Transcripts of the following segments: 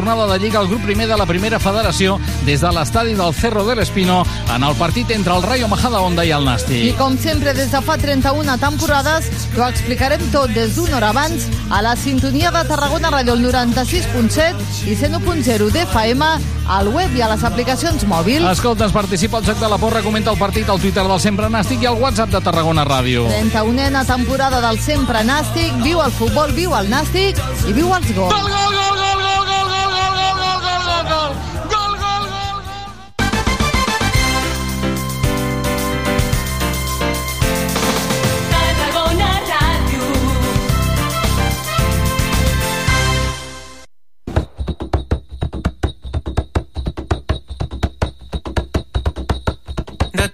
jornada de Lliga al grup primer de la primera federació des de l'estadi del Cerro del Espino en el partit entre el Rayo Majadahonda i el Nàstic. I com sempre, des de fa 31 temporades, t'ho explicarem tot des d'una hora abans a la sintonia de Tarragona Ràdio, el 96.7 i 101.0 d'FM, al web i a les aplicacions mòbils. Escoltes, participa al Joc de la Porra, comenta el partit al Twitter del Sempre Nàstic i al WhatsApp de Tarragona Ràdio. 31a temporada del Sempre Nàstic, viu el futbol, viu el Nàstic i viu els gols. Gol, gol, gol, gol, gol, gol, gol,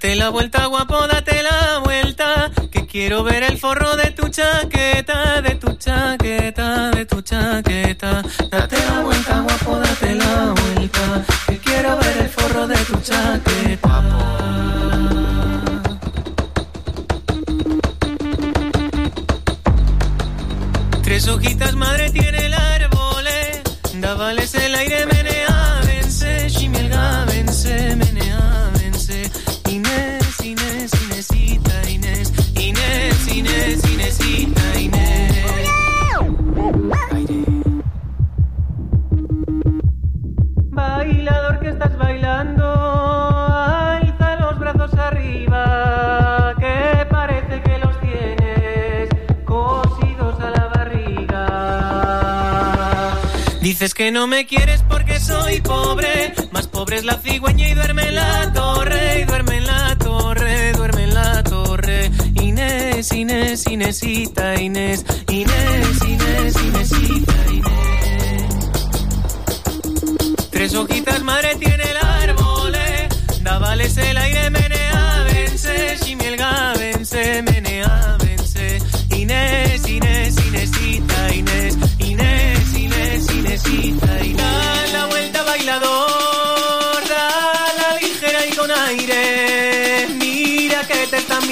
Date la vuelta, guapo, date la vuelta. Que quiero ver el forro de tu chaqueta, de tu chaqueta, de tu chaqueta. Date la vuelta, guapo, date la vuelta. Que quiero ver el forro de tu chaqueta. Tres hojitas, madre, tiene el árbol. eh. Dávales el Dices que no me quieres porque soy pobre, más pobre es la cigüeña y duerme en la torre, y duerme en la torre, duerme en la torre. Inés, Inés, Inésita, Inés, Inés, Inés, Inésita, Inés. Tres hojitas, madre, tiene el árbol. eh. Dávales el aire, menea, vence. Shimielga, vence, menea, vence. Inés, Inés,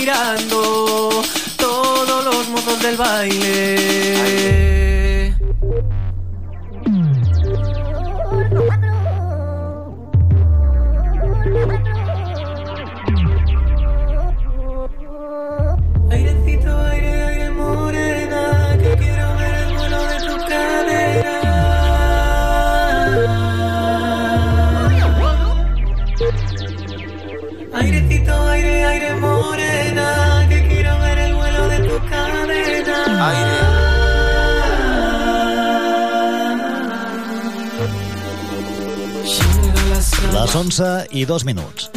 mirando todos los mozos del baile. 11 i 2 minuts.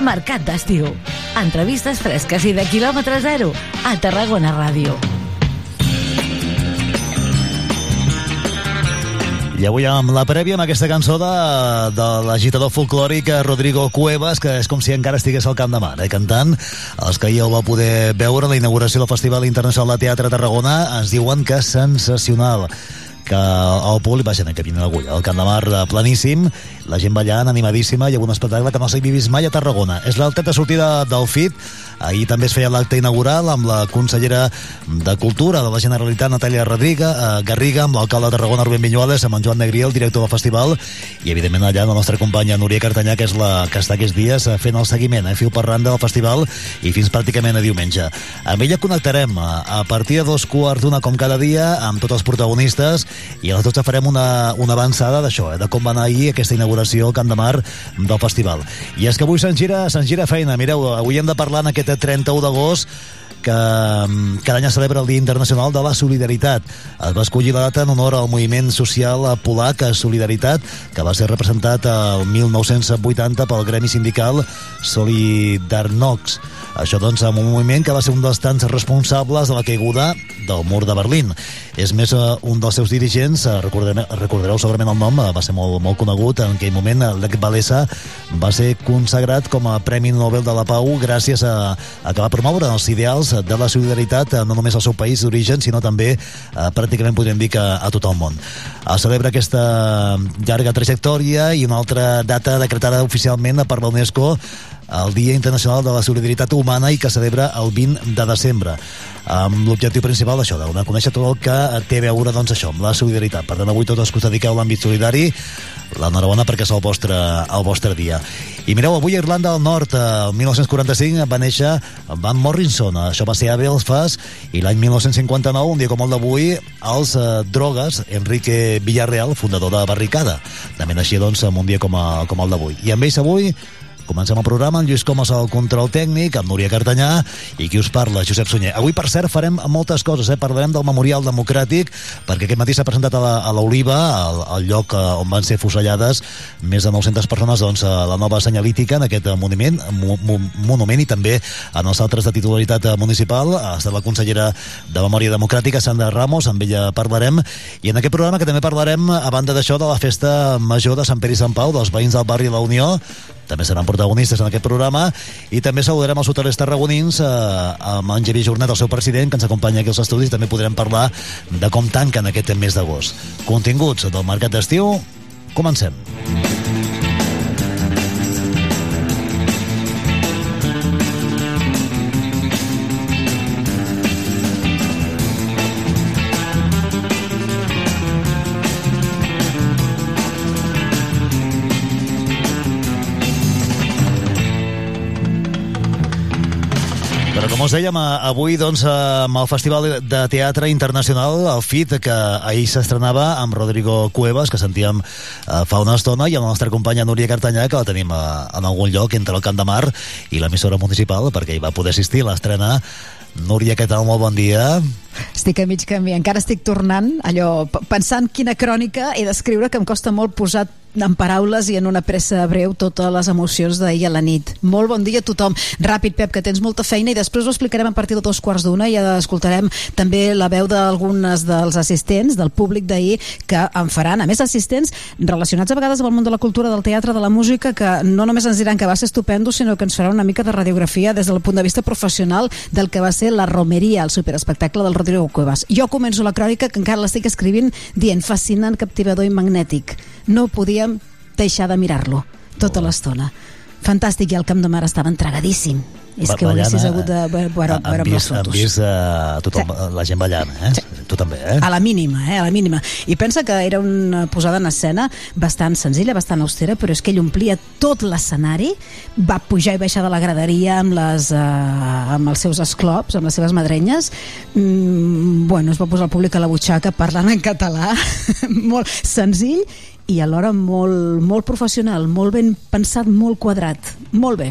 Mercat d'estiu. Entrevistes fresques i de quilòmetre zero a Tarragona Ràdio. I avui amb la prèvia, amb aquesta cançó de, de l'agitador folclòric Rodrigo Cuevas, que és com si encara estigués al Camp de Mar, eh, cantant. Els que ahir el va poder veure a la inauguració del Festival Internacional de Teatre de Tarragona ens diuen que sensacional que el públic va ser en cabina d'agulla, el Camp de Mar eh, planíssim, la gent ballant, animadíssima, i un espectacle que no s'havia vist mai a Tarragona. És l'altre de sortida del FIT, ahir també es feia l'acte inaugural amb la consellera de Cultura de la Generalitat, Natàlia Rodriga, eh, Garriga, amb l'alcalde de Tarragona, Rubén Viñuales, amb en Joan Negrí, el director del festival, i evidentment allà la nostra companya Núria Cartanyà, que és la que està aquests dies eh, fent el seguiment, eh, fil per randa del festival, i fins pràcticament a diumenge. Amb ella connectarem a, a partir de dos quarts d'una com cada dia amb tots els protagonistes i a les 12 farem una, una avançada d'això, eh, de com va anar ahir aquesta inauguració al Camp de Mar del festival. I és que avui se'n gira, se'n gira feina. Mireu, avui hem de parlar en aquest 31 d'agost que mm, cada any es celebra el Dia Internacional de la Solidaritat. Es va escollir la data en honor al moviment social polac Solidaritat, que va ser representat el 1980 pel gremi sindical Solidarnox. Això, doncs, amb un moviment que va ser un dels tants responsables de la caiguda del mur de Berlín. És més, eh, un dels seus dirigents, eh, recordareu, recordareu segurament el nom, eh, va ser molt, molt conegut, en aquell moment eh, Lech Walesa va ser consagrat com a Premi Nobel de la Pau gràcies a, a que va promoure els ideals de la solidaritat eh, no només al seu país d'origen, sinó també eh, pràcticament podríem dir que a tot el món. Es celebra aquesta llarga trajectòria i una altra data decretada oficialment per la UNESCO el Dia Internacional de la Solidaritat Humana i que celebra el 20 de desembre amb l'objectiu principal d'això, de donar a conèixer tot el que té a veure doncs, això, amb la solidaritat. Per tant, avui tots els que us dediqueu a l'àmbit solidari, l'enhorabona perquè és el vostre, el vostre dia. I mireu, avui a Irlanda del Nord, el 1945, va néixer Van Morrison. Això va ser a Belfast i l'any 1959, un dia com el d'avui, els eh, drogues, Enrique Villarreal, fundador de Barricada. També naixia, doncs, en un dia com, a, com el d'avui. I amb ells avui Comencem el programa amb Lluís Comas al control tècnic, amb Núria Cartanyà i qui us parla, Josep Sunyer. Avui, per cert, farem moltes coses, eh? parlarem del Memorial Democràtic, perquè aquest matí s'ha presentat a l'Oliva, al, al lloc eh, on van ser fusellades més de 900 persones, doncs, a la nova senyalítica en aquest monument, mo, mo, monument i també en els altres de titularitat municipal. Ha estat la consellera de Memòria Democràtica, Sandra Ramos, amb ella parlarem, i en aquest programa que també parlarem, a banda d'això, de la festa major de Sant Pere i Sant Pau, dels veïns del barri la Unió, també seran protagonistes en aquest programa. I també saludarem els hotelers tarragonins eh, amb en Javier Jornet, el seu president que ens acompanya aquí als estudis, també podrem parlar de com tanquen aquest mes d'agost. Continguts del mercat d'estiu. Comencem. Però us dèiem, eh, avui doncs, eh, amb el Festival de Teatre Internacional, el FIT, que ahir s'estrenava amb Rodrigo Cuevas, que sentíem eh, fa una estona, i amb la nostra companya Núria Cartanyà, que la tenim en algun lloc entre el Camp de Mar i l'emissora municipal, perquè hi va poder assistir a l'estrena. Núria, què tal? Molt bon dia. Estic a mig camí, encara estic tornant allò, pensant quina crònica he d'escriure que em costa molt posar en paraules i en una pressa breu totes les emocions d'ahir a la nit. Molt bon dia a tothom. Ràpid, Pep, que tens molta feina i després ho explicarem a partir de dos quarts d'una i escoltarem també la veu d'algunes dels assistents, del públic d'ahir, que en faran, a més assistents relacionats a vegades amb el món de la cultura, del teatre, de la música, que no només ens diran que va ser estupendo, sinó que ens farà una mica de radiografia des del punt de vista professional del que va ser la romeria, el superespectacle del Rodrigo Cuevas. Jo començo la crònica, que encara l'estic escrivint, dient fascinant, captivador i magnètic. No podíem deixar de mirar-lo tota l'estona. Fantàstic, i el Camp de Mar estava entregadíssim. És que ho haguessis ballant, hagut de veure, veure amb les han fotos. vist uh, tothom, la gent ballant, eh? Tu també, eh? A la mínima, eh? A la mínima. I pensa que era una posada en escena bastant senzilla, bastant austera, però és que ell omplia tot l'escenari, va pujar i baixar de la graderia amb, les, uh, amb els seus esclops, amb les seves madrenyes. Mm, bueno, es va posar el públic a la butxaca parlant en català, molt senzill i alhora molt, molt professional, molt ben pensat, molt quadrat. Molt bé.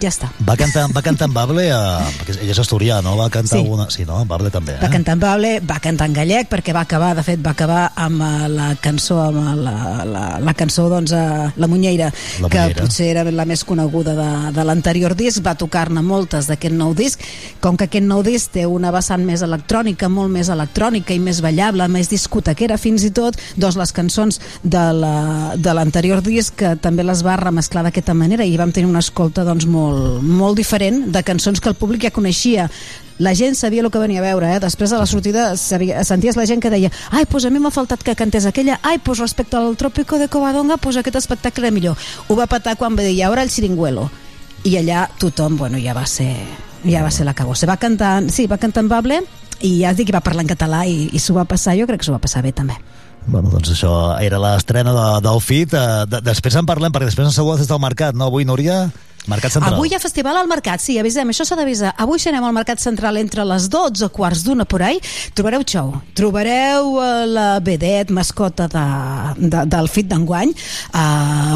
Ja està. Va cantar, va cantar en Bable, eh, perquè ella és asturià, no? Va cantar Sí. alguna... Sí, no? En Bable també, eh? Va cantar en bable, va cantar en gallec, perquè va acabar, de fet, va acabar amb eh, la cançó, amb eh, la, la, la cançó, doncs, eh, La Munyeira, La que Munyeira. potser era la més coneguda de, de l'anterior disc, va tocar-ne moltes d'aquest nou disc, com que aquest nou disc té una vessant més electrònica, molt més electrònica i més ballable, més discotequera fins i tot, doncs les cançons de la- de l'anterior disc que també les va remesclar d'aquesta manera i vam tenir una escolta doncs, molt, molt diferent de cançons que el públic ja coneixia la gent sabia el que venia a veure, eh? després de la sortida sabia, senties la gent que deia ai, pues a mi m'ha faltat que cantés aquella ai, pues respecte al Trópico de Covadonga pues aquest espectacle era millor ho va patar quan va dir, i ara el xiringuelo i allà tothom, bueno, ja va ser ja va ser l'acabó, se va cantar sí, va cantar en Bable i ja et dic que va parlar en català i, i s'ho va passar, jo crec que s'ho va passar bé també Bueno, doncs això era l'estrena de, del FIT. Eh, de, després en parlem, perquè després ens saludes des del mercat, no? Avui, Núria? Mercat Central. Avui hi ha festival al mercat, sí, avisem, això s'ha d'avisar. Avui si anem al mercat central entre les 12 quarts d'una por ahí, trobareu xou. Trobareu eh, la vedet, mascota de, de, del FIT d'enguany, eh,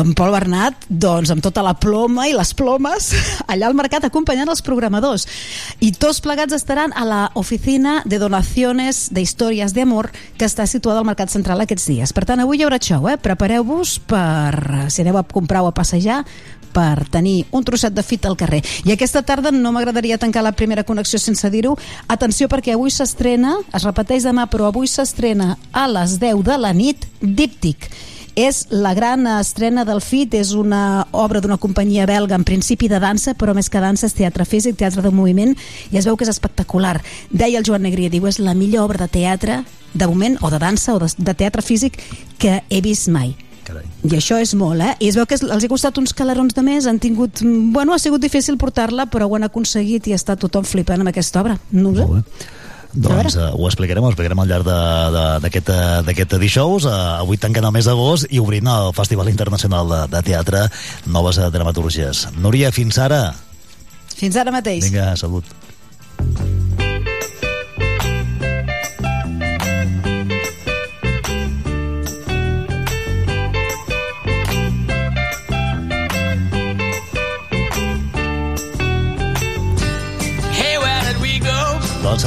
en Pol Bernat, doncs amb tota la ploma i les plomes, allà al mercat acompanyant els programadors. I tots plegats estaran a la oficina de donaciones de històries d'amor que està situada al mercat central aquests dies. Per tant, avui hi haurà xou, eh? Prepareu-vos per, si aneu a comprar o a passejar, per tenir un trosset de fit al carrer. I aquesta tarda no m'agradaria tancar la primera connexió sense dir-ho. Atenció perquè avui s'estrena, es repeteix demà, però avui s'estrena a les 10 de la nit, Díptic. És la gran estrena del FIT, és una obra d'una companyia belga en principi de dansa, però més que dansa és teatre físic, teatre de moviment, i es veu que és espectacular. Deia el Joan Negria, diu, és la millor obra de teatre de moment, o de dansa, o de, de teatre físic que he vist mai Carai. I això és molt, eh? I es veu que els ha costat uns calarons de més, han tingut... Bueno, ha sigut difícil portar-la, però ho han aconseguit i està tothom flipant amb aquesta obra. No ho sé. Doncs uh, ho explicarem, ho explicarem al llarg d'aquest eh, d'aquest dijous. Uh, avui tancant el mes d'agost i obrint el Festival Internacional de, de Teatre Noves Dramaturgies. Núria, fins ara. Fins ara mateix. Vinga, salut.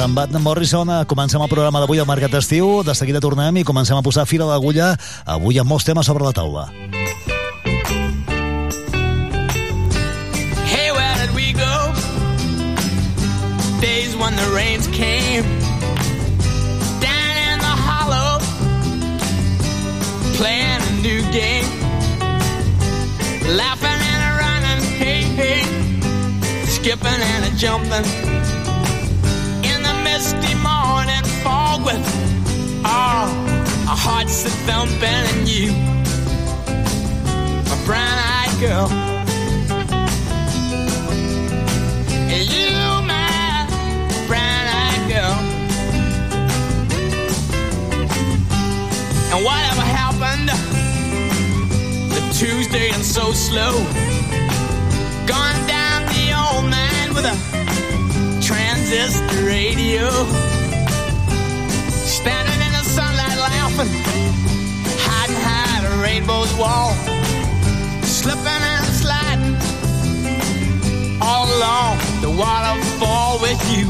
Amb Batman Morrison. Comencem el programa d'avui al Mercat d'Estiu. De seguida tornem i comencem a posar fil a l'agulla. Avui amb molts temes sobre la taula. Hey, where did we go? Days when the rains came. Down in the hollow, playing a new game, laughing and a running, hey, hey, skipping and a jumping with all our hearts that thumping and you, a brown-eyed girl. And you, my brown-eyed girl. And whatever happened to Tuesday and so slow? Gone down the old man with a transistor radio. Rainbow's wall. Slipping and sliding all along the waterfall with you,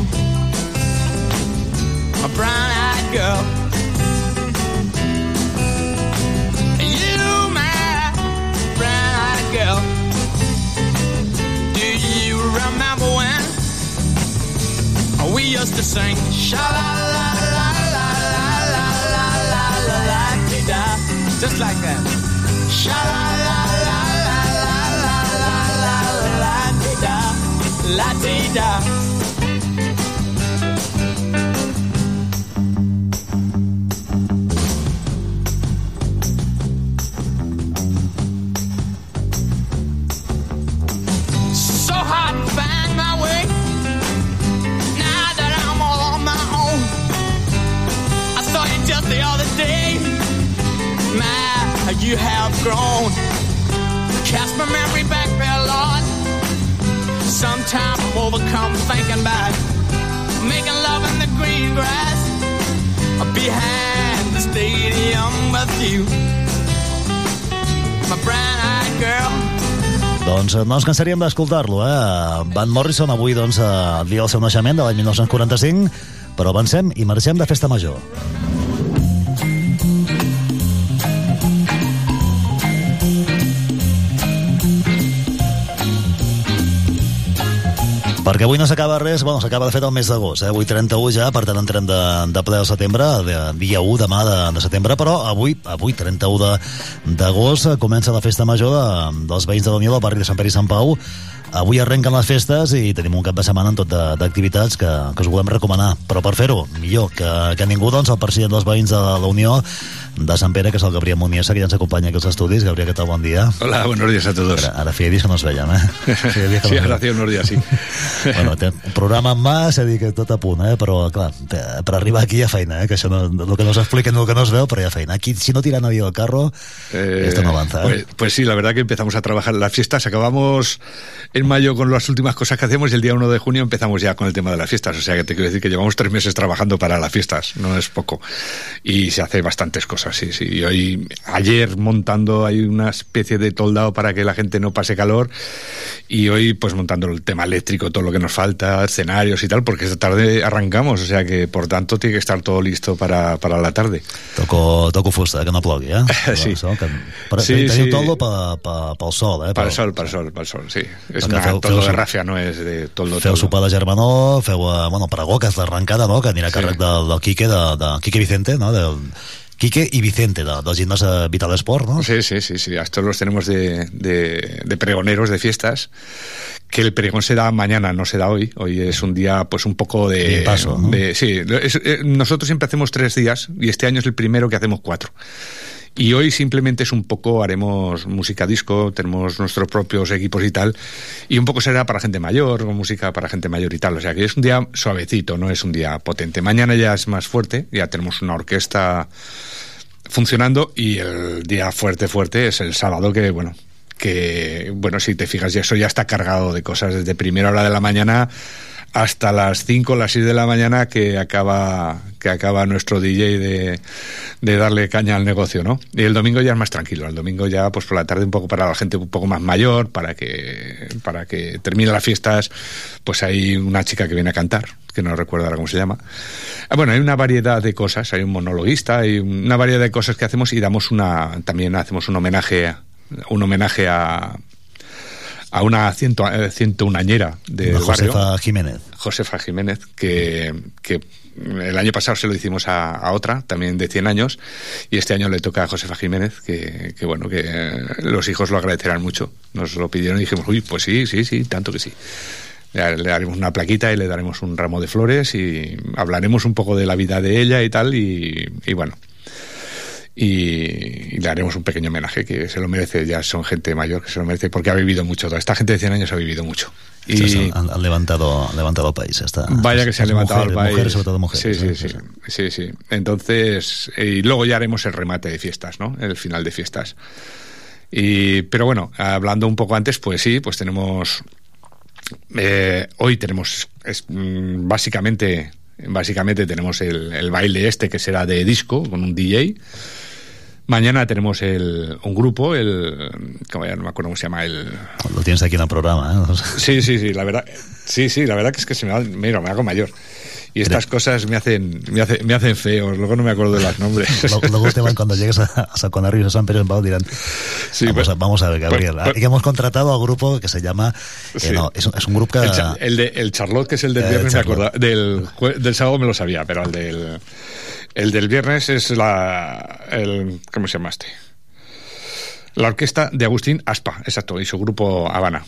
a brown-eyed girl. You, my brown-eyed girl. Do you remember when we used to sing sha la la just like that. Sha la la la la la la la la la dee da, la you have grown. Cast my memory back there, Lord. Sometimes I'm overcome thinking about making love in the green grass behind the stadium with you. My brown-eyed girl. Doncs eh, no ens cansaríem d'escoltar-lo, eh? Van Morrison avui, doncs, eh, el dia del seu naixement, de l'any 1945, però avancem i marxem de festa major. Perquè avui no s'acaba res, bueno, s'acaba de fet el mes d'agost, eh? avui 31 ja, per tant entrem de, de ple al setembre, de, dia 1 demà de, de setembre, però avui, avui 31 de- d'agost, comença la festa major de, dels veïns de la Unió del barri de Sant Pere i Sant Pau. Avui arrenquen les festes i tenim un cap de setmana en tot de- d'activitats que, que us volem recomanar. Però per fer-ho, millor que, que ningú, doncs, el president dels veïns de la Unió de Sant Pere, que és el Gabriel Muniesa, que ja ens acompanya aquí als estudis. Gabriel, què tal? Bon dia. Hola, buenos días a todos. Ara, ara feia dies que no ens veiem, eh? Feia dies que Sí, veiem. hace unos días, sí. bueno, té un programa en mà, s'ha dit que tot a punt, eh? però clar, per per arribar aquí hi ha feina, eh? que això no, el que no s'explica no el que no es veu, però hi ha feina. Aquí, si no tira nadie del carro, Eh, esto no avanza. ¿eh? Pues, pues sí, la verdad que empezamos a trabajar las fiestas. Acabamos en mayo con las últimas cosas que hacemos y el día 1 de junio empezamos ya con el tema de las fiestas. O sea que te quiero decir que llevamos tres meses trabajando para las fiestas, no es poco. Y se hace bastantes cosas, sí, sí. Y hoy, ayer montando hay una especie de toldado para que la gente no pase calor y hoy pues montando el tema eléctrico, todo lo que nos falta, escenarios y tal, porque esta tarde arrancamos. O sea que por tanto tiene que estar todo listo para, para la tarde. Toco, toco fusta, que no plogui, eh? Sí. Això, que, per, Sí, sí, sí. toldo pe, pe, pel sol, eh? Pel- sol, para el sol, para el sol, sí. Perquè una feu- toldo feu- de rafia, no es de toldo Feu toldo. sopar de germanor, feu, eh, bueno, pregó, que és l'arrencada, no?, que anirà a Sí. càrrec del, del Quique, de, de Quique Vicente, no?, del, Quique i Vicente, de, del gimnàs eh, Vital Sport, no? Sí, sí, sí, sí. A estos los tenemos de, de, de pregoneros de fiestas. Que el pregón se da mañana, no se da hoy. Hoy es un día, pues un poco de. De paso, ¿no? de- sí, es- eh, nosotros siempre hacemos tres días y este año es el primero que hacemos cuatro. Y hoy simplemente es un poco, haremos música disco, tenemos nuestros propios equipos y tal, y un poco será para gente mayor, música para gente mayor y tal. O sea que es un día suavecito, no es un día potente. Mañana ya es más fuerte, ya tenemos una orquesta funcionando y el día fuerte, fuerte es el sábado que, bueno, que, bueno, si te fijas, ya eso ya está cargado de cosas desde primera hora de la mañana hasta las 5 o las 6 de la mañana que acaba que acaba nuestro DJ de, de, darle caña al negocio, ¿no? Y el domingo ya es más tranquilo, el domingo ya pues por la tarde un poco para la gente un poco más mayor, para que para que termine las fiestas, pues hay una chica que viene a cantar, que no recuerdo ahora cómo se llama. Ah, bueno, hay una variedad de cosas, hay un monologuista, hay una variedad de cosas que hacemos y damos una también hacemos un homenaje un homenaje a a una ciento, eh, ciento unañera de Josefa Jiménez. Josefa Jiménez, que, que el año pasado se lo hicimos a, a, otra, también de 100 años, y este año le toca a Josefa Jiménez, que, que, bueno, que los hijos lo agradecerán mucho. Nos lo pidieron y dijimos, uy, pues sí, sí, sí, tanto que sí. Le, le daremos una plaquita y le daremos un ramo de flores y hablaremos un poco de la vida de ella y tal, y, y bueno, y, y, le haremos un pequeño homenaje que se lo merece, ya son gente mayor que se lo merece porque ha vivido mucho, toda esta gente de 100 años ha vivido mucho. Y han, han, levantado, han levantado el país. Está, vaya que se ha levantado mujeres, el país. Mujeres, sobre todo mujeres. Sí, sí, sí, sí, sí. Entonces, y luego ya haremos el remate de fiestas, ¿no? El final de fiestas. Y, pero bueno, hablando un poco antes, pues sí, pues tenemos. Eh, hoy tenemos es, mm, básicamente básicamente tenemos el, el, baile este que será de disco con un DJ Mañana tenemos el, un grupo, el. Como ya no me acuerdo cómo se llama. el Lo tienes aquí en el programa, ¿eh? Sí, sí, sí, la verdad. Sí, sí, la verdad que es que se me, da, mira, me hago mayor. Y estas cosas me hacen, me, hace, me hacen feos, luego no me acuerdo de los nombres. luego te van, cuando llegues a, a Saconarri o San Pedro en Pau dirán, sí, vamos, pues, a, vamos, a, ver, Gabriel, pues, pues, hemos contratado al grupo que se llama, eh, sí. no, es, es, un grupo que... El, el, de, el Charlotte, que es el del viernes, eh, me acuerdo, del, del sábado me lo sabía, pero el del... El del viernes es la. El, ¿Cómo se llama este? La orquesta de Agustín Aspa, exacto, y su grupo Habana.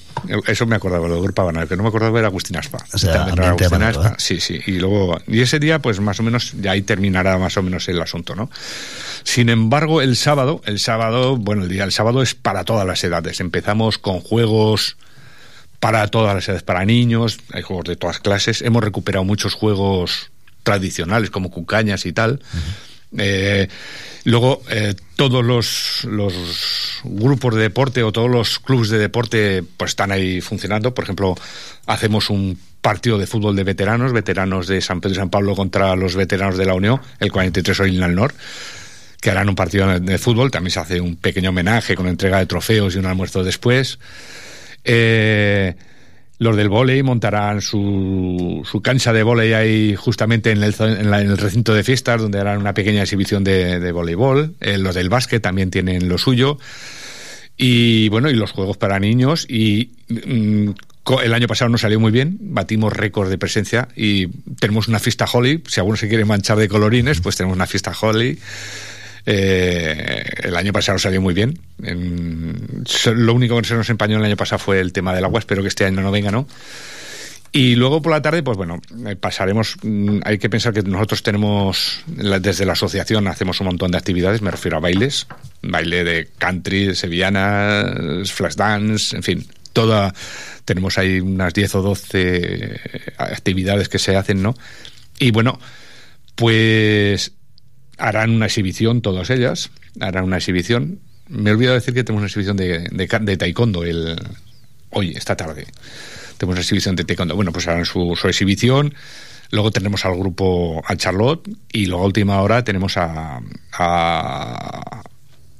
Eso me acordaba, del grupo Habana, el que no me acordaba era Agustín Aspa. O sea, Agustín Habana, Aspa. Sí, sí. Y luego, y ese día, pues más o menos, ya ahí terminará más o menos el asunto, ¿no? Sin embargo, el sábado, el sábado, bueno, el día del sábado es para todas las edades. Empezamos con juegos para todas las edades, para niños, hay juegos de todas clases. Hemos recuperado muchos juegos tradicionales como cucañas y tal. Uh -huh. Eh, luego, eh, todos los, grupos de deporte o todos los clubes de deporte pues están ahí funcionando. Por ejemplo, hacemos un partido de fútbol de veteranos, veteranos de San Pedro y San Pablo contra los veteranos de la Unión, el 43 hoy en el Nord que harán un partido de fútbol. También se hace un pequeño homenaje con entrega de trofeos y un almuerzo después. Eh, los del volei montarán su, su cancha de volei ahí justamente en el, en, la, en el, recinto de fiestas donde harán una pequeña exhibición de, de voleibol. Eh, los del básquet también tienen lo suyo. Y bueno, y los juegos para niños. Y mm, el año pasado nos salió muy bien, batimos récord de presencia y tenemos una fiesta Holly. Si alguno se quiere manchar de colorines, pues tenemos una fiesta Holly. Eh, el año pasado salió muy bien. En, lo único que se nos empañó el año pasado fue el tema del agua. Espero que este año no venga, ¿no? Y luego por la tarde, pues bueno, pasaremos. Hay que pensar que nosotros tenemos, desde la asociación, hacemos un montón de actividades. Me refiero a bailes, baile de country, sevillanas, flash dance, en fin, toda. Tenemos ahí unas 10 o 12 actividades que se hacen, ¿no? Y bueno, pues harán una exhibición, todas ellas, harán una exhibición. Me he olvidado decir que tenemos una exhibición de, de, de taekwondo el, hoy, esta tarde. Tenemos una exhibición de taekwondo. Bueno, pues harán su, su exhibición. Luego tenemos al grupo, a Charlotte, y luego a última hora tenemos a, a,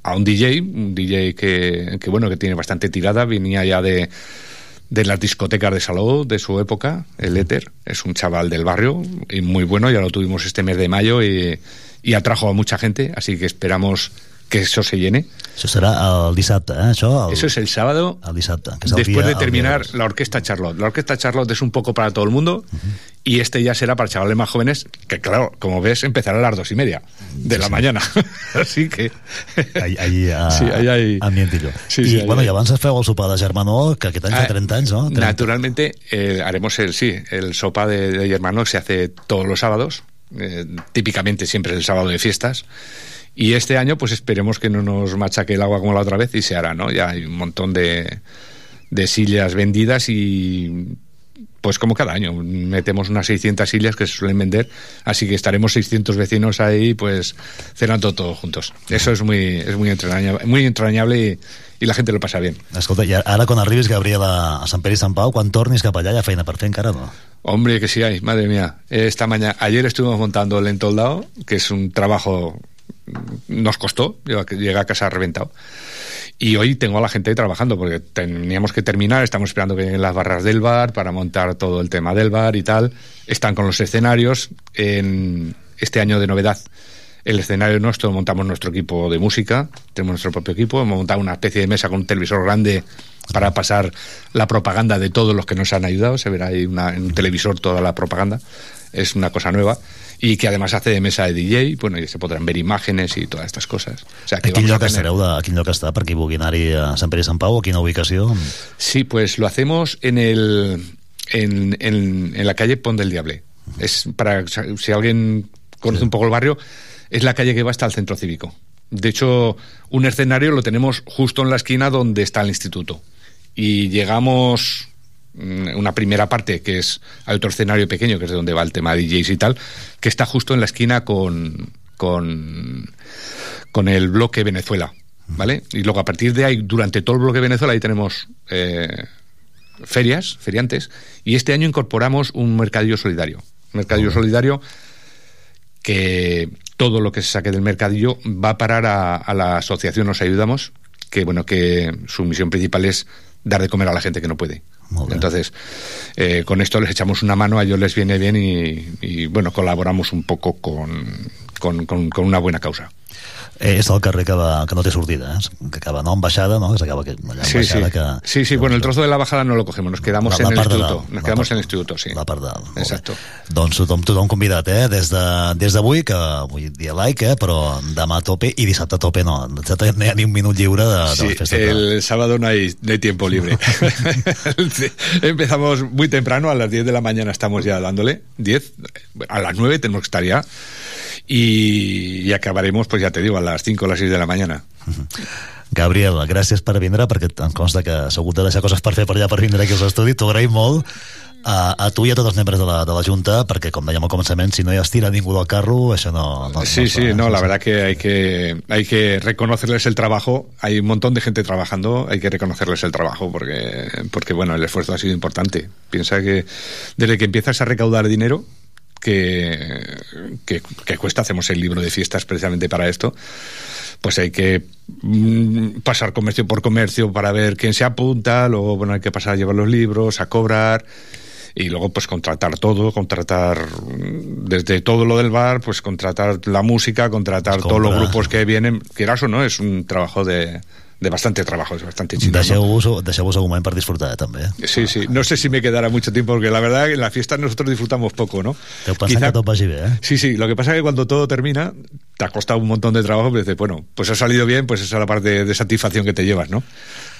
a un DJ, un DJ que, que, bueno, que tiene bastante tirada, venía ya de, de las discotecas de Salou de su época, el Éter, es un chaval del barrio y muy bueno, ya lo tuvimos este mes de mayo y, y atrajo a mucha gente, así que esperamos que eso se llene. Eso será el dissabte, ¿eh? Això, el, eso es el sábado. El dissabte, que el después de terminar la Orquesta Charlotte. La Orquesta Charlotte es un poco para todo el mundo uh -huh. y este ya será para chavales más jóvenes, que claro, como ves, empezará a las dos y media de sí, la sí. mañana. Así que... Allí, allí a, sí, allí hay... ambientillo. Sí, I, sí, bueno, i abans es feu el sopar de Germano, que aquest any fa 30 anys, no? 30. Naturalmente, eh, haremos el, sí, el sopa de, de Germano, que se hace todos los sábados, eh, típicamente siempre es el sábado de fiestas, Y este año, pues esperemos que no nos machaque el agua como la otra vez y se hará, ¿no? Ya hay un montón de, de sillas vendidas y pues como cada año, metemos unas 600 sillas que se suelen vender, así que estaremos 600 vecinos ahí, pues cenando todos juntos. Eso es muy, es muy entrañable, muy entrañable y, y la gente lo pasa bien. Escolta, i ara quan arribis, Gabriel, a a Sant Pere i Sant Pau, quan tornis cap allà hi ha feina per fer encara, no? Hombre, que sí hay, madre mía. Esta mañana, ayer estuvimos montando el entoldado, que es un trabajo, nos costó, llegué a casa reventado. Y hoy tengo a la gente ahí trabajando, porque teníamos que terminar, estamos esperando que lleguen las barras del bar para montar todo el tema del bar y tal. Están con los escenarios. En este año de novedad, el escenario nuestro, montamos nuestro equipo de música, tenemos nuestro propio equipo, hemos montado una especie de mesa con un televisor grande para pasar la propaganda de todos los que nos han ayudado. Se verá ahí una- en un televisor toda la propaganda. Es una cosa nueva. Y que además hace de mesa de DJ, bueno, y se podrán ver imágenes y todas estas cosas. O sea, que A quin lloc tener- estareu, de, a quin lloc està, per qui vulgui anar-hi a Sant Pere i Sant Pau, a quina ubicació? Sí, pues lo hacemos en el en, en, en la calle Pon del Diable. Es para si alguien conoce un poco el barrio, es la calle que va hasta el centro cívico. De hecho, un escenario lo tenemos justo en la esquina donde está el instituto. Y llegamos una primera parte que es hay otro escenario pequeño que es de donde va el tema de DJs y tal, que está justo en la esquina con con con el bloque Venezuela, ¿vale? Y luego a partir de ahí, durante todo el bloque Venezuela, ahí tenemos eh, ferias, feriantes, y este año incorporamos un mercadillo solidario. Un mercadillo solidario que todo lo que se saque del mercadillo va a parar a, a la asociación Nos Ayudamos, que bueno, que su misión principal es dar de comer a la gente que no puede. Entonces, eh, con esto les echamos una mano, a ellos les viene bien y, bueno, colaboramos un poco con- con una buena causa. Eh, és el carrer que, va, que no té sortida, eh? que acaba no en baixada, no? que s'acaba allà en Sí, sí. que... sí, sí, bueno, el trozo de la bajada no lo cogemos, nos quedamos La- la en el de instituto. dalt, Nos quedamos part- en el instituto, sí. La part de dalt. Exacto. Doncs tothom, tothom convidat, eh? Des de- des d'avui, que avui dia like, eh? però demà a tope i dissabte a tope no. Dissabte no hi ha ni un minut lliure de, de Sí, la festa. de- el sábado no hay, no hay tiempo libre. Empezamos muy temprano, a las 10 de la mañana estamos ya dándole. 10, a las 9 tenemos que estar ya. Y, y acabaremos, pues ya te digo, a las 5 o las 6 de la mañana. Gabriel, gràcies per vindre, perquè em consta que s'ha hagut de deixar coses per fer per allà per vindre aquí als estudis. T'ho agraïm molt a, a tu i a tots els membres de la, de la Junta, perquè, com dèiem al començament, si no hi estira ningú del carro, això no... no Sí, no sí, eh? no, la verdad que hay que hay que reconocerles el trabajo. Hay un montón de gente trabajando, hay que reconocerles el trabajo porque porque bueno, el esfuerzo ha sido importante. Piensa que desde que empiezas a recaudar dinero que, que, que cuesta, hacemos el libro de fiestas precisamente para esto, pues hay que mm, pasar comercio por comercio para ver quién se apunta, luego bueno, hay que pasar a llevar los libros, a cobrar y luego pues contratar todo, contratar mm, desde todo lo del bar, pues contratar la música, contratar todos los grupos que vienen, quieras o no, es un trabajo de, de bastante trabajo, es bastante chido. ¿no? Deixeu-vos deixeu un moment per disfrutar, eh, també. Sí, sí, no sé si me quedará mucho tiempo porque la verdad que en la fiesta nosotros disfrutamos poco, ¿no? Deu pensar que tot vagi bé, eh? Sí, sí, lo que pasa es que cuando todo termina, te ha costado un montón de trabajo, pero dices, bueno, pues ha salido bien, pues esa es la parte de satisfacción que te llevas, ¿no?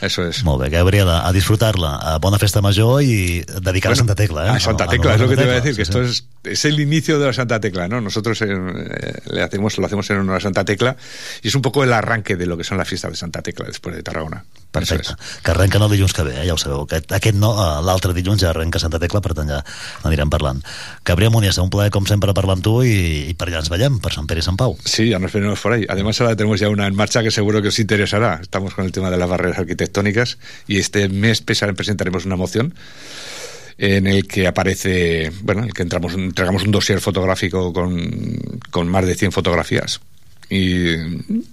Eso es. Molt bé, Gabriela, a disfrutar-la. A bona festa major i dedicada a Santa Tecla, eh? A Santa Tecla, es lo que te iba a decir, que esto es, es el inicio de la Santa Tecla, ¿no? Nosotros eh, le hacemos, lo hacemos en honor a Santa Tecla y es un poco el arranque de lo que son las fiestas de Santa Tecla después de Tarragona. Perfecte. es. Que arrenquen el dilluns que ve, eh? ja ho sabeu. Aquest, aquest no, eh, l'altre dilluns ja arrenca Santa Tecla, per tant ja n'anirem parlant. Gabriel Muniesa, un plaer com sempre parlar amb tu i, i per allà ens veiem, per Sant Pere i Sant Pau. Sí, ya nos veremos por ahí. Además, ahora tenemos ya una en marcha que seguro que os interesará. Estamos con el tema de las barreras arquitectónicas y este mes pesa- presentaremos una moción en el que aparece, bueno, en el que entramos, entregamos un dossier fotográfico con, con más de 100 fotografías y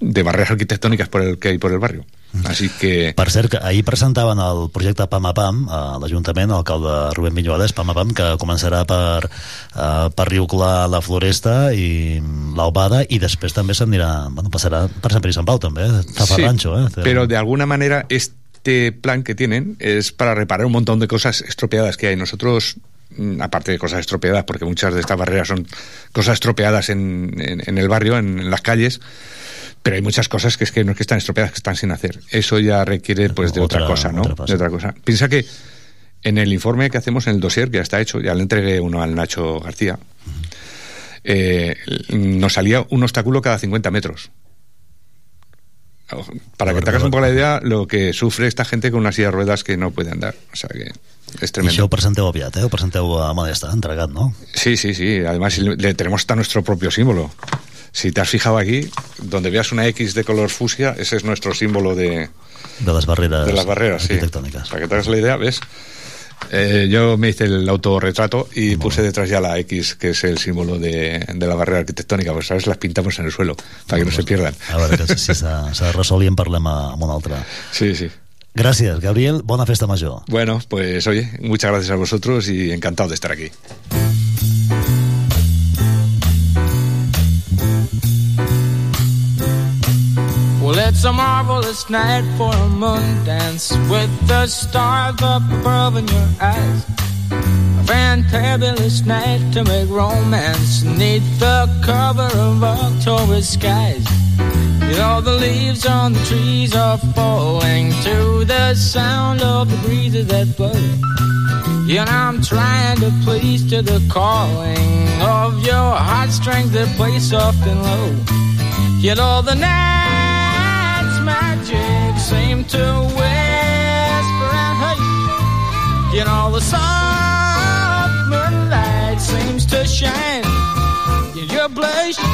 de barreras arquitectónicas por el que hay por el barrio. Así que Per cert, que ahir presentaven el projecte PAM a PAM a l'Ajuntament, l'alcalde Rubén Viñuales, PAM a PAM, que començarà per, uh, per Riu Clar, la Floresta i l'Albada, i després també s'anirà, bueno, passarà per Sant Pere i Sant Pau, també, eh? Zafarrancho, Sí, eh? Pero de alguna manera este plan que tienen es para reparar un montón de cosas estropeadas que hay. Nosotros, mm, aparte de cosas estropeadas, porque muchas de estas barreras son cosas estropeadas en, en- en el barrio, en, en las calles, pero hay muchas cosas que es que no es que están estropeadas, que están sin hacer. Eso ya requiere pues de otra, Otra- cosa, ¿no? otra de otra cosa. Piensa que en el informe que hacemos en el dossier, que ya está hecho, ya le entregué uno al Nacho García, eh, nos salía un obstáculo cada 50 metros. Para que te hagas un poco la idea, lo que sufre esta gente con una silla de ruedas que no puede andar. O sea que es I això tremendo. ho presenteu aviat, eh? Ho presenteu a Modesta, entregat, no? Sí, sí, sí. Además, le tenemos hasta nuestro propio símbolo. Si te has fijado aquí, donde veas una X de color fusia, ese es nuestro símbolo de, De les barreres, de las barreras, sí. Para que te hagas la idea, ¿ves? Eh, yo me hice el autorretrato y puse detrás ya la X, que es el símbolo de, de la barrera arquitectónica, pues sabes, las pintamos en el suelo, para que no se pierdan. A veure, que si de resoldre i en parlem a- amb un altre. Sí, sí. Gràcies, Gabriel. Bona festa major. Bueno, pues oye, muchas gracias a vosotros y encantado de estar aquí. Well, it's a marvelous night for a moon dance with the stars up above in your eyes. A fantabulous night to make romance neath the cover of October skies. You know, the leaves on the trees are falling to the sound of the breezes that blow. And I'm trying to please to the calling of your heartstrings that play soft and low. Yet all the night's magic seem to whisper and hate. Yet all the soft moonlight seems to shine in your blush.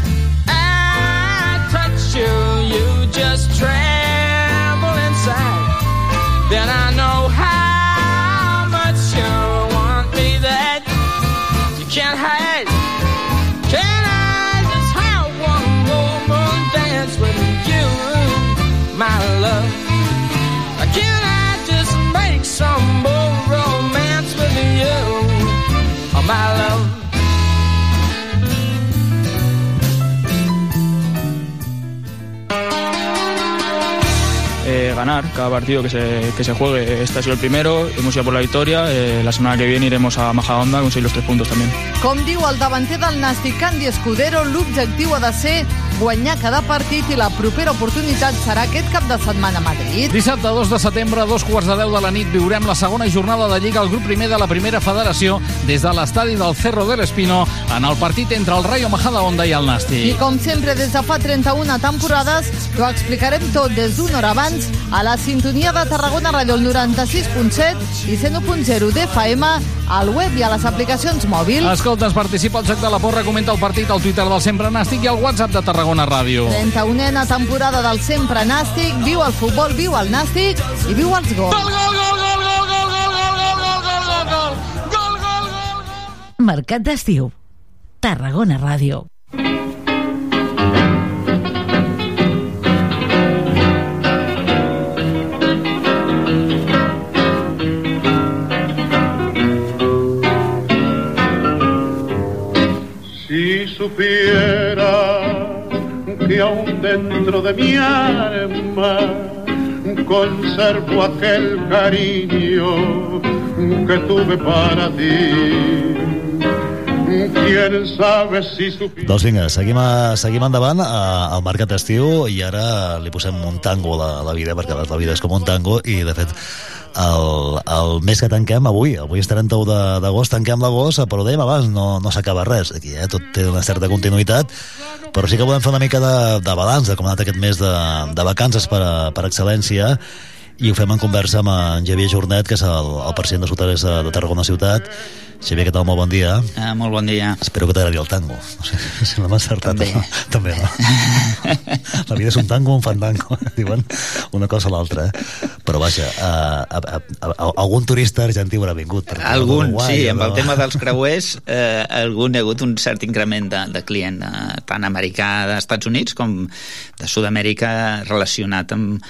you, you just tremble ganar cada partido que se, que se juegue. Este ha sido el primero, hemos ido por la victoria. eh, la semana que viene iremos a Majadahonda a conseguir los tres puntos también. Com diu el davanter del Nàstic, Candy Escudero, l'objectiu ha de ser guanyar cada partit i la propera oportunitat serà aquest cap de setmana a Madrid. Dissabte 2 de setembre, a dos quarts de 10 de la nit, viurem la segona jornada de Lliga al grup primer de la primera federació des de l'estadi del Cerro del Espino en el partit entre el Rayo Majadahonda i el I Nàstic. com sempre, des de fa 31 temporades, t'ho explicarem tot des d'una hora abans a la sintonia de Tarragona Ràdio el 96.7 i 101.0 d'FM, al web i a les aplicacions mòbils. Escoltes, participa al Joc de la Porra, comenta el partit al Twitter del Sempre Nàstic i al WhatsApp de Tarragona Ràdio. 31a temporada del Sempre Nàstic, viu el futbol, viu el Nàstic i viu els gols. Mercat d'estiu. Tarragona Ràdio. Supiera que aún dentro de mi alma conservo aquel cariño que tuve para ti. Doncs vinga, seguim, a, seguim endavant a, al Mercat d'Estiu i ara li posem un tango a la, a la vida, perquè la vida és com un tango i, de fet, el, el mes que tanquem avui, avui és 31 de- d'agost, tanquem l'agost, però dèiem abans, no, no s'acaba res, aquí eh? tot té una certa continuïtat, però sí que volem fer una mica de, de balanç de com ha anat aquest mes de, de vacances per, a, per excel·lència i ho fem en conversa amb en Xavier Jornet, que és el, el president de Soterres de, de Tarragona Ciutat. Xavier, què tal? Molt bon dia. Ah, molt bon dia. Espero que t'agradi el tango. No sé si l'hem encertat. També. No? També, no? La vida és un tango un fandango, diuen una cosa a l'altra. Eh? Però vaja, a, a, a, a, algun turista argentí haurà vingut. Algun, d'Uruguai, sí, amb el no? tema dels creuers, eh, algun hi ha hagut un cert increment de, de client, eh, tant americà d'Estats Units com de Sud-amèrica relacionat amb,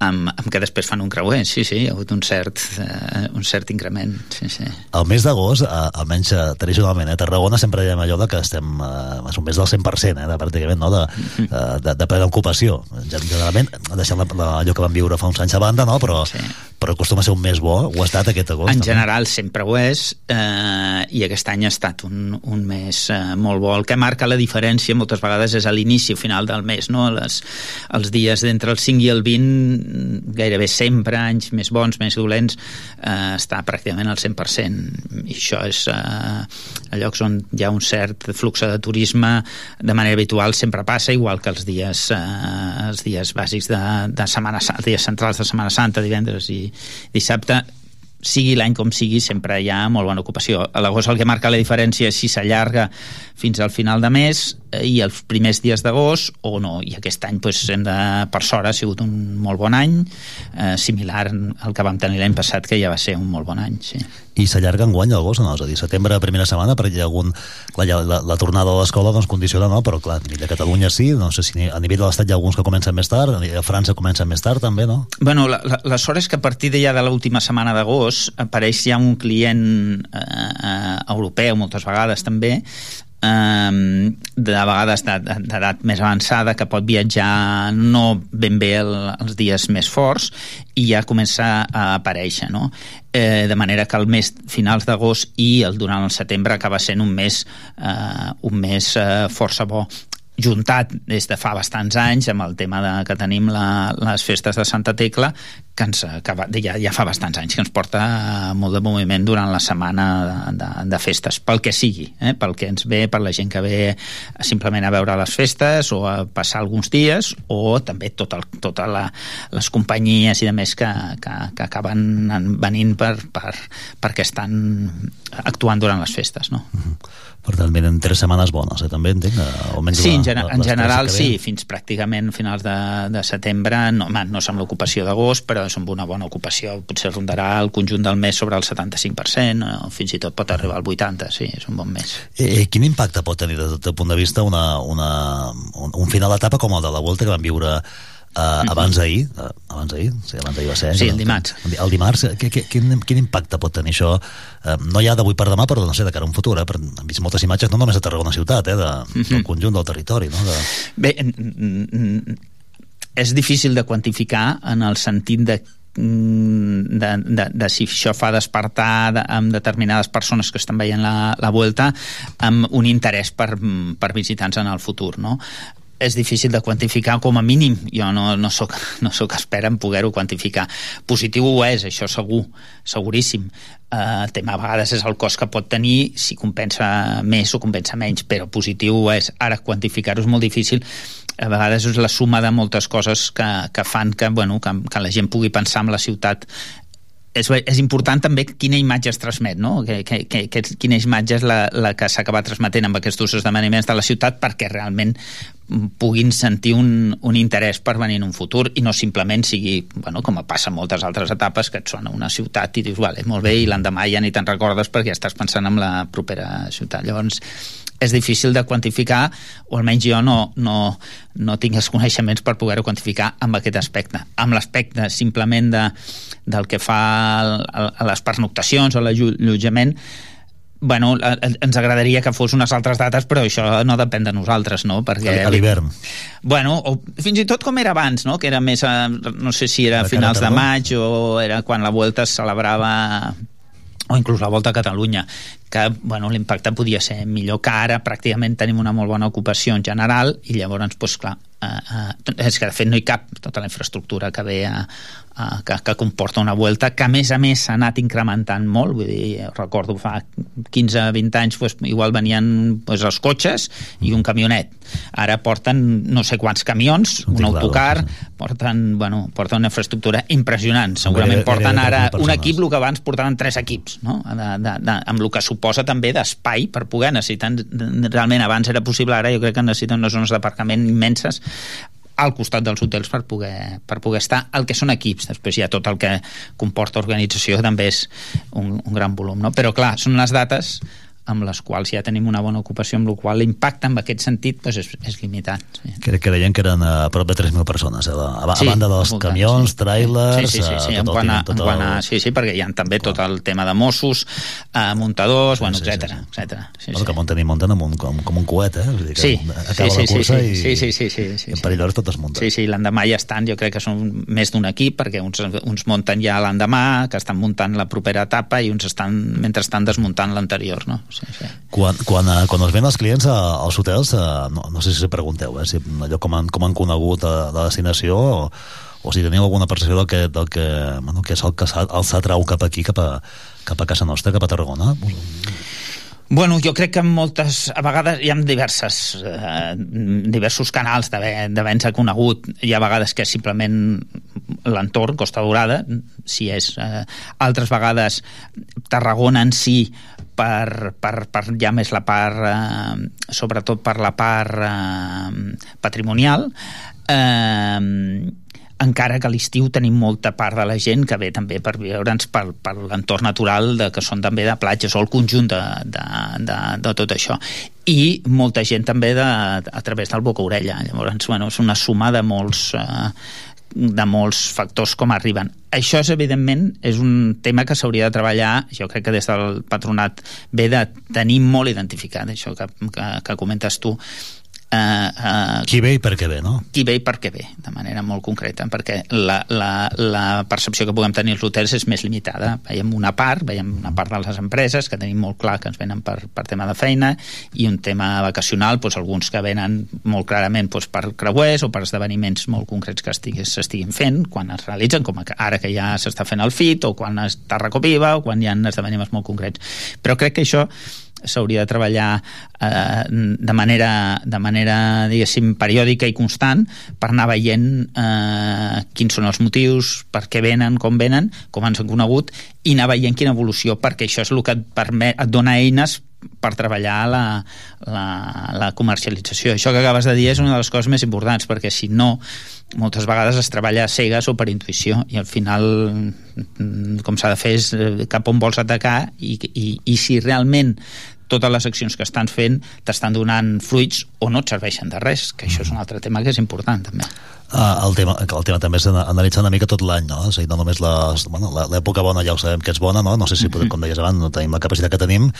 amb, amb que després fan un creuer, sí, sí, hi ha hagut un cert, eh, un cert increment, sí, sí. El mes d'agost, eh, almenys eh, tradicionalment, eh, a Tarragona sempre diem allò de que estem, eh, és un mes del 100%, eh, de, pràcticament, no? de, eh, de, de plena ocupació. Generalment, deixant la, la, allò que vam viure fa uns anys a banda, no? però, sí. però acostuma a ser un mes bo, ho ha estat aquest agost. En també. general sempre ho és eh, i aquest any ha estat un, un mes eh, molt bo. El que marca la diferència moltes vegades és a l'inici o final del mes, no? Les, els dies d'entre el 5 i el 20 gairebé sempre, anys més bons, més dolents, eh, està pràcticament al 100%. I això és eh, a llocs on hi ha un cert flux de turisme de manera habitual sempre passa, igual que els dies, eh, els dies bàsics de, de Setmana Santa, dies centrals de Setmana Santa, divendres i dissabte, sigui l'any com sigui, sempre hi ha molt bona ocupació. A l'agost el que marca la diferència és si s'allarga fins al final de mes eh, i els primers dies d'agost o no. I aquest any, doncs, hem de, per sort, ha sigut un molt bon any, eh, similar al que vam tenir l'any passat, que ja va ser un molt bon any, sí. I s'allarga en guany l'agost, no? És a dir, setembre, primera setmana, perquè hi ha algun... Clar, ja la, la tornada a l'escola doncs, condiciona, no? Però, clar, a nivell de Catalunya sí, no sé si a nivell de l'Estat hi ha alguns que comencen més tard, a França comencen més tard, també, no? Bueno, la, la, la sort és que a partir de ja de l'última setmana d'agost apareix ja un client eh, eh, europeu, moltes vegades també, eh, de vegades d'edat més avançada que pot viatjar no ben bé el, els dies més forts i ja comença a aparèixer no? eh, de manera que el mes finals d'agost i el durant el setembre acaba sent un mes, eh, un mes eh, força bo juntat des de fa bastants anys amb el tema de, que tenim la, les festes de Santa Tecla que, ens, va, ja, ja fa bastants anys que ens porta molt de moviment durant la setmana de, de, de festes, pel que sigui, eh? pel que ens ve, per la gent que ve simplement a veure les festes o a passar alguns dies, o també totes la, les companyies i de més que, que, que acaben venint per, per, perquè estan actuant durant les festes, no? Uh -huh. Per tant, venen tres setmanes bones, eh, també entenc? eh, Almenys Sí, la- en, gener la- en general sí, fins pràcticament finals de, de setembre, no, home, no amb l'ocupació d'agost, però és amb una bona ocupació, potser rondarà el conjunt del mes sobre el 75%, o fins i tot pot arribar al 80%, sí, és un bon mes. Eh, quin impacte pot tenir des del punt de vista una, una, un, un final d'etapa com el de la Volta que vam viure Uh, abans d'ahir, uh, abans d'ahir, sí, abans d'ahir va ser. Mhm. Sí, que- el dimarts. El dimarts, eh, que, que, quin, quin impacte pot tenir això, uh, no ja d'avui per demà, però no sé, de cara a un futur, eh? Però hem vist moltes imatges, no només de Tarragona ciutat, eh? De, Mhm. del conjunt del territori, no? De... Bé, mm, mm, és difícil de quantificar en el sentit de mm, de, de, de si això fa despertar de, amb determinades persones que estan veient la, la Vuelta amb un interès per, per visitants en el futur, no? És difícil de quantificar com a mínim. Jo no, no, soc, no soc expert en poder-ho quantificar. Positiu ho és, això segur seguríssim. Eh, el tema a vegades és el cost que pot tenir si compensa més o compensa menys però positiu ho és, ara quantificar-ho és molt difícil. A vegades és la suma de moltes coses que, que fan que, bueno, que, que la gent pugui pensar en la ciutat. És, és important també quina imatge es transmet, no? Que, que, que, quina imatge és la, la que s'ha acabat transmetent amb aquests esdeveniments de la ciutat perquè realment puguin sentir un, un interès per venir en un futur i no simplement sigui, bueno, com passa en moltes altres etapes, que et sona una ciutat i dius, vale, molt bé, i l'endemà ja ni te'n recordes perquè estàs pensant en la propera ciutat. Llavors, és difícil de quantificar, o almenys jo no, no, no tinc els coneixements per poder-ho quantificar amb aquest aspecte. Amb l'aspecte simplement de, del que fa a les pernoctacions o l'allotjament, bueno, ens agradaria que fos unes altres dates, però això no depèn de nosaltres, no? Perquè, A l'hivern. Bueno, o fins i tot com era abans, no? Que era més, a, no sé si era a finals de maig o era quan la Volta es celebrava o inclús la Volta a Catalunya que bueno, l'impacte podia ser millor que ara pràcticament tenim una molt bona ocupació en general i llavors, doncs, clar eh, eh, és que de fet no hi cap tota la infraestructura que ve a, a, que, que comporta una Vuelta que a més a més s'ha anat incrementant molt. Vull dir, recordo fa 15-20 anys pues, igual venien pues, els cotxes i un camionet. Ara porten no sé quants camions un autocar porten, bueno, porten una infraestructura impressionant. Segurament porten ara 3.000 un equip el que abans portaven tres equips no? de, de, de, amb el que suposa també d'espai per poder necessitar realment abans era possible, ara jo crec que necessiten unes zones d'aparcament immenses al costat dels hotels per poder, per poder estar el que són equips, després hi ha tot el que comporta organització també és un, un gran volum, no? però clar, són les dates amb les quals ja tenim una bona ocupació, amb la qual l'impacte en aquest sentit doncs, és, és limitat. Sí. Crec que deien que eren a prop de 3.000 persones, eh? a, a, Sí, banda dels voltant, camions, sí. tràilers... Sí, sí, sí, sí, eh, en tot el quant a, tot quant a, el- sí, sí, perquè hi ha també tot el tema de Mossos, eh, muntadors, bueno, Sí, sí, etc etc. Sí, Bueno, que munten i munten amb un, com, com un coet, eh? Vull dir que Sí, acaba sí, sí, la cursa sí, i, sí, sí, sí, sí, sí, i en sí. parell d'hores tot es munta. Sí, sí, l'endemà ja estan, jo crec que són més d'un equip, perquè uns, uns munten ja l'endemà, que estan muntant la propera etapa, i uns estan, mentre estan desmuntant l'anterior, no? Sí, sí. Quan, quan, eh, quan us ven els clients a, als hotels, eh, no, no sé si pregunteu, eh, si allò com han, com han conegut eh, la destinació o, o si teniu alguna percepció del que, del que, bueno, que és el que s'ha- els atrau cap aquí, cap a, cap a casa nostra, cap a Tarragona. Bueno, jo crec que moltes, a vegades hi ha diverses, eh, diversos canals d'haver- d'haver-nos conegut. Hi ha vegades que simplement l'entorn, Costa Daurada, si és. Eh, altres vegades Tarragona en si per, per, per ja més la part, eh, sobretot per la part eh, patrimonial. Eh, encara que a l'estiu tenim molta part de la gent que ve també per veure'ns per, per l'entorn natural de, que són també de platges o el conjunt de, de, de, de tot això. I molta gent també de, a través del boca-orella llavors bueno, és una suma de molts eh, de molts factors com arriben. Això és, evidentment, és un tema que s'hauria de treballar, jo crec que des del patronat ve de tenir molt identificat, això que, que, que comentes tu, eh, eh, Qui ve i per què ve, no? qui ve i per què ve, de manera molt concreta, perquè la, la, la percepció que puguem tenir els hotels és més limitada. Veiem una part, veiem una part de les empreses que tenim molt clar que ens venen per, per tema de feina i un tema vacacional, doncs alguns que venen molt clarament doncs, per creuers o per esdeveniments molt concrets que s'estiguin fent quan es realitzen, com ara que ja s'està fent el FIT o quan està Recopiva o quan hi ha esdeveniments molt concrets. Però crec que això s'hauria de treballar eh, de manera, de manera diguéssim, periòdica i constant per anar veient eh, quins són els motius, per què venen, com venen, com ens han conegut i anar veient quina evolució, perquè això és el que et, permet, et dona eines per treballar la, la, la comercialització. Això que acabes de dir és una de les coses més importants, perquè si no, moltes vegades es treballa a cegues o per intuïció, i al final mm, com s'ha de fer és eh, cap on vols atacar i, i, i si realment totes les accions que estan fent t'estan donant fruits o no et serveixen de res, que això és un altre tema que és important també. Ah, el, tema, el tema també analitzar una mica tot l'any, no? És a dir, no només les- bueno, l'època bona ja ho sabem que és bona, no? No sé si, podem, com deies abans, no tenim la capacitat que tenim,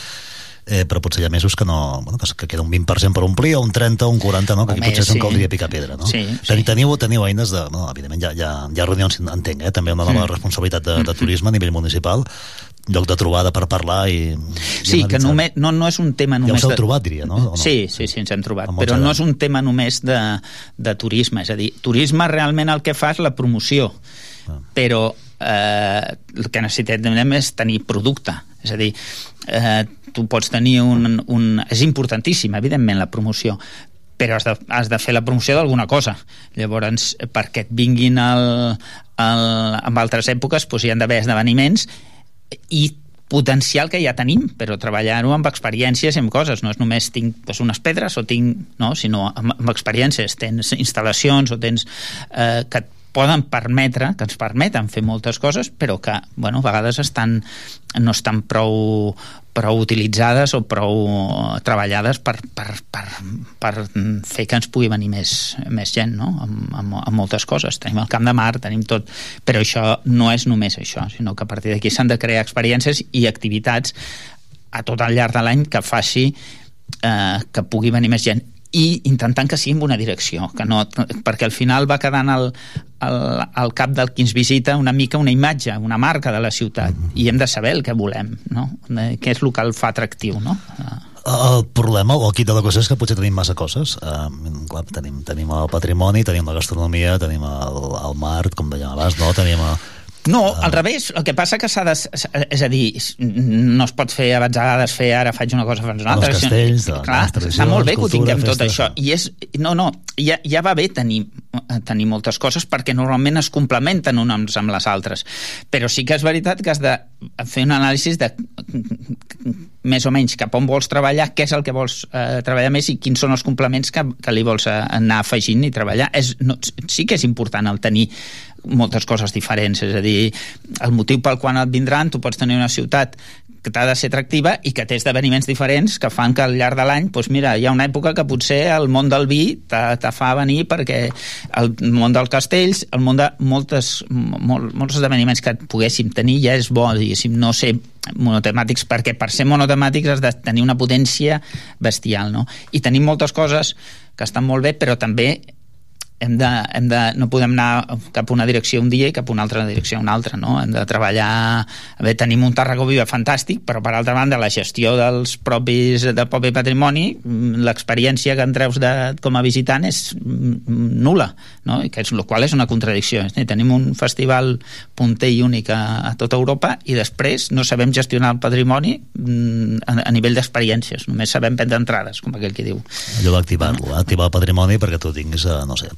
eh, però potser hi ha mesos que no bueno, que, que queda un 20% per omplir, o un 30 o un 40, no? que aquí Home, potser se'n sí. caldria picar pedra. No? Sí, Ten, teniu, teniu eines de... No, evidentment, hi ha, hi ha, hi ha reunions, entenc, eh? també una nova Mm. responsabilitat de, de turisme a nivell municipal, lloc de trobada per parlar i... i Sí, que només, no, no és un tema Ja només... us heu de- trobat, diria, no? No? Sí, sí, sí, ens hem trobat. Però no és un tema només de, de turisme. És a dir, turisme realment el que fa és la promoció. Ah. Però eh, el que necessitem és tenir producte. És a dir, eh, tu pots tenir un, un... És importantíssim, evidentment, la promoció, però has de, has de fer la promoció d'alguna cosa. Llavors, perquè et vinguin el, el, en altres èpoques, doncs hi han d'haver esdeveniments i potencial que ja tenim, però treballar-ho amb experiències i amb coses, no és només tinc doncs, unes pedres o tinc, no, sinó amb, amb experiències, tens instal·lacions o tens eh, que et poden permetre, que ens permeten fer moltes coses, però que, bueno, a vegades estan, no estan prou, prou utilitzades o prou treballades per, per, per, per fer que ens pugui venir més, més gent, no?, amb, amb, amb moltes coses. Tenim el Camp de Mar, tenim tot, però això no és només això, sinó que a partir d'aquí s'han de crear experiències i activitats a tot el llarg de l'any que faci eh, que pugui venir més gent i intentant que sigui en una direcció que no, perquè al final va quedant al, al, al cap del qui ens visita una mica una imatge, una marca de la ciutat i hem de saber el que volem no? Eh, què és el que el fa atractiu no? El problema o el quid de la cosa és que potser tenim massa coses. Uh, clar, tenim, tenim el patrimoni, tenim la gastronomia, tenim el, el mar, com dèiem abans, no? Tenim el, No, al revés, el que passa que s'ha de... És a dir, no es pot fer a vegades fer ara faig una cosa, faig una Els altra. castells, de- Clar, les està molt bé que ho tinguem tot això. I és, no, no, ja, ja va bé tenir, tenir moltes coses perquè normalment es complementen unes amb les altres. Però sí que és veritat que has de fer un anàlisi de més o menys cap on vols treballar, què és el que vols eh, treballar més i quins són els complements que, que li vols eh, anar afegint i treballar. És, no, sí que és important el tenir moltes coses diferents, és a dir, el motiu pel qual et vindran, tu pots tenir una ciutat que t'ha de ser atractiva i que té esdeveniments diferents que fan que al llarg de l'any, doncs mira, hi ha una època que potser el món del vi te, te fa venir perquè el món dels castells, el món de moltes, mol, molts esdeveniments que poguéssim tenir ja és bo, diguéssim, no ser monotemàtics, perquè per ser monotemàtics has de tenir una potència bestial, no? I tenim moltes coses que estan molt bé, però també hem de, hem de, no podem anar cap a una direcció un dia i cap a una altra direcció una altra, no? Hem de treballar... Bé, tenim un Tarragó Viva fantàstic, però per altra banda la gestió dels propis, del propi patrimoni, mm, l'experiència que en treus de, com a visitant és mm, nula, no? I que és, el qual és una contradicció. Tenim un festival punter i únic a, a tota Europa i després no sabem gestionar el patrimoni mm, a, a nivell d'experiències, només sabem prendre entrades, com aquell que diu. Allò d'activar-lo, activar el patrimoni perquè tu tinguis, eh, no sé,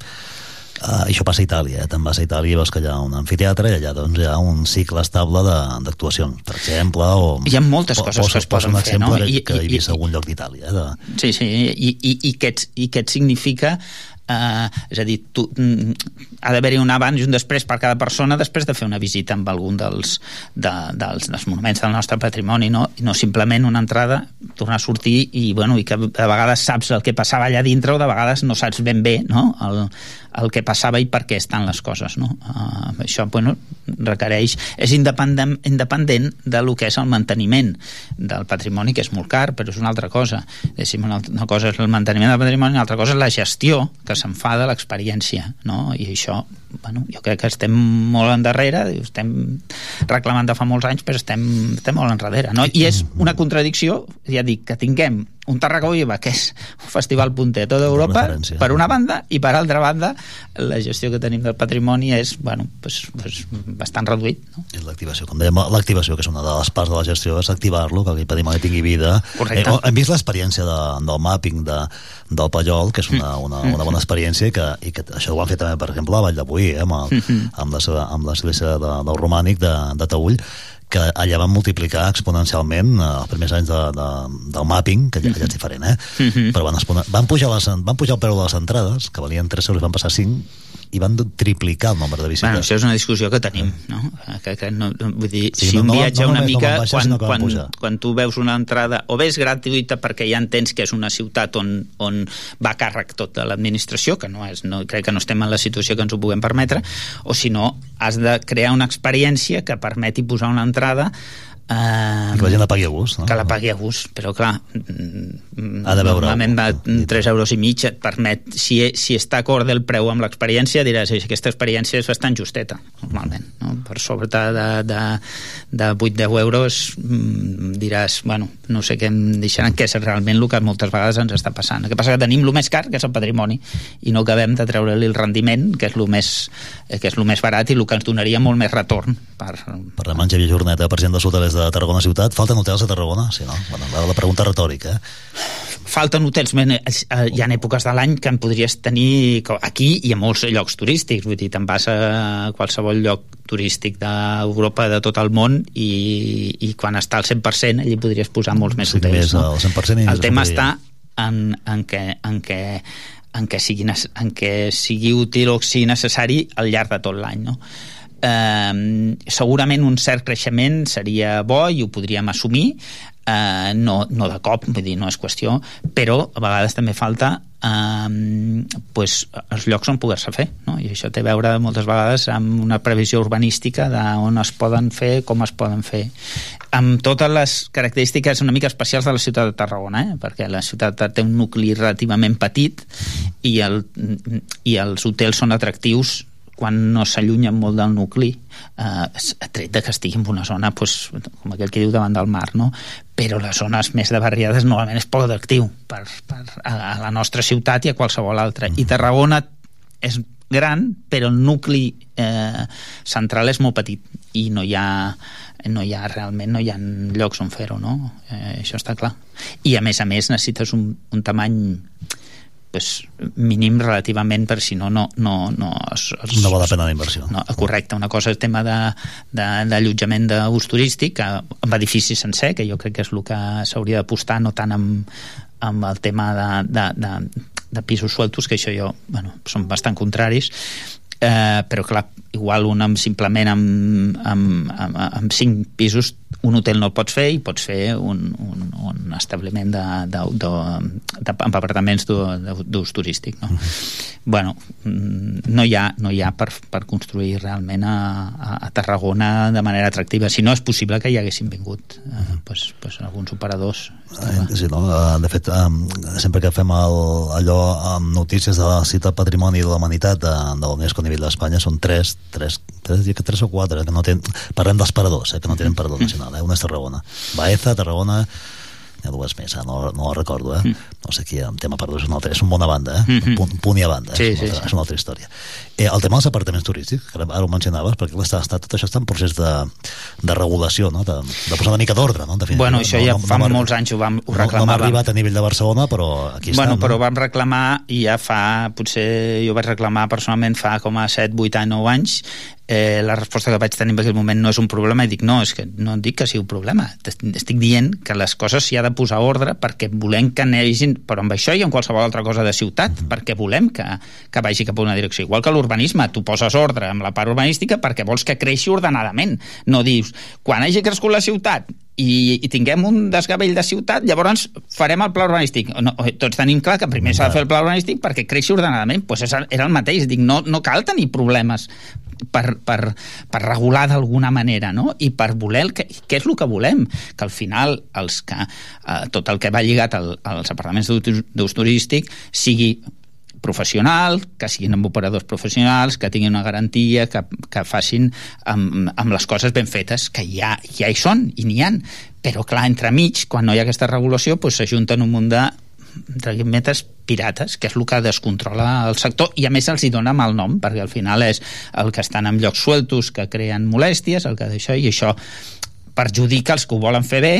Uh, això passa a Itàlia, eh? te'n vas a Itàlia i veus que hi ha un anfiteatre i allà doncs, hi ha un cicle estable de- d'actuacions, per exemple, o... Hi ha moltes o- coses que es poden fer, no? que, I- que i- vist a algun lloc d'Itàlia. eh, De... Sí, sí, i, i, i, què, i què significa eh, és a dir, tu, mm, ha d'haver-hi un abans i un després per cada persona després de fer una visita amb algun dels, de, dels, dels monuments del nostre patrimoni no? i no simplement una entrada tornar a sortir i, bueno, i que a vegades saps el que passava allà dintre o de vegades no saps ben bé no? el, el que passava i per què estan les coses no? uh, això bueno, requereix és independent, independent de lo que és el manteniment del patrimoni que és molt car però és una altra cosa Diguéssim, una, una cosa és el manteniment del patrimoni una altra cosa és la gestió que se'n fa de l'experiència no? i això bueno, jo crec que estem molt endarrere estem reclamant de fa molts anys però estem, estem molt enrere no? i és una contradicció ja dic, que tinguem un Tarragó Viva que és un festival punter a tota Europa referència. per una banda i per altra banda la gestió que tenim del patrimoni és bueno, pues, pues, bastant reduït no? És l'activació, com dèiem, l'activació, que és una de les parts de la gestió, és activar-lo, que aquell patrimoni tingui vida. Correcte. Eh, hem vist l'experiència de, del mapping de, del Pallol, que és una, una, una bona experiència, i que, i que això ho han fet també, per exemple, a Vall de Boí, eh, amb, el, amb la- amb l'església de, del romànic de, de Taüll, que allà van multiplicar exponencialment eh, els primers anys de, de, del mapping, que allà, allà és diferent, eh? però van, van, pujar les, van pujar el preu de les entrades, que valien 3 euros, van passar a 5, i van triplicar el nombre de visites. Bueno, això és una discussió que tenim, no? Que, que no, no vull dir, Sí, si no- un no- viatge no una no mica, van baixar, quan, van quan, pujar. quan tu veus una entrada, o bé és gratuïta perquè ja entens que és una ciutat on, on va càrrec tot de l'administració, que no és, no, crec que no estem en la situació que ens ho puguem permetre, o si no, has de crear una experiència que permeti posar una entrada eh, que la gent la pagui a gust. No? que la pagui a gust, però clar mm, Ha de veure normalment va algú. 3 euros i mig et permet si, si està acord el preu amb l'experiència diràs, "Ei, aquesta experiència és bastant justeta normalment, no? per sobre de, de, de 8-10 euros mm, diràs, bueno no sé què em deixaran, que és realment el que moltes vegades ens està passant, el que passa que tenim el més car que és el patrimoni, i no acabem de treure-li el rendiment, que és el més eh, que és el més barat i el que ens donaria molt més retorn per, Parlem amb Xavier Jorneta, president dels hotelers de Tarragona Ciutat. Falten hotels a Tarragona? Sí, no? Bueno, la, la pregunta retòrica, eh? falten hotels men- eh, hi ha èpoques de l'any que en podries tenir aquí i a molts llocs turístics vull dir, te'n vas a qualsevol lloc turístic d'Europa de tot el món i, i quan està al 100% allí podries posar molts més Sí, hotels més no? al 100% i el tema està en, en què, en què en què, sigui, en què sigui útil o sigui necessari al llarg de tot l'any no? Eh, segurament un cert creixement seria bo i ho podríem assumir eh, no, no de cop, vull dir, no és qüestió però a vegades també falta eh, pues, els llocs on poder-se fer no? i això té a veure moltes vegades amb una previsió urbanística d'on es poden fer, com es poden fer amb totes les característiques una mica especials de la ciutat de Tarragona eh? perquè la ciutat té un nucli relativament petit i, el, i els hotels són atractius quan no s'allunyen molt del nucli eh, a tret de que estigui en una zona pues, com aquell que diu davant del mar no? però les zones més de barriades normalment és poc atractiu per, per, a, a la nostra ciutat i a qualsevol altra i Tarragona és gran però el nucli eh, central és molt petit i no hi ha no hi ha realment no hi ha llocs on fer-ho no? eh, això està clar i a més a més necessites un, un tamany pues, mínim relativament per si no no, no, no, es, es, No val la pena la inversió. no, correcte, una cosa és el tema d'allotjament d'ús turístic que, amb edifici sencer, que jo crec que és el que s'hauria d'apostar no tant amb, amb el tema de, de, de, de pisos sueltos que això jo, bueno, són bastant contraris eh, però clar, igual un amb, simplement amb, amb, amb, amb cinc pisos un hotel no el pots fer i pots fer un, un, un establiment de, de, de, de, amb apartaments d'ú- d'ús turístic no? bueno, mm, no hi ha, no hi ha per, per construir realment a, a, a Tarragona de manera atractiva si no és possible que hi haguessin vingut eh, pues, pues alguns operadors Eh, Sí, no? Eh, De fet, sempre que fem el, allò amb notícies de la cita Patrimoni de la Humanitat de, de l'UNESCO a nivell d'Espanya són tres, tres, tres, que tres o quatre, que no tenen, parlem dels paradors, eh, que no tenen parador nacional, eh? una és Tarragona. Baeza, Tarragona, hi ha dues més, eh? no, no la recordo, eh? no sé qui, en tema paradors és una altra, és una bona banda, eh? Mhm. punt, punt i a banda? Sí, és, sí, una altra, sí. és una altra història. Eh, el tema dels apartaments turístics, que ara ho mencionaves, perquè està, està, tot això està en procés de, de regulació, no? de, de posar una mica d'ordre, no? En definitiva, Bueno, això ja fa m'ha- molts anys ho vam ho no, no m'ha reclamàvem. arribat a nivell de Barcelona, però aquí bueno, està. però no? vam reclamar i ja fa, potser jo vaig reclamar personalment fa com a 7, 8, 9 anys eh, la resposta que vaig tenir en aquell moment no és un problema i dic no, és que no dic que sigui un problema Est- estic dient que les coses s'hi ha de posar ordre perquè volem que anegin però amb això i amb qualsevol altra cosa de ciutat perquè volem que, que vagi cap a una direcció igual que l'urbanisme, tu poses ordre amb la part urbanística perquè vols que creixi ordenadament no dius, quan hagi crescut la ciutat i, i tinguem un desgavell de ciutat, llavors farem el pla urbanístic. No, tots tenim clar que primer s'ha de fer el pla urbanístic perquè creixi ordenadament. Pues és, era el mateix. Dic, no, no cal tenir problemes per, per, per regular d'alguna manera, no? I per voler que, què és el que volem? Que al final els que, eh, tot el que va lligat al, als apartaments d'ús turístic sigui professional, que siguin amb operadors professionals, que tinguin una garantia, que, que facin amb, amb les coses ben fetes, que ja, ja hi són i n'hi han. Però, clar, entremig, quan no hi ha aquesta regulació, doncs s'ajunten un munt de metes pirates, que és el que descontrola el sector, i a més els hi dona mal nom, perquè al final és el que estan en llocs sueltos que creen molèsties, el que d'això, i això perjudica els que ho volen fer bé,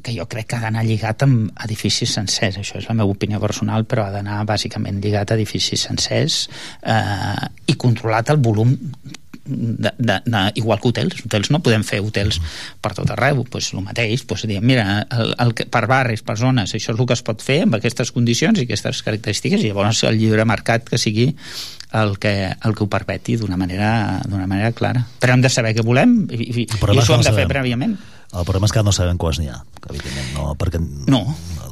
que jo crec que ha d'anar lligat amb edificis sencers, això és la meva opinió personal, però ha d'anar bàsicament lligat a edificis sencers eh, i controlat el volum de, de, de, igual que hotels, hotels no podem fer hotels per tot arreu, doncs el mateix doncs diem, mira, el, el, que- per barris, per zones això és el que es pot fer amb aquestes condicions i aquestes característiques i llavors el lliure mercat que sigui el que, el que ho permeti d'una manera, manera clara. Però hem de saber què volem i, i, i això ho hem de fer prèviament El problema és que no sabem quants n'hi ha, evidentment no, perquè no,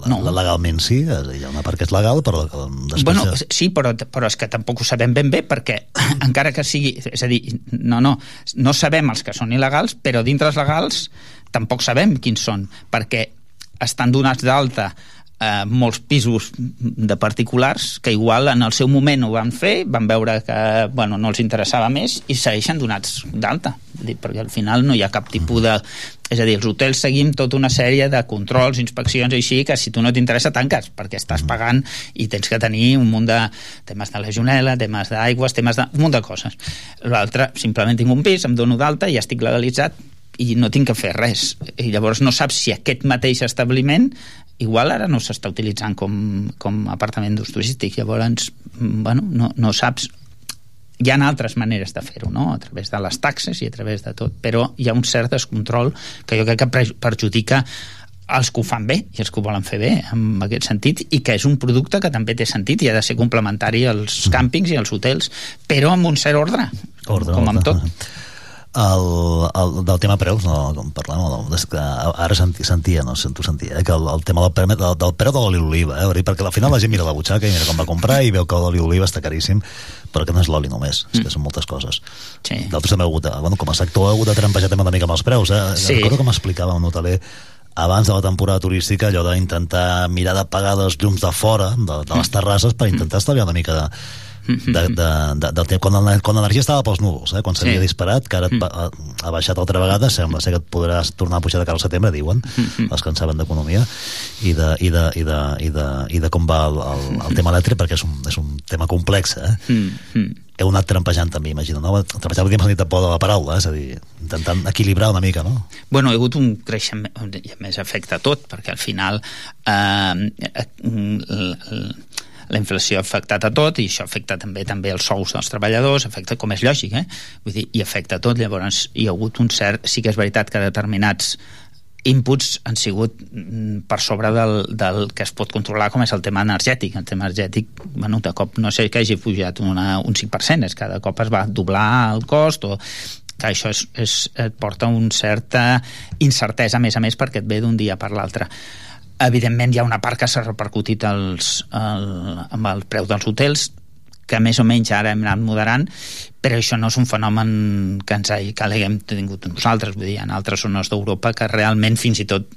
la, la, legalment sí, és a dir, hi ha una part que és legal, però després... Bueno, sí, però, però és que tampoc ho sabem ben bé perquè encara que sigui... És a dir, no, no, no sabem els que són il·legals, però dintre els legals tampoc sabem quins són, perquè estan donats d'alta eh, molts pisos de particulars que igual en el seu moment ho van fer, van veure que bueno, no els interessava més i segueixen donats d'alta, perquè al final no hi ha cap tipus de... És a dir, els hotels seguim tota una sèrie de controls, inspeccions i així, que si tu no t'interessa tanques, perquè estàs pagant i tens que tenir un munt de temes de legionela, temes d'aigües, temes de... un munt de coses. L'altre, simplement tinc un pis, em dono d'alta i ja estic legalitzat i no tinc que fer res. I llavors no saps si aquest mateix establiment igual ara no s'està utilitzant com, com apartament d'ús turístic. Llavors, mm, bueno, no, no saps hi ha altres maneres de fer-ho, no? a través de les taxes i a través de tot, però hi ha un cert descontrol que jo crec que perjudica els que ho fan bé i els que ho volen fer bé en aquest sentit i que és un producte que també té sentit i ha de ser complementari als càmpings i als hotels però amb un cert ordre, Ordre, com amb ordre. tot el, el, del tema preus, no, com parlem, no, és que ara senti, sentia, no tu sentia, eh, que el, el tema del, del, del preu de l'oli d'oliva, eh, perquè al final la gent mira la butxaca i mira com va comprar i veu que l'oli d'oliva està caríssim, però que no és l'oli només, és que són moltes coses. Sí. D'altres també heu hagut, de, bueno, com a sector heu hagut de trampejar també una mica amb els preus, eh? Sí. Recordo que m'explicava un hoteler abans de la temporada turística allò d'intentar mirar de pagar els llums de fora, de, de les terrasses, per intentar estalviar una mica de, de, de, de, del temps, quan, l'energia estava pels núvols, eh? quan s'havia Sí. disparat, que ara et va- ha, ha baixat altra vegada, sembla ser que et podràs tornar a pujar de cara al setembre, diuen, els que en saben d'economia, i de, i, de, i, de, i, de, i de com va el, el, el tema elèctric, perquè és un, és un tema complex, eh? Mm, mm. Heu anat trampejant també, imagino, no? Trampejant en sentit de por de la paraula, eh? és a dir, intentant equilibrar una mica, no? Bueno, hi ha hagut un creixement, i a més afecta tot, perquè al final eh, eh, l- l- la inflació ha afectat a tot i això afecta també també els sous dels treballadors, afecta com és lògic, eh? Vull dir, i afecta tot, llavors hi ha hagut un cert... Sí que és veritat que determinats inputs han sigut mm, per sobre del, del que es pot controlar com és el tema energètic. El tema energètic, bueno, de cop no sé que hagi pujat una, un 5% és que cop es va doblar el cost o que això és, és, et porta un certa incertesa a més a més perquè et ve d'un dia per l'altre evidentment hi ha una part que s'ha repercutit els, el, amb el preu dels hotels que més o menys ara hem anat moderant, però això no és un fenomen que ens hagi, que haguem tingut nosaltres, vull dir, en altres zones d'Europa que realment fins i tot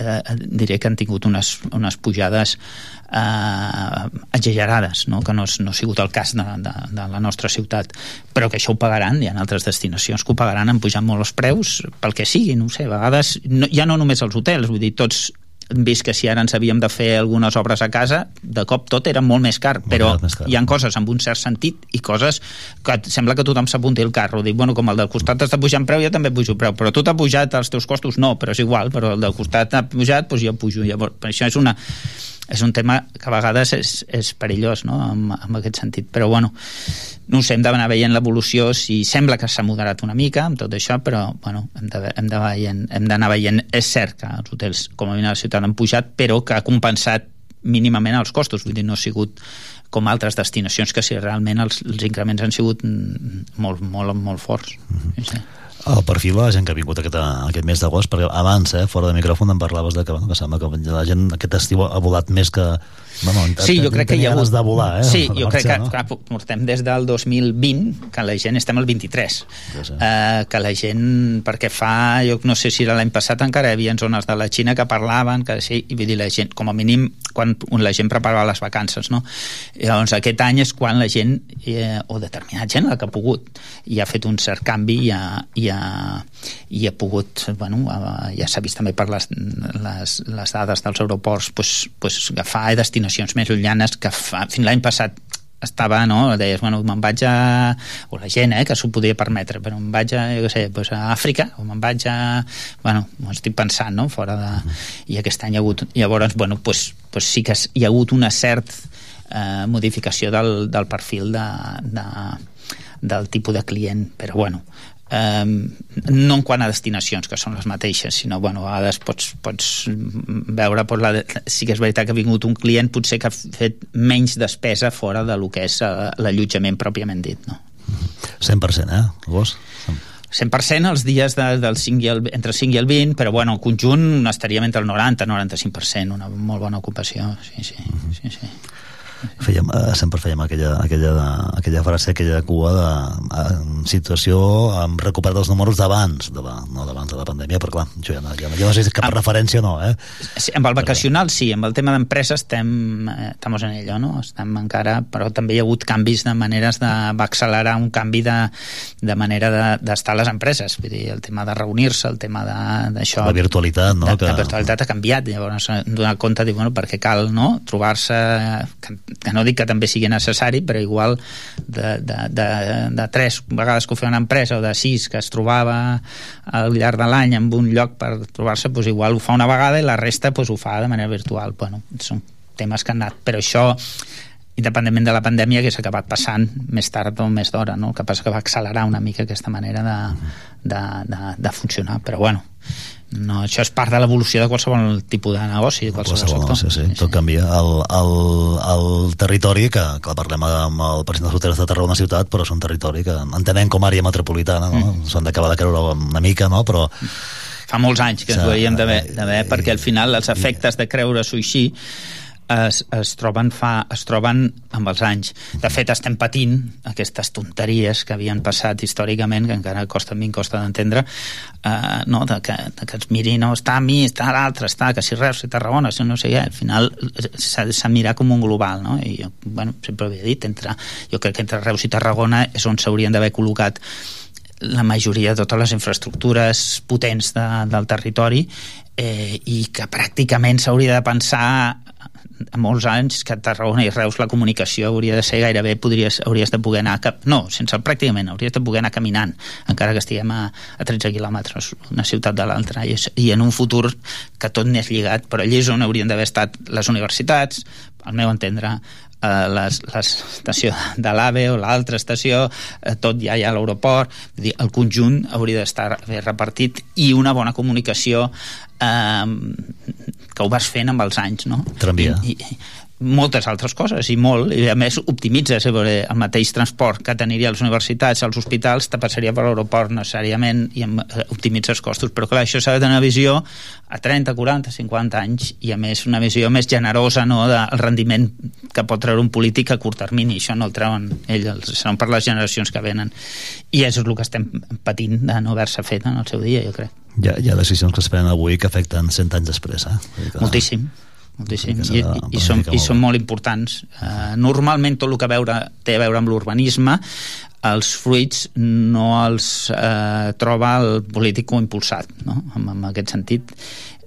eh, diré que han tingut unes, unes pujades eh, exagerades, no? que no, és, no ha sigut el cas de, de, de la nostra ciutat, però que això ho pagaran, hi ha altres destinacions que ho pagaran, han pujat molt els preus, pel que sigui, no sé, a vegades, no, ja no només els hotels, vull dir, tots vist que si ara ens havíem de fer algunes obres a casa, de cop tot era molt més car, Molt però més car. hi han coses amb un cert sentit i coses que sembla que tothom s'apunti al carro. Dic, bueno, com el del costat està pujant preu, jo també pujo preu, però tu t'ha pujat els teus costos? No, però és igual, però el del costat ha pujat, doncs jo pujo. Llavors, per això és una és un tema que a vegades és, és perillós no? en, en aquest sentit, però bueno no ho sé, hem d'anar veient l'evolució. Si sembla que s'ha moderat una mica amb tot això, però bueno, hem de- hem de veient- hem d'anar veient, és cert que els hotels com a mínim a la ciutat han pujat però que ha compensat mínimament els costos. Vull dir, no ha sigut com altres destinacions que si realment els, els increments han sigut mm, molt, molt, molt forts. Sí, sí. El perfil de la gent que ha vingut aquest, aquest mes d'agost, perquè abans, eh, fora de micròfon, em parlaves de que, bueno, que sembla que la gent aquest estiu ha volat més que... Bueno, Sí, jo crec que hi ha hagut... de volar, eh? Sí, jo crec que, marxar, no? clar, portem des del 2020, que la gent estem al 23. Ja. Eh, que la gent, perquè fa, jo no sé si era l'any passat encara hi havia zones de la Xina que parlaven, que sí, i vull dir, la gent, com a mínim, quan la gent preparava les vacances, no? I llavors, aquest any és quan la gent, eh, o determinat gent, la que ha pogut, i ha fet un cert canvi i ha, i ha, i ha pogut, bueno, ja s'ha vist també per les, les, les dades dels aeroports, pues, pues agafar destinacions més llunyanes que fa, fins l'any passat estava, no? Deies, bueno, me'n vaig a... o la gent, eh, que s'ho podia permetre, però me'n vaig a, jo què sé, pues a Àfrica, o me'n vaig a... Bueno, m'ho estic pensant, no?, fora de... I aquest any hi ha hagut... Llavors, bueno, pues, pues sí que hi ha hagut una certa eh, modificació del, del perfil de, de, del tipus de client, però bueno, eh, no en quant a destinacions que són les mateixes, sinó bueno, a vegades pots, pots veure pues, la, sí que és veritat que ha vingut un client potser que ha fet menys despesa fora de lo que és eh, l'allotjament pròpiament dit no? 100%, eh, agost? 100% els dies de, del 5 i el, entre el 5 i el 20, però bueno, el conjunt estaríem entre el 90 i 95%, una molt bona ocupació, sí, sí, sí, sí. Fèiem, eh, sempre fèiem aquella, aquella, aquella frase, aquella cua de eh, situació amb recuperar els números d'abans, de la, no d'abans de la pandèmia, però clar, jo ja no, ja, no- ja no sé si cap referència o no, eh? Sí, amb el vacacional sí, amb el tema d'empresa estem, eh, estamos en ello, no? Estem encara, però també hi ha hagut canvis de maneres de... va accelerar un canvi de, de manera de- d'estar de, a les empreses, vull dir, el tema de reunir-se, el tema de- d'això... La virtualitat, no? La, Que- la virtualitat ha canviat, llavors s'ha donat compte de, bueno, perquè cal no? trobar-se, que, no dic que també sigui necessari, però igual de, de, de, de tres vegades que ho feia una empresa o de sis que es trobava al llarg de l'any en un lloc per trobar-se, doncs igual ho fa una vegada i la resta doncs, ho fa de manera virtual. Bueno, són temes que han anat, però això independentment de la pandèmia que s'ha acabat passant més tard o més d'hora, no? el que passa que va accelerar una mica aquesta manera de, de, de, de funcionar, però bueno no, això és part de l'evolució de qualsevol tipus de negoci, de qualsevol, qualsevol, sector. sí, sí, tot canvia. El, el, el territori, que, que parlem amb el president dels hotels de Tarragona ciutat, però és un territori que entenem com a àrea metropolitana, no? Mm. s'han d'acabar de creure una mica, no? però Fa molts anys que ens ho havíem eh, d'haver perquè al final els efectes de creure-s'ho així es, es, troben fa, es troben amb els anys. De fet, estem patint aquestes tonteries que havien passat històricament, que encara costa a mi costa d'entendre, eh, no? de, que, de que es miri, no, està a mi, està a l'altre, està, que si Reus, si Tarragona, si no sé què, al final s'ha s'ha de mirar com un global, no? I jo, bueno, sempre ho havia dit, entre, jo crec que entre Reus i Tarragona és on s'haurien d'haver col·locat la majoria de totes les infraestructures potents de, del territori eh, i que pràcticament s'hauria de pensar a molts anys que a Tarragona i Reus la comunicació hauria de ser gairebé podries, hauries de poder anar cap, no, sense pràcticament hauries de poder anar caminant encara que estiguem a, a 13 quilòmetres una ciutat de l'altra i, i en un futur que tot n'és lligat però allí és on haurien d'haver estat les universitats al meu entendre l'estació de l'AVE o l'altra estació, eh, tot ja hi ha l'aeroport, el conjunt hauria d'estar repartit i una bona comunicació eh, que ho vas fent amb els anys, no? Tramvia. I, i, moltes altres coses i molt, i a més optimitzes eh, perquè el mateix transport que teniria a les universitats, als hospitals, te passaria per l'aeroport necessàriament i eh, optimitzes costos, però clar, això s'ha de tenir una visió a 30, 40, 50 anys i a més una visió més generosa no, del rendiment que pot treure un polític a curt termini, això no el treuen ells, seran per les generacions que venen. I és el que estem patint de no haver-se fet en el seu dia, jo crec. Hi ha, hi ha decisions que es prenen avui que afecten 100 anys després, eh? Que- moltíssim moltíssim, s'ha i, i, i, són, i són molt importants uh, normalment tot el que veure, té a veure amb l'urbanisme els fruits no els eh, troba el polític o impulsat no? en, en aquest sentit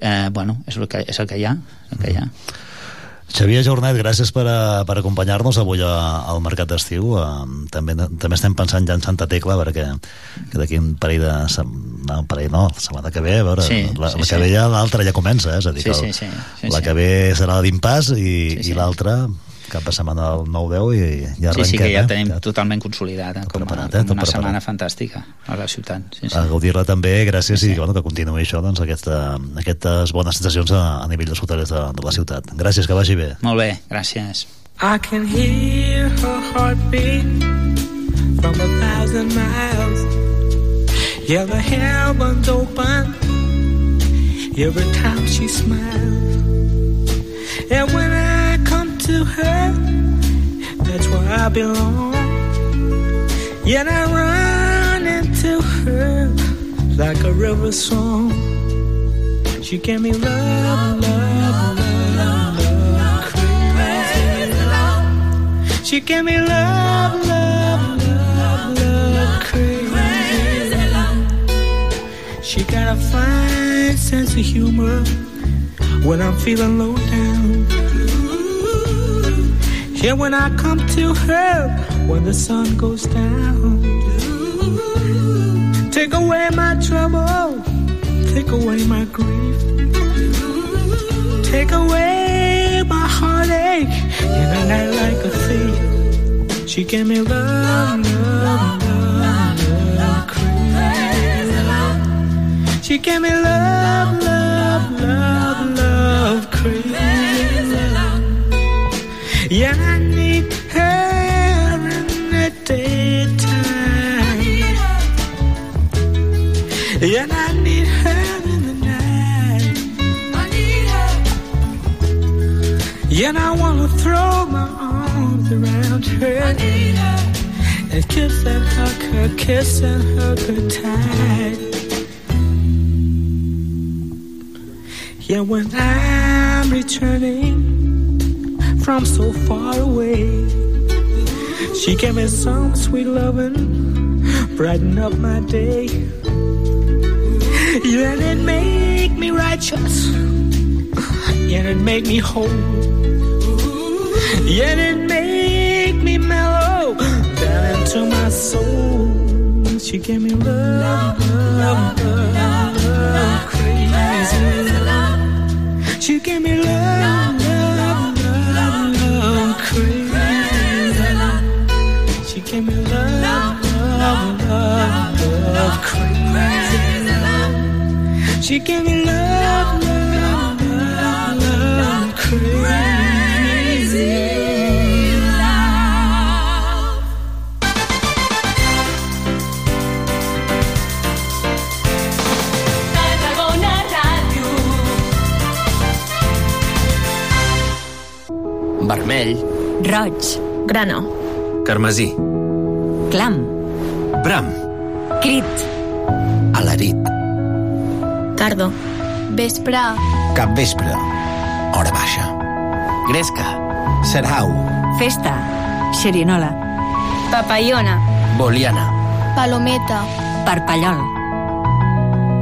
eh, bueno, és el, que, és el que hi ha, el que hi ha. Xavier Jornet, gràcies per, a, per acompanyar-nos avui a, al Mercat d'Estiu. Uh, també, també estem pensant ja en Santa Tecla, perquè que d'aquí un parell de... No, un parell no, la setmana que ve, a veure, Sí, la, sí, la que sí. ve ja l'altra ja comença, eh? és a dir, Sí, que sí, el- sí, sí, la sí. que ve serà la d'impàs i, Sí, sí. i l'altra cap de setmana del 9-10 i ja sí, arrenquem. sí que ja eh? tenim totalment consolidat eh, com, a, preparat, eh? com Tot una preparat. setmana fantàstica a la ciutat sí, sí. a gaudir-la també, gràcies i bueno, que continuï això, doncs, aquesta, aquestes bones sensacions a, a nivell dels hotelers de, de la ciutat. Gràcies, que vagi bé. molt bé, gràcies I can hear her heartbeat from a thousand miles. Yeah, the heavens open every time she smiles. And when to her, that's where I belong. Yet I run into her like a river song. She gave me love, love, love, love, crazy love. She gave me love, love, love, love, crazy love. She got a fine sense of humor when I'm feeling low down. Yeah, when I come to her when the sun goes down. Take away my trouble, take away my grief, take away my heartache in a night like a thief. She gave me love, love, love, love, love. She gave me love, love, love, love, crazy love. Yeah, I need her in the daytime. Yeah, I need her in the night. I need her. Yeah, I wanna throw my arms around her. I need her. And kiss and hug her, kiss and hug her tight. Yeah, when I'm returning from so far away, she gave me some sweet loving, brighten up my day. Yeah, it make me righteous, yeah, it make me whole, yeah, it make me mellow down into my soul. She gave me love, love, love, love, crazy love. She gave me love, She gave me love, love, love, love, crazy. Vermell, Roig. Grana. carmesí, Clam. bram, Crit. alarit, Cardo. Vespre. capvespre, hora baixa, gresca, serau, Festa. Xerinola. Papallona. boliana, Palometa. Parpallol.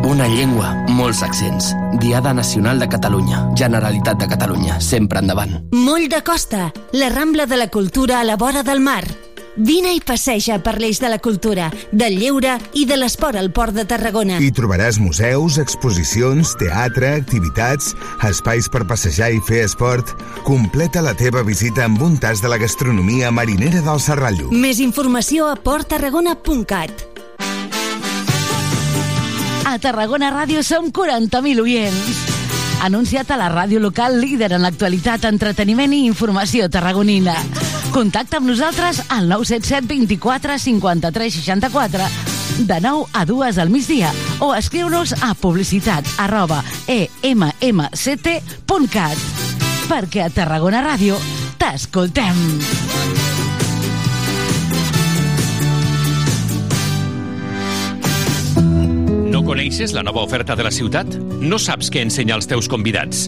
una llengua, molts accents, Diada Nacional de Catalunya, Generalitat de Catalunya, sempre endavant. Moll de Costa, la Rambla de la Cultura a la vora del mar. Vine i passeja per l'eix de la cultura, del lleure i de l'esport al Port de Tarragona. Hi trobaràs museus, exposicions, teatre, activitats, espais per passejar i fer esport. Completa la teva visita amb un tas de la gastronomia marinera del Serrallo. Més informació a porttarragona.cat. A Tarragona Ràdio som 40.000 oients. Anunciat a la ràdio local líder en l'actualitat, entreteniment i informació tarragonina. Contacta amb nosaltres al 977 24 53 64 de 9 a 2 al migdia o escriu-nos a publicitat arroba e emmct.cat perquè a Tarragona Ràdio t'escoltem. No coneixes la nova oferta de la ciutat? No saps què ensenya als teus convidats?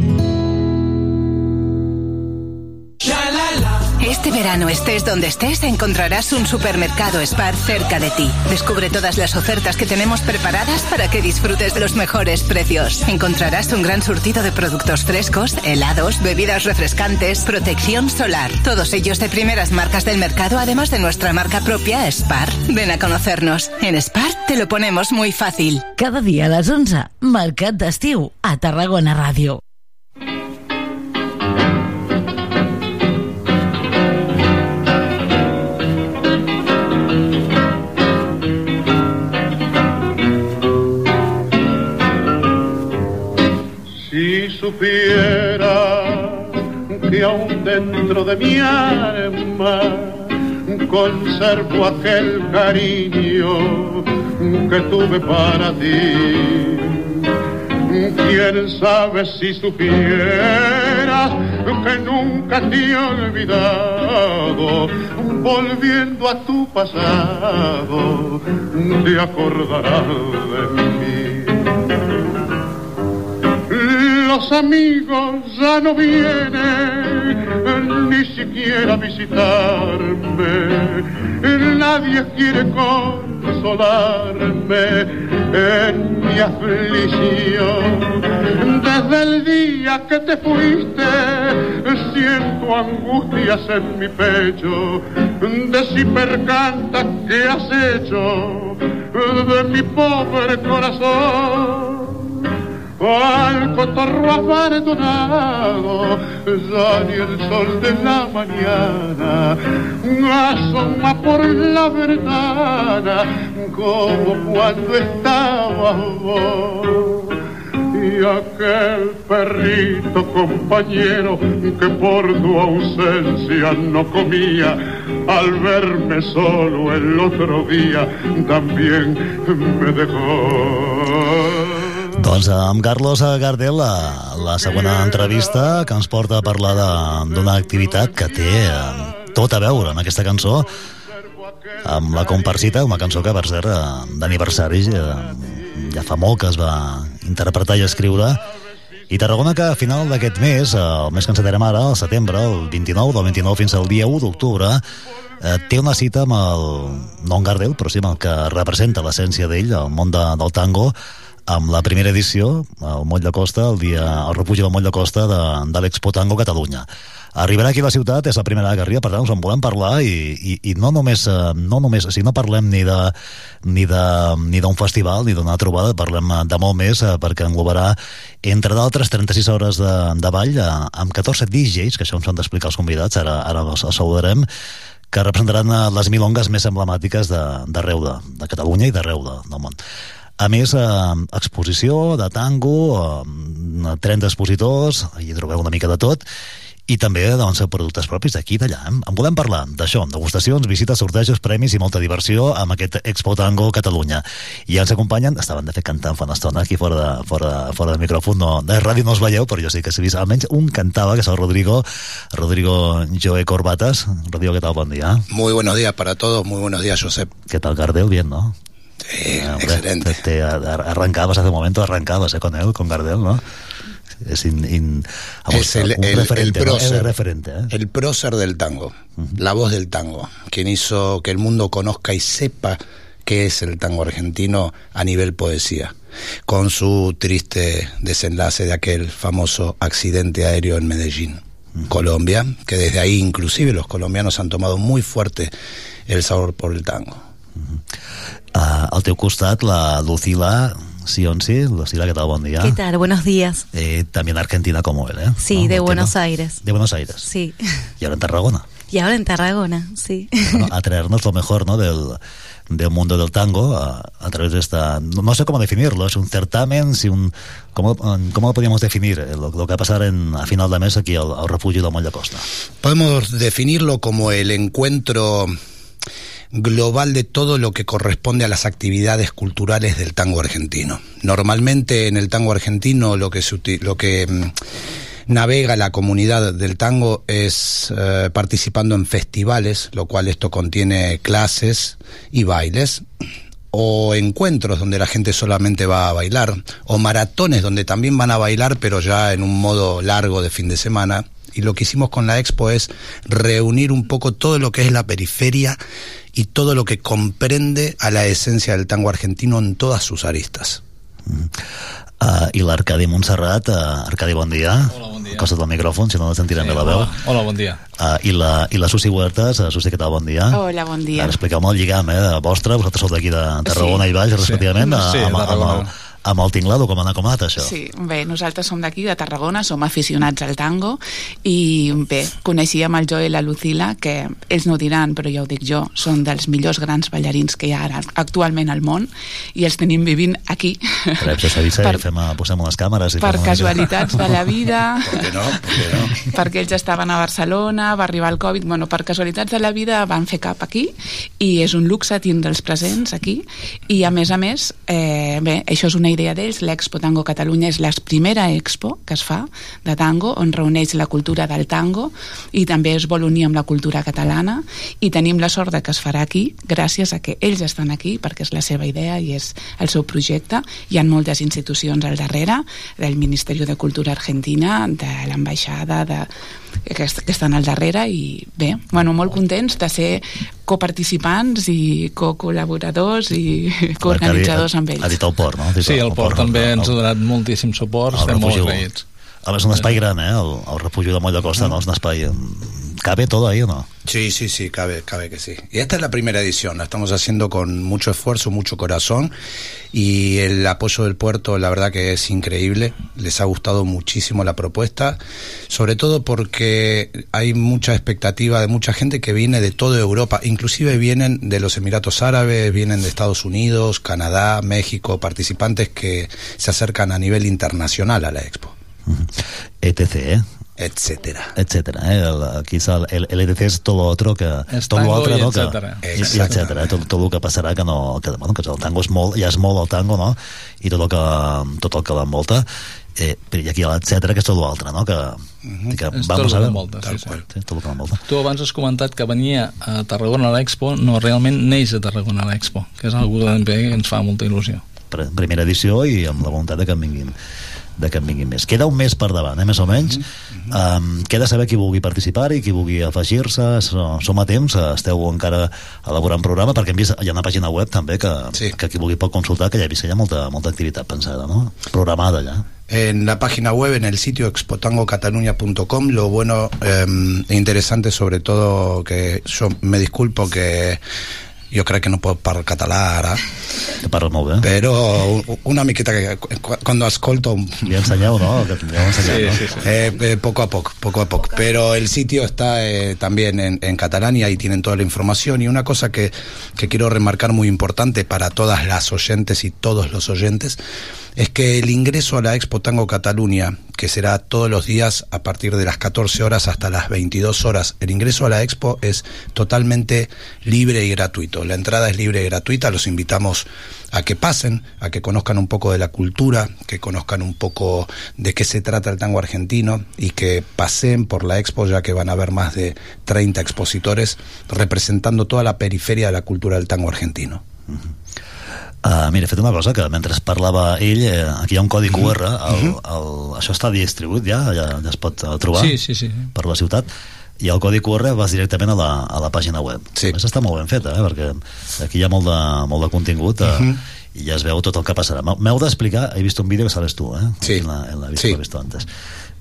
Este verano, estés donde estés, encontrarás un supermercado Spar cerca de ti. Descubre todas las ofertas que tenemos preparadas para que disfrutes de los mejores precios. Encontrarás un gran surtido de productos frescos, helados, bebidas refrescantes, protección solar. Todos ellos de primeras marcas del mercado, además de nuestra marca propia, Spar. Ven a conocernos. En Spar te lo ponemos muy fácil. Cada dia a les 11, Mercat d'Estiu, a Tarragona Ràdio. Supiera que aún dentro de mi alma conservo aquel cariño que tuve para ti. Quién sabe si supieras que nunca te he olvidado, volviendo a tu pasado, te acordarás de mí. Los amigos ya no vienen ni siquiera a visitarme. Nadie quiere consolarme en mi aflicción. Desde el día que te fuiste, siento angustias en mi pecho. De si percanta que has hecho de mi pobre corazón. Al cotorro abandonado, ya ni el sol de la mañana asoma por la ventana como cuando estaba vos. Y aquel perrito compañero que por tu ausencia no comía, al verme solo el otro día también me dejó. Doncs amb Carlos Gardel, la, la segona entrevista que ens porta a parlar d'una activitat que té eh, tot a veure amb aquesta cançó, amb la Comparsita, una cançó que per cert eh, d'aniversari eh, ja fa molt que es va interpretar i escriure. I Tarragona que a final d'aquest mes, eh, el mes que encetarem ara, el setembre, el 29, del 29 fins al dia 1 d'octubre, eh, té una cita amb el, no en Gardel, però sí amb el que representa l'essència d'ell, el món de, del tango, amb la primera edició, al Moll de Costa, el dia, el refugi del Moll de Costa de, de l'Expo Tango Catalunya. Arribarà aquí a la ciutat, és la primera que arriba, per tant us en volem parlar i, i, i no només, eh, no només, o sigui, no parlem ni de ni de ni d'un festival ni d'una trobada, parlem eh, de molt més eh, perquè englobarà, entre d'altres 36 hores de, de ball amb 14 DJs, que això ens han d'explicar els convidats, ara, ara els, els saludarem, que representaran les milongues més emblemàtiques de- d'arreu de, de Catalunya i d'arreu de, del món. A més, eh, exposició de tango, eh, 30 expositors, hi trobeu una mica de tot, i també doncs, productes propis d'aquí i d'allà. eh? En volem parlar d'això, degustacions, visites, sortejos, premis i molta diversió amb aquest Expo Tango Catalunya. I ens acompanyen, estaven de fet cantant fa una estona aquí fora de, fora, fora del micròfon, no, de ràdio no us veieu, però jo sí que s'ha vist, almenys un cantava, que és el Rodrigo, Rodrigo Joe Corbatas. Rodrigo, ¿qué tal? Buen día. Muy buenos días para todos, muy buenos días, Josep. ¿Qué tal, Gardel? Bien, ¿no? Sí, excelente. Te, arrancabas hace un momento, arrancabas eh, con él, con Gardel, ¿no? Es, in, in, vamos, es el, prócer, El referente, ¿eh? el prócer del tango, la voz del tango, quien hizo que el mundo conozca y sepa qué es el tango argentino a nivel poesía, con su triste desenlace de aquel famoso accidente aéreo en Medellín, Colombia, que desde ahí inclusive los colombianos han tomado muy fuerte el sabor por el tango. Uh, al teu costat, la Lucila Sionsi. Lucila, ¿qué tal? Buen día. ¿Qué tal? Buenos días. Eh, también argentina como él, ¿eh? Sí, ¿No? de. Buenos Aires. De Buenos Aires. Sí. Y ahora en Tarragona. Y ahora en Tarragona, sí. Bueno, a traernos lo mejor, ¿no? Del, del mundo del tango a, a través de esta... No, no sé cómo definirlo, es un certamen, si un... ¿Cómo, cómo lo podríamos definir? eh, Lo, lo que va a pasar en, a final de mes aquí al, al refugio de Moll de Costa. Podemos definirlo como el encuentro global de todo lo que corresponde a las actividades culturales del tango argentino. Normalmente en el tango argentino lo que, se lo que mm, navega la comunidad del tango es eh, participando en festivales, lo cual esto contiene clases y bailes o encuentros donde la gente solamente va a bailar, o maratones donde también van a bailar, pero ya en un modo largo de fin de semana. Y lo que hicimos con la expo es reunir un poco todo lo que es la periferia y todo lo que comprende a la esencia del tango argentino en todas sus aristas. Uh, I l'Arcadi Montserrat, uh, Arcadi, bon dia. Hola, bon dia. Costa't el micròfon, si no no sentirem bé la veu. Hola, bon dia. Uh, i, la, I la Susi Huertas, uh, Susi, què tal? Bon dia. Hola, bon dia. Ara expliqueu-me el lligam, eh, vostre, vosaltres sou d'aquí de Tarragona Sí. i Baix, respectivament, Sí, a- amb, amb, Tarragona. el, amb el tinglado, com ha anat, com ha anat això? Sí, bé, nosaltres som d'aquí, de Tarragona, som aficionats al tango i bé, coneixíem el Joe i la Lucila, que ells no diran, però ja ho dic jo, són dels millors grans ballarins que hi ha ara actualment al món i els tenim vivint aquí. Per això s'avisa Per- i fem, eh, posem les càmeres. I per casualitats de la vida, no? no? perquè ells estaven a Barcelona, va arribar el Covid, bueno, per casualitats de la vida van fer cap aquí i és un luxe tindre'ls presents aquí i a més a més, eh, bé, això és una idea d'ells, l'Expo Tango Catalunya és la primera expo que es fa de tango on reuneix la cultura del tango i també es vol unir amb la cultura catalana. I tenim la sort de que es farà aquí gràcies a que ells estan aquí perquè és la seva idea i és el seu projecte. Hi ha moltes institucions al darrere del Ministeri de Cultura Argentina de l'ambaixada de, que, que estan al darrere i bé, bueno, molt contents de ser coparticipants i co-col·laboradors i coorganitzadors amb ells. Ha dit el port, no? Sí, el port també ens ha donat moltíssim suport, el estem molt agraïts. A més, és un espai gran, eh? El, el refugi de Moll de Costa, no? És un espai... mm, ¿Cabe todo ahí o no? Sí, sí, sí, cabe, cabe que sí. Y esta es la primera edición, la estamos haciendo con mucho esfuerzo, mucho corazón y el apoyo del puerto, la verdad que es increíble, les ha gustado muchísimo la propuesta, sobre todo porque hay mucha expectativa de mucha gente que viene de toda Europa, inclusive vienen de los Emiratos Árabes, vienen de Estados Unidos, Canadá, México, participantes que se acercan a nivel internacional a la expo. ETC, ¿eh? Etcétera. etcétera, ¿eh? El, aquí el, el, el ETC es todo lo otro que... És tot tango l'altre, i no? Que, etcètera. i, etcètera, eh? tot, tot el que passarà que no... Que, bueno, que el tango és molt, ja és molt el tango, no? I tot el que, tot el que l'envolta. Eh, però i aquí l'etcètera, que és tot l'altre, no? Que, que És vamos tot a el que ver. envolta, sí, sí. sí, tot el que l'envolta. Tu abans has comentat que venia a Tarragona a l'Expo, no, realment neix a Tarragona a l'Expo, que és una cosa també que ens fa molta il·lusió. Primera edició i amb la voluntat de que en vinguin de que en vinguin més. Queda un mes per davant, eh, més o menys. um, queda saber qui vulgui participar i qui vulgui afegir-se. So- Som a temps, eh, esteu encara elaborant programa, perquè hem vist, hi ha una pàgina web també que, sí. que qui vulgui pot consultar, que ja he vist que hi ha molta, molta activitat pensada, no? Programada ja. En la página web, en el sitio expotangocataluña.com, lo bueno eh, e interesante sobre todo que yo me disculpo que jo crec que no puc parlar català ara que parla molt bé però una miqueta que cuando ascolto li ensenyeu no? Que li ensenyat, Sí, no? sí, sí. Eh, eh, poco a poco poco a poco pero el sitio está eh, también en, en catalán y ahí tienen toda la información y una cosa que, que quiero remarcar muy importante para todas las oyentes y todos los oyentes es que el ingreso a la Expo Tango Cataluña, que será todos los días a partir de las 14 horas hasta las 22 horas, el ingreso a la Expo es totalmente libre y gratuito. La entrada es libre y gratuita, los invitamos a que pasen, a que conozcan un poco de la cultura, que conozcan un poco de qué se trata el tango argentino y que paseen por la Expo ya que van a haber más de 30 expositores representando toda la periferia de la cultura del tango argentino. Mira, he fet una cosa que mentre parlava ell, eh, aquí hi ha un codi QR, el, el, això està distribuït ja, ja, ja es pot eh, trobar Sí, sí, sí. per la ciutat, i el codi QR vas directament a la, a la pàgina web. Sí. A més, està molt ben feta, eh, perquè aquí hi ha molt de, molt de contingut eh, Mhm. i ja es veu tot el que passarà. M'heu- d'explicar, he vist un vídeo que sales tu, eh? Sí. En la, en la vist, Sí. l'he visto antes.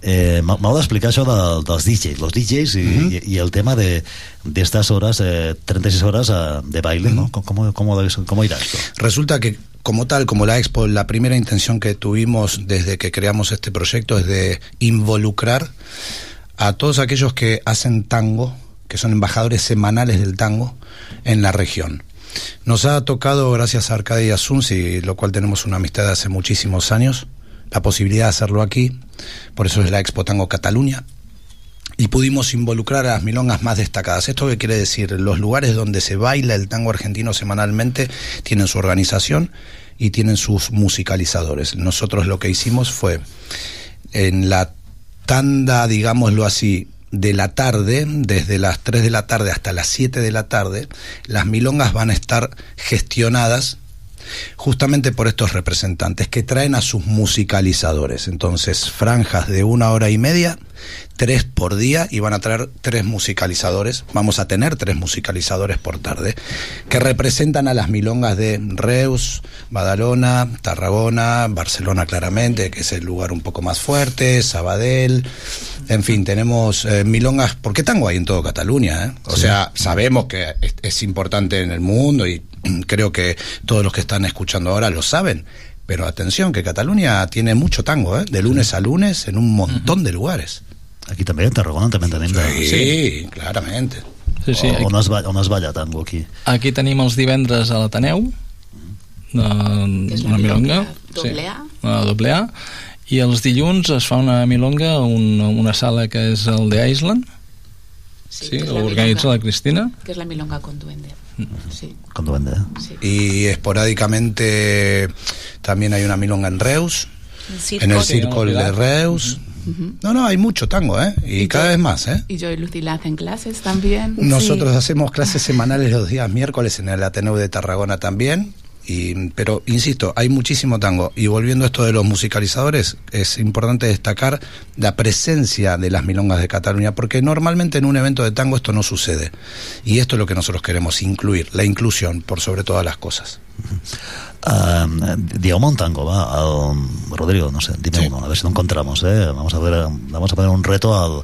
Eh, m'heu d'explicar això de, dels DJs, los DJs y, Mhm. y, y el tema de, de estas horas, eh, 36 horas eh, de baile, ¿no? ¿Cómo, cómo, cómo irá esto? Resulta que como tal, como la Expo, la primera intención que tuvimos desde que creamos este proyecto es de involucrar a todos aquellos que hacen tango, que son embajadores semanales del tango en la región. Nos ha tocado, gracias a Arcadia Asunci, lo cual tenemos una amistad de hace muchísimos años, la posibilidad de hacerlo aquí, por eso es la Expo Tango Cataluña, y pudimos involucrar a las milongas más destacadas. ¿Esto qué quiere decir? Los lugares donde se baila el tango argentino semanalmente tienen su organización y tienen sus musicalizadores. Nosotros lo que hicimos fue en la tanda, digámoslo así, de la tarde, desde las 3 de la tarde hasta las 7 de la tarde, las milongas van a estar gestionadas justamente por estos representantes que traen a sus musicalizadores. Entonces, franjas de una hora y media, tres por día, y van a traer tres musicalizadores. Vamos a tener tres musicalizadores por tarde, que representan a las milongas de Reus, Badalona, Tarragona, Barcelona claramente, que es el lugar un poco más fuerte, Sabadell. En fin, tenemos eh, milongas, porque tango hay en todo Cataluña, ¿eh? O Sí. sea, sabemos que es, es importante en el mundo y creo que todos los que están escuchando ahora lo saben. Pero atención, que Cataluña tiene mucho tango, ¿eh? de lunes a lunes en un montón de lugares. Aquí també, a Tarragona també en tenim. de- Sí, claramente. Sí, sí, O, on, es va, on es balla tango aquí? Aquí tenim els divendres a l'Ateneu, de, la una milonga, doble A. una doble A, i els dilluns es fa una milonga a una, una sala que és el de Island, sí, la l'organitza milonga. la Cristina, que és la milonga con duende. Sí. Con duende. Y esporádicamente también hay una milonga en Reus, en el Círculo de Reus. No, no, hay mucho tango, ¿eh? Y cada vez más, ¿eh? Y yo y Lucila hacen clases también. Nosotros hacemos clases semanales los días miércoles en el Ateneo de Tarragona también. Y, pero insisto, hay muchísimo tango. Y volviendo a esto de los musicalizadores, es importante destacar la presencia de las milongas de Cataluña, porque normalmente en un evento de tango esto no sucede. Y esto es lo que nosotros queremos incluir, la inclusión por sobre todas las cosas. Uh, Diego Montango, va, al- Rodrigo, no sé, dime uno, a ver si lo encontramos, ¿eh? Vamos a, ver, vamos a poner un reto al,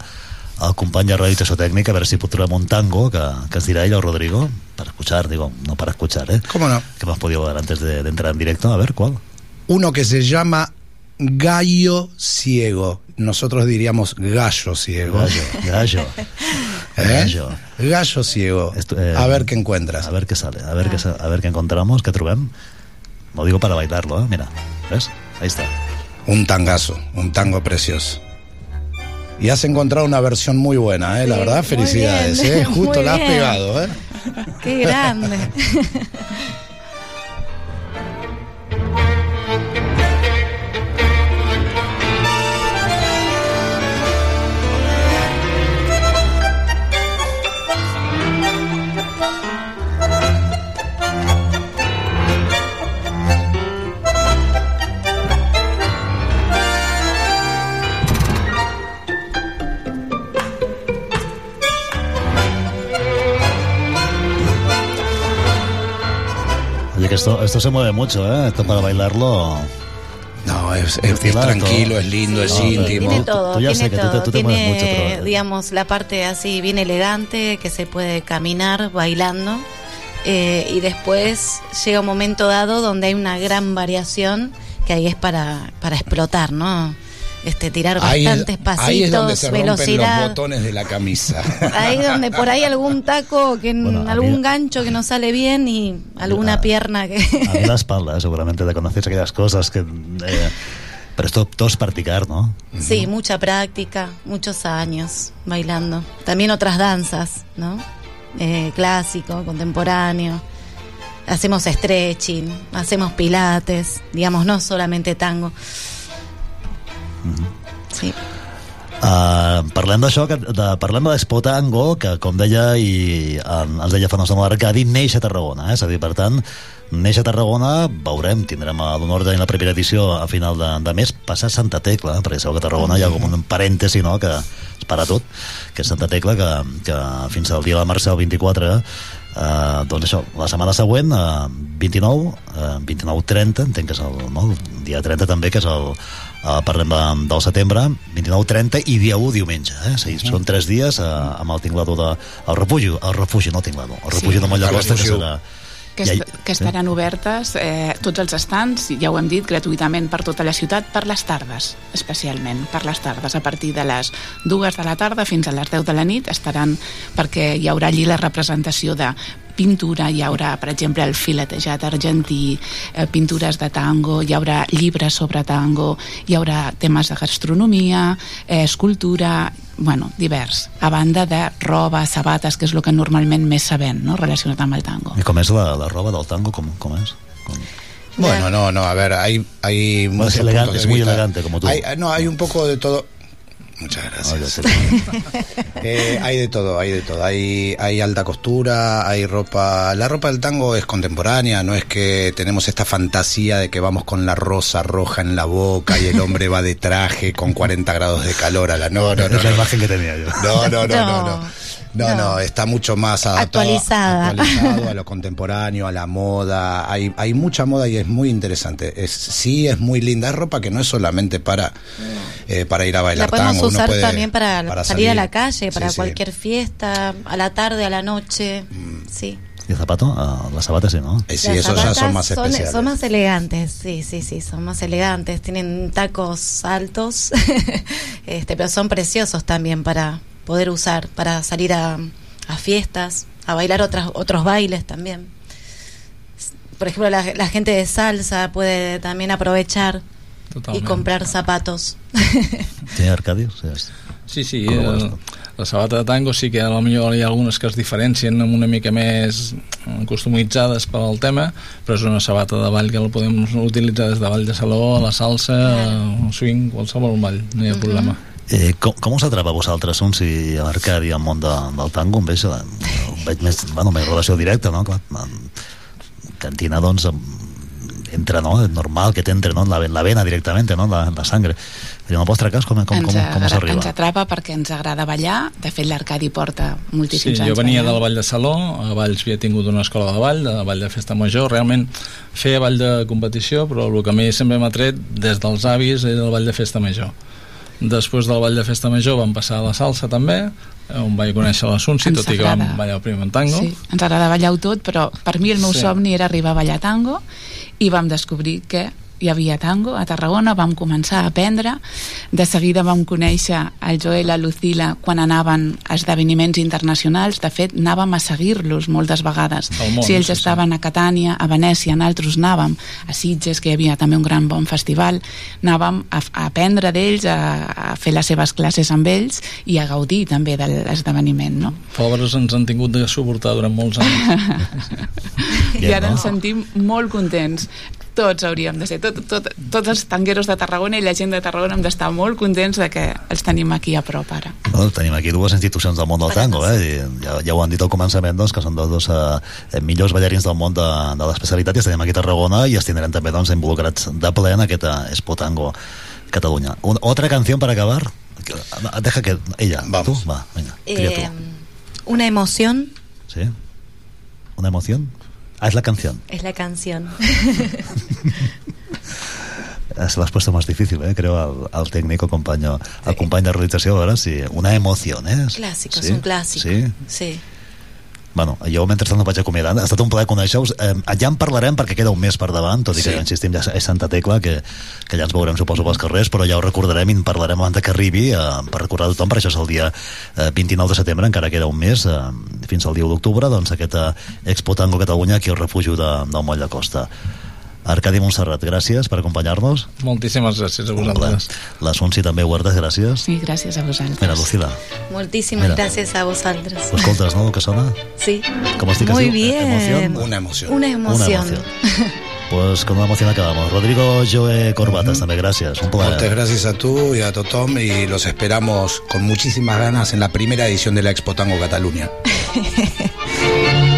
al company de Ràdio Tècnica, a ver si trobem un tango que, que ens dirà ell Rodrigo, para escuchar, digo, no para escuchar, ¿eh? ¿Cómo no? Que hemos podido ver antes de, de entrar en directo, a ver, ¿cuál? Uno que se llama Gallo Ciego. Nosotros diríamos gallo ciego. Gallo, gallo. ¿Eh? Gallo. Gallo ciego. eh, a ver qué encuentras. A ver qué sale, a ver, qué, a ver qué encontramos, qué trobem. Lo digo para bailarlo, ¿eh? Mira, ¿ves? Ahí está. Un tangazo, un tango precioso. Y has encontrado una versión muy buena, ¿eh? La verdad, felicidades, bien, ¿eh? Justo la has bien. pegado, ¿eh? Qué grande. esto, esto se mueve mucho, ¿eh? Esto para bailarlo... No, es, es- es Claro, tranquilo, todo. es lindo, es No, íntimo. Tiene todo, Tú ya tiene sé que tú te- todo. tú te mueves mucho, tiene, pero- digamos, la parte así bien elegante que se puede caminar bailando. eh, y después llega un momento dado donde hay una gran variación que ahí es para, para explotar, ¿no? Este, tirar Ahí, bastantes pasitos, ahí es donde se rompen los velocidad. botones de la camisa. Ahí donde por ahí algún taco, que algún gancho que no sale bien y alguna pierna que... A mí la espalda, ¿eh? seguramente te conoces aquellas cosas que... eh, pero esto todo es practicar, ¿no? Sí, mucha práctica, muchos años bailando. También otras danzas, ¿no? Eh, clásico, contemporáneo. Hacemos stretching, hacemos pilates, digamos, no solamente tango. Sí. Uh, parlem d'això, de, parlem de l'Expo Tango, que com deia i um, ens deia fa una estona l'Arcadi, neix a Tarragona, eh? és a dir, per tant, neix a Tarragona, veurem, tindrem l'honor de la primera edició a final de, de mes, passar Santa Tecla, perquè sabeu que a Tarragona hi ha com un parèntesi, no?, que es para tot, que és Santa Tecla, que, que fins al dia de la Mercè, el 24, eh, doncs això, la setmana següent, eh, 29, eh, 29-30, entenc que és el, no, el dia 30 també, que és el, eh, parlem de, del setembre, 29-30 i dia 1 diumenge, eh? Sí, són tres dies eh, amb el tinglador de... El refugi, el refugi, no el tinglador, el refugi Sí. de Mollacosta, que serà... que, est que estaran obertes eh, tots els estants, ja ho hem dit, gratuïtament per tota la ciutat, per les tardes, especialment, per les tardes. A partir de les dues de la tarda fins a les 10 de la nit estaran, perquè hi haurà allí la representació de pintura, hi haurà, per exemple, el filetejat argentí, eh, pintures de tango, hi haurà llibres sobre tango, hi haurà temes de gastronomia, eh, escultura, bueno, divers, a banda de roba, sabates, que és el que normalment més sabem, no?, relacionat amb el tango. I com és la, la roba del tango? Com, com és? Bueno, no, no, a ver, hay, hay es elegante, es muy elegante, como tú. Hay- no, hay un poco de todo. Muchas gracias. Eh, hay de todo, hay de todo. Hay, hay alta costura, hay ropa. La ropa del tango es contemporánea, no es que tenemos esta fantasía de que vamos con la rosa roja en la boca y el hombre va de traje con 40 grados de calor a la no, no, no, es la no. imagen que tenía yo. No, no, no, no, no. No, no, está mucho más adaptado, Actualizada. actualizado a lo contemporáneo, a la moda. Hay, hay mucha moda y es muy interesante. Es, sí, es muy linda. Es ropa que no es solamente para, eh, para ir a bailar La podemos tango. Usar puede- también para, salir, a la calle, Sí, para sí. cualquier fiesta, a la tarde, a la noche. Sí. I el zapato? Ah, la sabata sí, no? Eh, Las zapatas son, son más elegantes, sí, sí, sí, son más elegantes. Tienen tacos altos, este, pero son preciosos también para poder usar, para salir a, a fiestas, a bailar otras, otros bailes también. Por ejemplo, la, la gente de salsa puede también aprovechar y Totalment. Ah. comprar zapatos. Sí, Arcadi? Sí, és- Sí, sí, tu? la sabata de tango sí que a lo millor hi ha algunes que es diferencien amb una mica més customitzades per al tema, però és una sabata de ball que la podem utilitzar des de ball de saló, a la salsa, al swing, qualsevol ball, no hi ha problema. Eh, com, com us atrapa a vosaltres un si a l'Arcadi al món de, del tango em veig, eh, ho veig més, bueno, més relació directa no? Clar, en cantina doncs em- entra, no? És normal que t'entre no? en la, en la vena directament, no? la, la sangre i en el vostre cas com, com, com, com, s'arriba? ens atrapa perquè ens agrada ballar. De fet, l'Arcadi porta Sí, moltíssims anys jo venia ballant. del Ball de Saló, a Valls havia tingut una escola de ball, de ball de festa major, realment feia ball de competició, però el que a mi sempre m'ha tret des dels avis era el ball de festa major. Després del ball de festa major vam passar a la salsa també, on vaig conèixer la Sunsi, Ens tot i que vam ballar primer en tango. Sí, ens agrada ballar-ho tot, però per mi el meu Sí. somni era arribar a ballar tango i vam descobrir que hi havia tango a Tarragona, vam començar a aprendre de seguida vam conèixer el Joel, la Lucila quan anaven a esdeveniments internacionals de fet anàvem a seguir-los moltes vegades món, si ells sí, sí. estaven a Catània, a Venècia, nosaltres anàvem a Sitges, que hi havia també un gran bon festival anàvem a, a aprendre d'ells a, a fer les seves classes amb ells i a gaudir també de l'esdeveniment no? Pobres ens han tingut de suportar durant molts anys. i ara ens sentim molt contents tots hauríem de ser, tot, tot, tots els tangueros de Tarragona i la gent de Tarragona hem d'estar molt contents de que els tenim aquí a prop ara. Bueno, tenim aquí dues institucions del món del tango, eh? I ja, ja ho han dit al començament, doncs, que són dos, dos eh, millors ballarins del món de, de l'especialitat i els tenim aquí a Tarragona i els tindrem també doncs, involucrats de ple en aquest eh, Expo Tango Catalunya. Un, otra canción para acabar? Que- Deja que ella, tú, va, venga, tria Eh, tú. una emoción ¿Sí? ¿Una emoción? Ah, es la canción. es la canción. Se l'has puesto más difícil, eh? creo, al, al técnico, compañero, al compañero de realització, a veure si... Una emoción, eh? clásico, Sí? es un clásico. Sí? Sí. Bueno, jo mentrestant no vaig acomiadant. Ha estat un plaer conèixer-vos. Eh, ja en parlarem perquè queda un mes per davant, tot i que, Sí. insistim, ja és Santa Tecla, que, que ja ens veurem, suposo, pels carrers, però ja ho recordarem i en parlarem abans que arribi eh, per recordar a tothom, per això és el dia eh, 29 de setembre, encara queda un mes, eh, fins al dia 1 d'octubre, doncs aquest eh, Expo Tango Catalunya aquí al refugi de, del Moll de Costa. Arcadi Montserrat, gràcies per acompanyar-nos. Moltíssimes gràcies a vosaltres. La Sonsi també, Huertas, gràcies. Sí, gràcies a vosaltres. Mira, Lucila, Muchísimas Mira. gracias a vosotros. ho escoltes, no, el que sona? Sí. Com es diu que es Muy bien. Emoción? Una emoción. Una emoción. Una Pues con una emoción acabamos. Rodrigo Joe Corbatas, también gracias. Un plaer. Muchas gracias a tú y a Totom y los esperamos con muchísimas ganas en la primera edición de la Expo Tango Cataluña.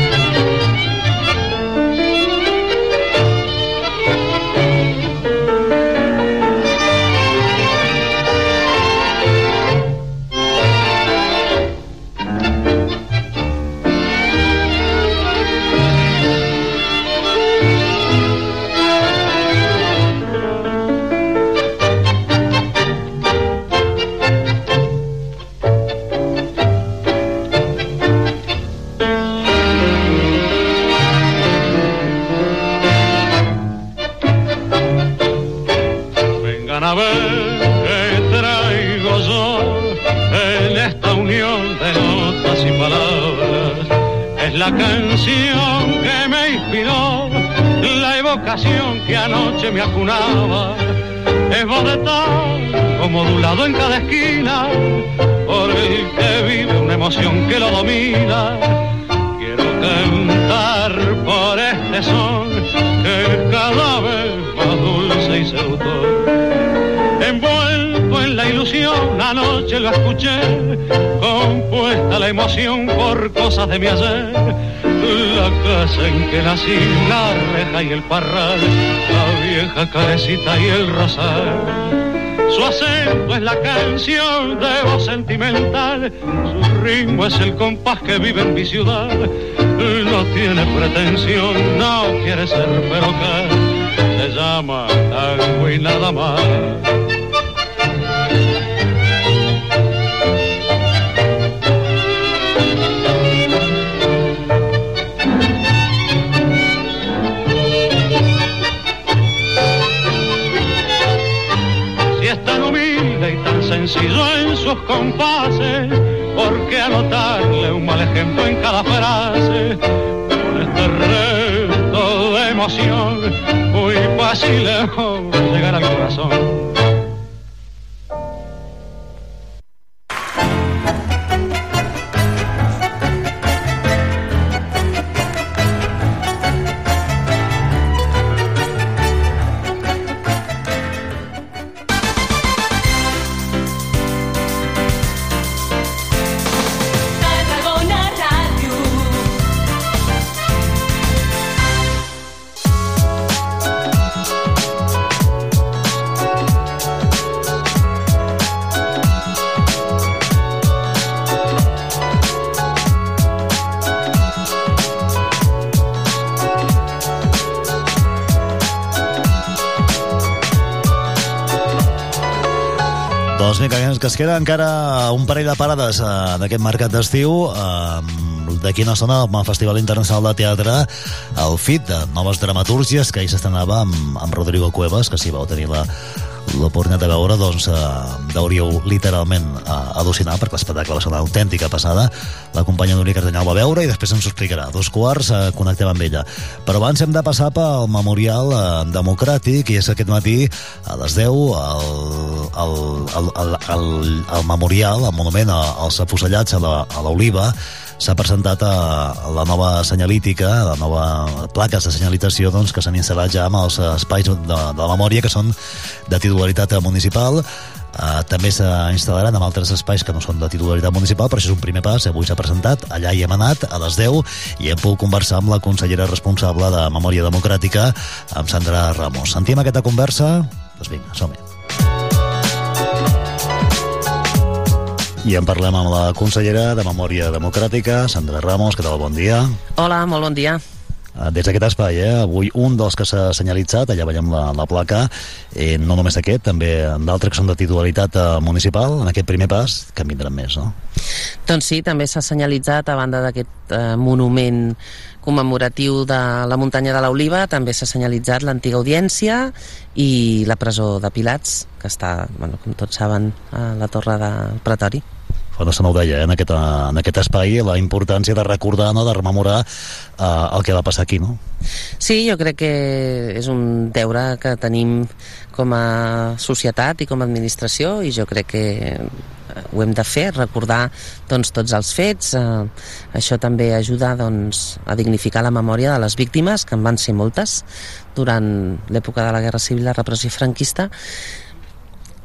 evocación que anoche me acunaba. Es voz de tal, modulado en cada esquina, por el que vive una emoción que lo domina. Quiero cantar por este son que cada vez más dulce y seductor. Envuelto en la ilusión, anoche lo escuché, compuesta la emoción por cosas de mi ayer. La casa en que nací, la reja y el parral, la vieja carecita y el rosal. Su acento es la canción de voz sentimental, su ritmo es el compás que vive en mi ciudad. No tiene pretensión, no quiere ser perrocal, se llama tango y nada más. Sencillo en sus compases, ¿por qué anotarle un mal ejemplo en cada frase? Con este reto de emoción, muy fácil es llegar al corazón. Doncs vinga, que es queda encara un parell de parades eh, d'aquest mercat d'estiu. Eh, D'aquí una estona, el Festival Internacional de Teatre, el FIT, de noves dramatúrgies, que ahir s'estrenava amb, amb Rodrigo Cuevas, que si vau tenir la, l'oportunitat de veure, doncs eh, hauríeu literalment eh, al·lucinar, perquè l'espectacle va ser una autèntica passada. La companya Núria Cardanyal va veure i després ens ho explicarà. A dos quarts eh, connectem amb ella. Però abans hem de passar pel Memorial eh, Democràtic, i és aquest matí a les 10 el, el, el, el, el, el Memorial, el monument als afusellats a la- a l'Oliva, s'ha presentat a, a la nova senyalítica, la nova plaques de senyalització doncs, que s'han instal·lat ja amb els espais de, de la memòria que són de titularitat municipal. Uh, també s'instal·laran en altres espais que no són de titularitat municipal, però això és un primer pas. Avui s'ha presentat, allà hi hem anat, a les 10, i hem pogut conversar amb la consellera responsable de Memòria Democràtica, amb Sandra Ramos. Sentim aquesta conversa? Doncs vinga, som-hi. I en parlem amb la consellera de Memòria Democràtica, Sandra Ramos. Què tal? Bon dia. Hola, molt bon dia. Eh, Des d'aquest espai, eh? avui un dels que s'ha senyalitzat, allà veiem la, la placa, eh, no només aquest, també d'altres que són de titularitat eh, municipal, en aquest primer pas, que en vindran més, no? Doncs sí, també s'ha senyalitzat, a banda d'aquest eh, monument commemoratiu de la muntanya de l'Oliva, també s'ha senyalitzat l'antiga audiència i la presó de Pilats, que està, bueno, com tots saben, a la torre del Pretori. Fa una estona ho deia, eh? en, aquest, en aquest espai, la importància de recordar, no? de rememorar eh, el que va passar aquí, no? Sí, jo crec que és un deure que tenim com a societat i com a administració i jo crec que ho hem de fer, recordar doncs, tots els fets. Eh, això també ajuda doncs, a dignificar la memòria de les víctimes, que en van ser moltes, durant l'època de la Guerra Civil la repressió franquista,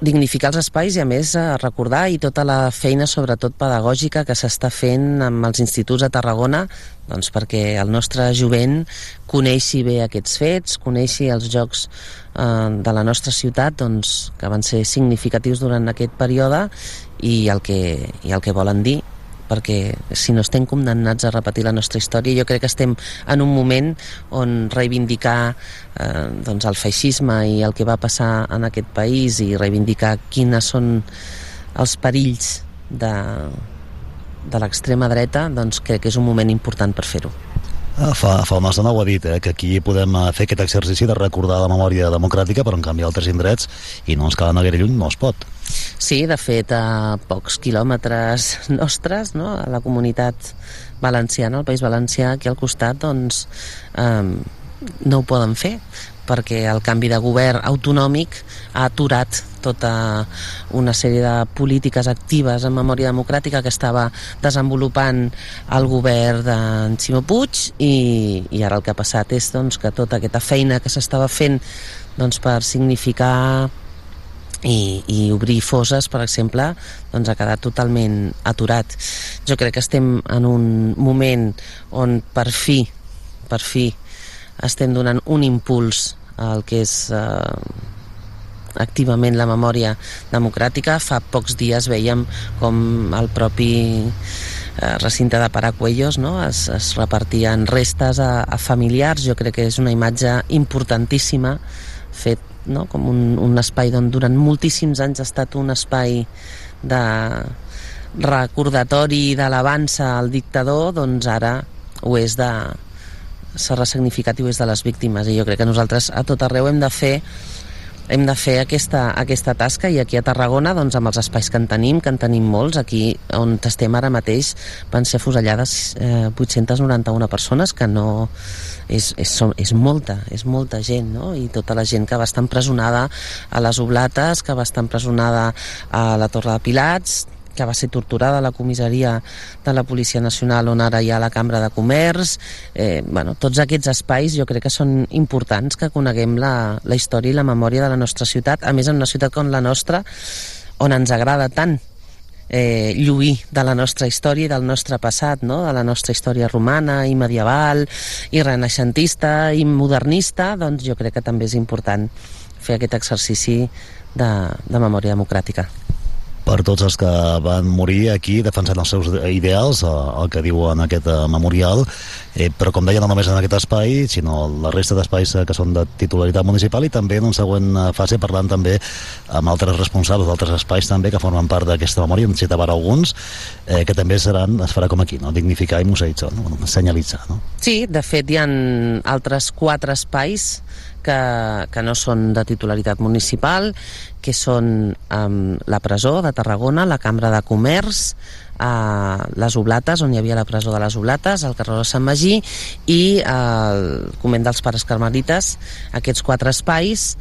dignificar els espais i a més eh, recordar i tota la feina sobretot pedagògica que s'està fent amb els instituts a Tarragona doncs perquè el nostre jovent coneixi bé aquests fets, coneixi els jocs eh, de la nostra ciutat doncs, que van ser significatius durant aquest període i el que, i el que volen dir perquè si no estem condemnats a repetir la nostra història jo crec que estem en un moment on reivindicar eh, doncs el feixisme i el que va passar en aquest país i reivindicar quines són els perills de, de l'extrema dreta doncs crec que és un moment important per fer-ho Eh, Fa, fa una estona ho ha dit, eh, que aquí podem eh, fer aquest exercici de recordar la memòria democràtica, però en canvi altres indrets, i no ens cal anar gaire lluny, no es pot. Sí, de fet, a pocs quilòmetres nostres, no? a la comunitat valenciana, al País Valencià, aquí al costat, doncs eh, no ho poden fer perquè el canvi de govern autonòmic ha aturat tota una sèrie de polítiques actives en memòria democràtica que estava desenvolupant el govern d'en Ximo Puig i, i ara el que ha passat és doncs, que tota aquesta feina que s'estava fent doncs, per significar i, i obrir foses, per exemple, doncs ha quedat totalment aturat. Jo crec que estem en un moment on per fi, per fi, estem donant un impuls al que és eh, activament la memòria democràtica. Fa pocs dies veiem com el propi eh, recinte de Paracuellos no? es, es repartien restes a, a familiars. Jo crec que és una imatge importantíssima fet no? com un, un espai on durant moltíssims anys ha estat un espai de recordatori d'alabança al dictador, doncs ara ho és de s'ha ressignificat i ho és de les víctimes i jo crec que nosaltres a tot arreu hem de fer hem de fer aquesta, aquesta tasca i aquí a Tarragona doncs, amb els espais que en tenim, que en tenim molts aquí on estem ara mateix van ser afusellades eh, 891 persones que no és, és, és molta, és molta gent no? i tota la gent que va estar empresonada a les Oblates, que va estar empresonada a la Torre de Pilats que va ser torturada a la comissaria de la Policia Nacional on ara hi ha la Cambra de Comerç eh, bueno, tots aquests espais jo crec que són importants que coneguem la, la història i la memòria de la nostra ciutat a més en una ciutat com la nostra on ens agrada tant eh, lluir de la nostra història i del nostre passat, no? de la nostra història romana i medieval i renaixentista i modernista, doncs jo crec que també és important fer aquest exercici de, de memòria democràtica per tots els que van morir aquí defensant els seus ideals, eh, el que diu en aquest eh, memorial, eh, però com deia, no només en aquest espai, sinó la resta d'espais eh, que són de titularitat municipal i també en una següent fase parlant també amb altres responsables d'altres espais també que formen part d'aquesta memòria, en citava alguns, eh, que també seran, es farà com aquí, no? dignificar i museïtzar, no? senyalitzar. No? Sí, de fet hi ha altres quatre espais que, que no són de titularitat municipal, que són um, la presó de Tarragona, la Cambra de Comerç, uh, les Oblates, on hi havia la presó de les Oblates, el carrer de Sant Magí i uh, el Coment dels Pares Carmelites. Aquests quatre espais,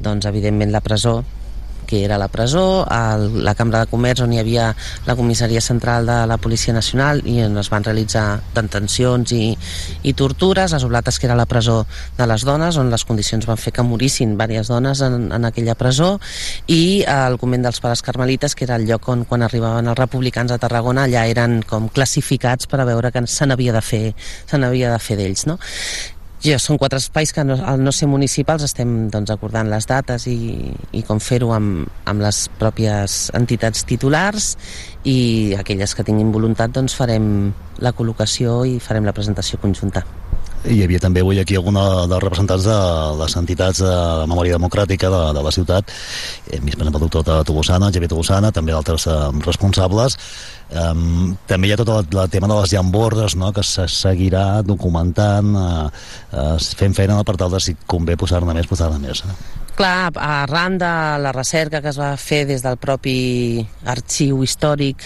doncs evidentment la presó que era la presó, el, la Cambra de Comerç on hi havia la comissaria central de la Policia Nacional i on es van realitzar detencions i, i tortures, les Oblates que era la presó de les dones on les condicions van fer que morissin diverses dones en, en aquella presó i el convent dels Pares Carmelites que era el lloc on quan arribaven els republicans a Tarragona allà eren com classificats per a veure que se n'havia de fer se n'havia de fer d'ells no? Ja, són quatre espais que no, al no ser municipals estem doncs, acordant les dates i, i com fer-ho amb, amb les pròpies entitats titulars i aquelles que tinguin voluntat doncs farem la col·locació i farem la presentació conjunta. Hi havia també avui aquí alguna dels representants de les entitats de memòria democràtica de, de la ciutat, hem vist per exemple el doctor Togossana, Javier Togossana, també altres eh, responsables. Um, també hi ha tot el, el tema de les llambordes no? que se seguirà documentant uh, uh, fent feina per tal de si convé posar-ne més, posar-ne més eh? Clar, arran de la recerca que es va fer des del propi arxiu històric,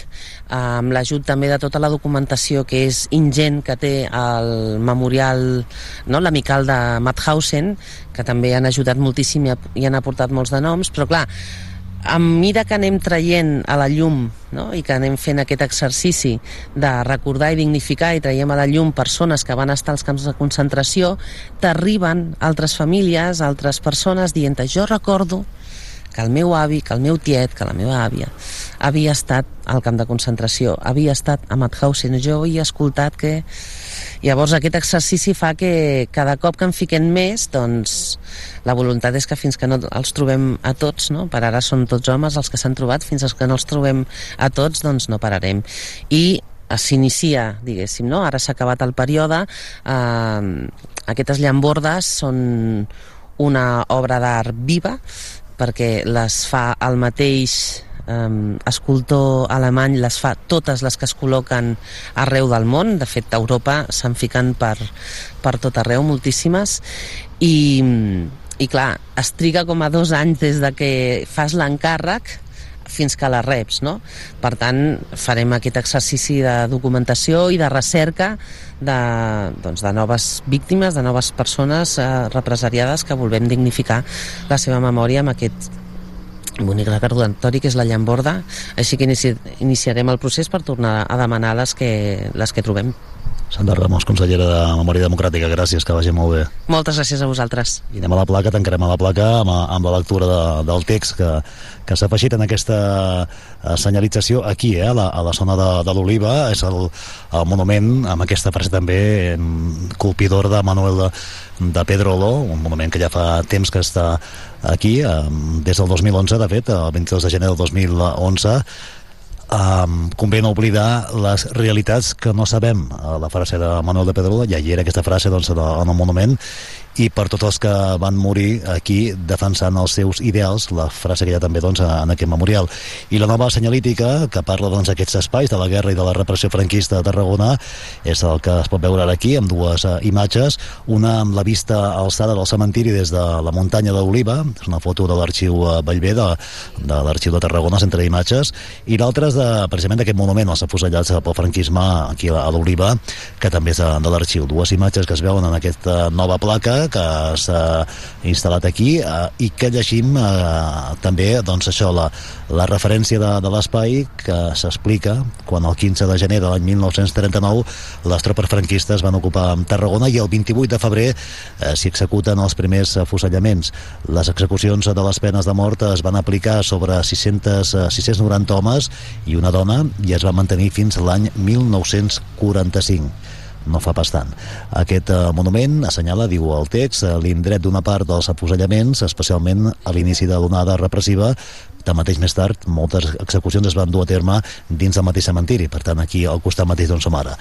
amb l'ajut també de tota la documentació que és ingent que té el memorial, no, l'amical de Mauthausen, que també han ajudat moltíssim i, han aportat molts de noms, però clar, a mesura que anem traient a la llum no? i que anem fent aquest exercici de recordar i dignificar i traiem a la llum persones que van estar als camps de concentració, t'arriben altres famílies, altres persones dient jo recordo que el meu avi, que el meu tiet, que la meva àvia havia estat al camp de concentració, havia estat a Mauthausen, jo he escoltat que... Llavors aquest exercici fa que cada cop que en fiquem més, doncs la voluntat és que fins que no els trobem a tots, no? per ara són tots homes els que s'han trobat, fins que no els trobem a tots, doncs no pararem. I s'inicia, diguéssim, no? ara s'ha acabat el període, eh, aquestes llambordes són una obra d'art viva perquè les fa el mateix um, escultor alemany les fa totes les que es col·loquen arreu del món, de fet a Europa se'n fiquen per, per tot arreu moltíssimes i, i clar, es triga com a dos anys des de que fas l'encàrrec fins que la reps, no? Per tant, farem aquest exercici de documentació i de recerca de, doncs, de noves víctimes, de noves persones eh, represaliades que volem dignificar la seva memòria amb aquest bonic recordatori que és la llamborda, així que inici, iniciarem el procés per tornar a demanar les que, les que trobem. Sandra Ramos, consellera de Memòria Democràtica, gràcies, que vagi molt bé. Moltes gràcies a vosaltres. I anem a la placa, tancarem a la placa amb, amb la lectura de, del text que, que s'ha afegit en aquesta eh, senyalització aquí, eh, a, la, a la zona de, de l'Oliva. És el, el monument amb aquesta frase també colpidor de Manuel de, de Pedro Oló, un monument que ja fa temps que està aquí, eh, des del 2011, de fet, el 22 de gener del 2011, um, convé no oblidar les realitats que no sabem. La frase de Manuel de Pedrola, ja hi era aquesta frase doncs, en el monument, i per tots els que van morir aquí defensant els seus ideals, la frase que hi ha també doncs, en aquest memorial. I la nova senyalítica, que parla doncs, espais de la guerra i de la repressió franquista de Tarragona, és el que es pot veure ara aquí, amb dues uh, imatges, una amb la vista alçada del cementiri des de la muntanya d'Oliva, és una foto de l'arxiu Vallvé, de, de l'arxiu de Tarragona, centre d'imatges, i l'altra és de, precisament d'aquest monument, els afusellats pel franquisme aquí a l'Oliva, que també és de, de l'arxiu. Dues imatges que es veuen en aquesta nova placa que s'ha instal·lat aquí eh, i que llegim eh, també doncs això, la, la referència de, de l'espai que s'explica quan el 15 de gener de l'any 1939 les tropes franquistes van ocupar Tarragona i el 28 de febrer eh, s'hi executen els primers afusellaments. Les execucions de les penes de mort es van aplicar sobre 600, 690 homes i una dona i es va mantenir fins l'any 1945 no fa pas tant. Aquest eh, monument assenyala, diu el text, eh, l'indret d'una part dels afusellaments, especialment a l'inici de l'onada repressiva, Tanmateix, més tard, moltes execucions es van dur a terme dins del mateix cementiri, per tant, aquí al costat mateix d'on som ara.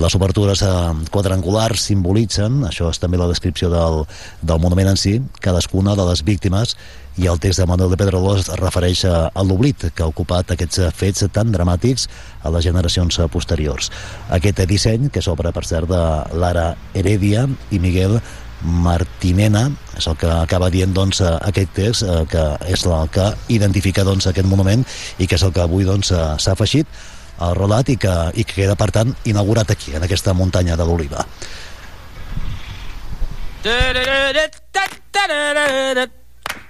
Les obertures eh, quadrangulars simbolitzen, això és també la descripció del, del monument en si, cadascuna de les víctimes i el text de Manuel de Pedroló es refereix a, a l'oblit que ha ocupat aquests fets tan dramàtics a les generacions posteriors. Aquest disseny, que s'obre per cert de Lara Heredia i Miguel Martinena, és el que acaba dient doncs, aquest text, eh, que és el que identifica doncs, aquest monument i que és el que avui doncs, s'ha doncs, afegit al relat i que, i que queda, per tant, inaugurat aquí, en aquesta muntanya de l'Oliva.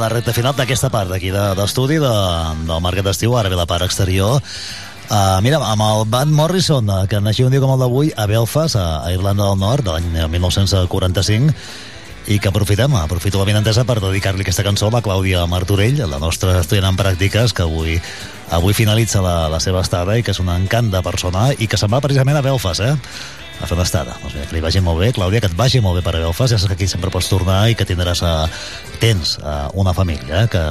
la recta final d'aquesta part d'aquí de, d'estudi de, del Mercat d'Estiu, ara ve la part exterior. Uh, mira, amb el Van Morrison, uh, que naixia un dia com el d'avui a Belfast, a, a Irlanda del Nord, de l'any 1945, i que aprofitem, aprofito la vinentesa per dedicar-li aquesta cançó a la Clàudia Martorell, la nostra estudiant en pràctiques, que avui avui finalitza la, la seva estada i que és un encant de persona i que se'n va precisament a Belfast, eh? A fer l'estada. Doncs mira, que li vagi molt bé, Clàudia, que et vagi molt bé per a Belfast, ja saps que aquí sempre pots tornar i que tindràs, a, tens a, una família, eh, que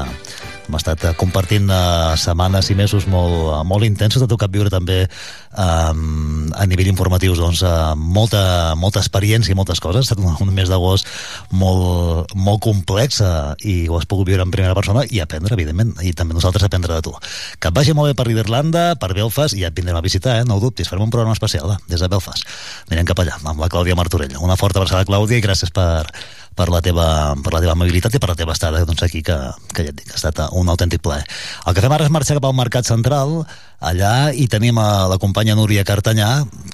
hem estat eh, compartint uh, setmanes i mesos molt, uh, molt intensos, t'ha tocat viure també um, a nivell informatiu doncs, uh, molta, molta experiència i moltes coses, ha estat un, mes d'agost molt, molt complex uh, i ho has pogut viure en primera persona i aprendre, evidentment, i també nosaltres aprendre de tu. Que et vagi molt bé per Irlanda, per Belfast, i ja et vindrem a visitar, eh? no ho dubtis, farem un programa especial eh? des de Belfast. Anirem cap allà, amb la Clàudia Martorell. Una forta abraçada, Clàudia, i gràcies per, per la teva, per la teva amabilitat i per la teva estada doncs, aquí, que, que ja et dic, ha estat un autèntic plaer. El que fem ara és marxar cap al Mercat Central, allà hi tenim a la companya Núria Cartanyà,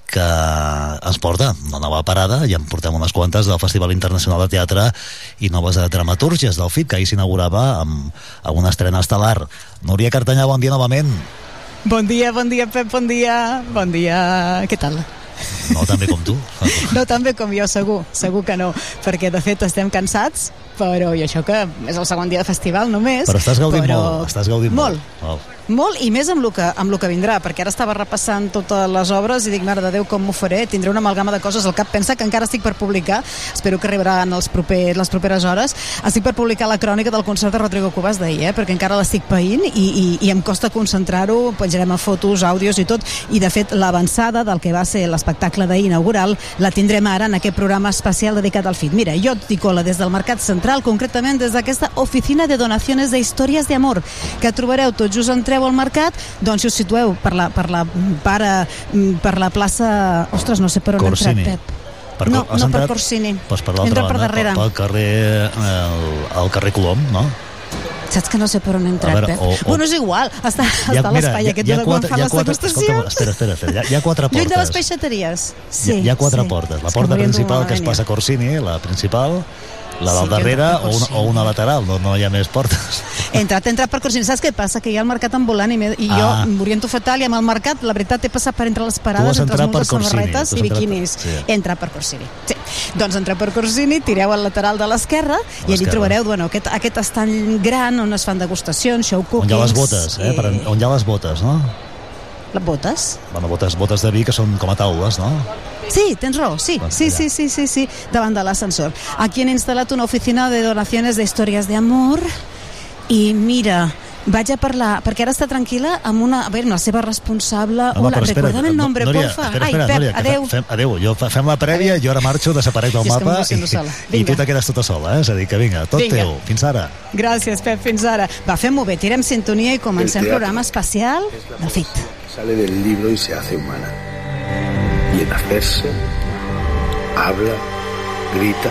que ens porta una nova parada, i en portem unes quantes del Festival Internacional de Teatre i noves dramatúrgies del FIP, que ahir s'inaugurava amb, amb una estrena estel·lar. Núria Cartanyà, bon dia novament. Bon dia, bon dia, Pep, bon dia. Bon dia, què tal? No tan bé com tu. No tan bé com jo, segur, segur que no, perquè de fet estem cansats, però i això que és el segon dia de festival només. Però estàs gaudint però... molt, estàs gaudint molt. molt. molt. Molt, i més amb el, que, amb el que vindrà, perquè ara estava repassant totes les obres i dic, mare de Déu, com m'ho faré? Tindré una amalgama de coses al cap. Pensa que encara estic per publicar, espero que arribaran els proper, les properes hores, estic per publicar la crònica del concert de Rodrigo Cubas d'ahir, eh? perquè encara l'estic païnt i, i, i em costa concentrar-ho, penjarem a fotos, àudios i tot, i de fet l'avançada del que va ser l'espectacle d'ahir inaugural la tindrem ara en aquest programa especial dedicat al FIT. Mira, jo et dic hola des del Mercat Central, concretament des d'aquesta oficina de donacions de històries d'amor, que trobareu tot just entreu al mercat, doncs si us situeu per la, per la, para, per la plaça... Ostres, no sé per on Corsini. he entrat, Pep. Per, no, no per entrat? Corsini. Pues per l'altra Entra per banda, darrere. pel carrer, el, el carrer Colom, no? Saps que no sé per on he entrat, veure, Pep? o- o- Bueno, és igual, està, està a l'espai aquest de quan fan les degustacions. espera, espera, espera, hi ha, hi ha quatre Lluny de les portes. peixateries. Hi, Sí, hi ha quatre sí. portes. La porta principal que es passa a Corsini, la principal, la Sí, del que darrere per o una, o una lateral, no, no hi ha més portes. He entrat, he entrat per Corsini. Saps què passa? Que hi ha el mercat ambulant i, me- i jo Ah. m'oriento fatal i amb el mercat, la veritat, he passat per entre les parades, entre els per Corsini, samarretes i biquinis. sí. He entrat per Corsini. Sí. Doncs entreu per Corsini, tireu al lateral de l'esquerra i allí trobareu bueno, aquest, aquest estany gran on es fan degustacions, show On cookings... hi ha les botes, eh? Per, on hi ha les botes, no? Les botes? Bueno, botes, botes de vi que són com a taules, no? Sí, tens raó, sí, Doncs sí, sí, sí, sí, sí, davant de l'ascensor. Aquí han instal·lat una oficina de donacions d'històries d'amor i mira, vaig a parlar, perquè ara està tranquil·la amb una, a veure, amb la seva responsable, Home, una, però espera, recorda'm el nombre, Núria, porfa. Espera, Ai, espera, Pep, Núria, adeu. Fem, adeu, jo, fa- fem la prèvia, jo ara marxo, desaparec del mapa i, i tu te quedes tota sola, eh? És a dir, que vinga, tot Vinga. teu, fins ara. Gràcies, Pep, fins ara. Va, fem-ho bé, tirem sintonia i comencem El programa especial del FIT. Sale del libro y se hace humana. Y en hacerse, habla, grita,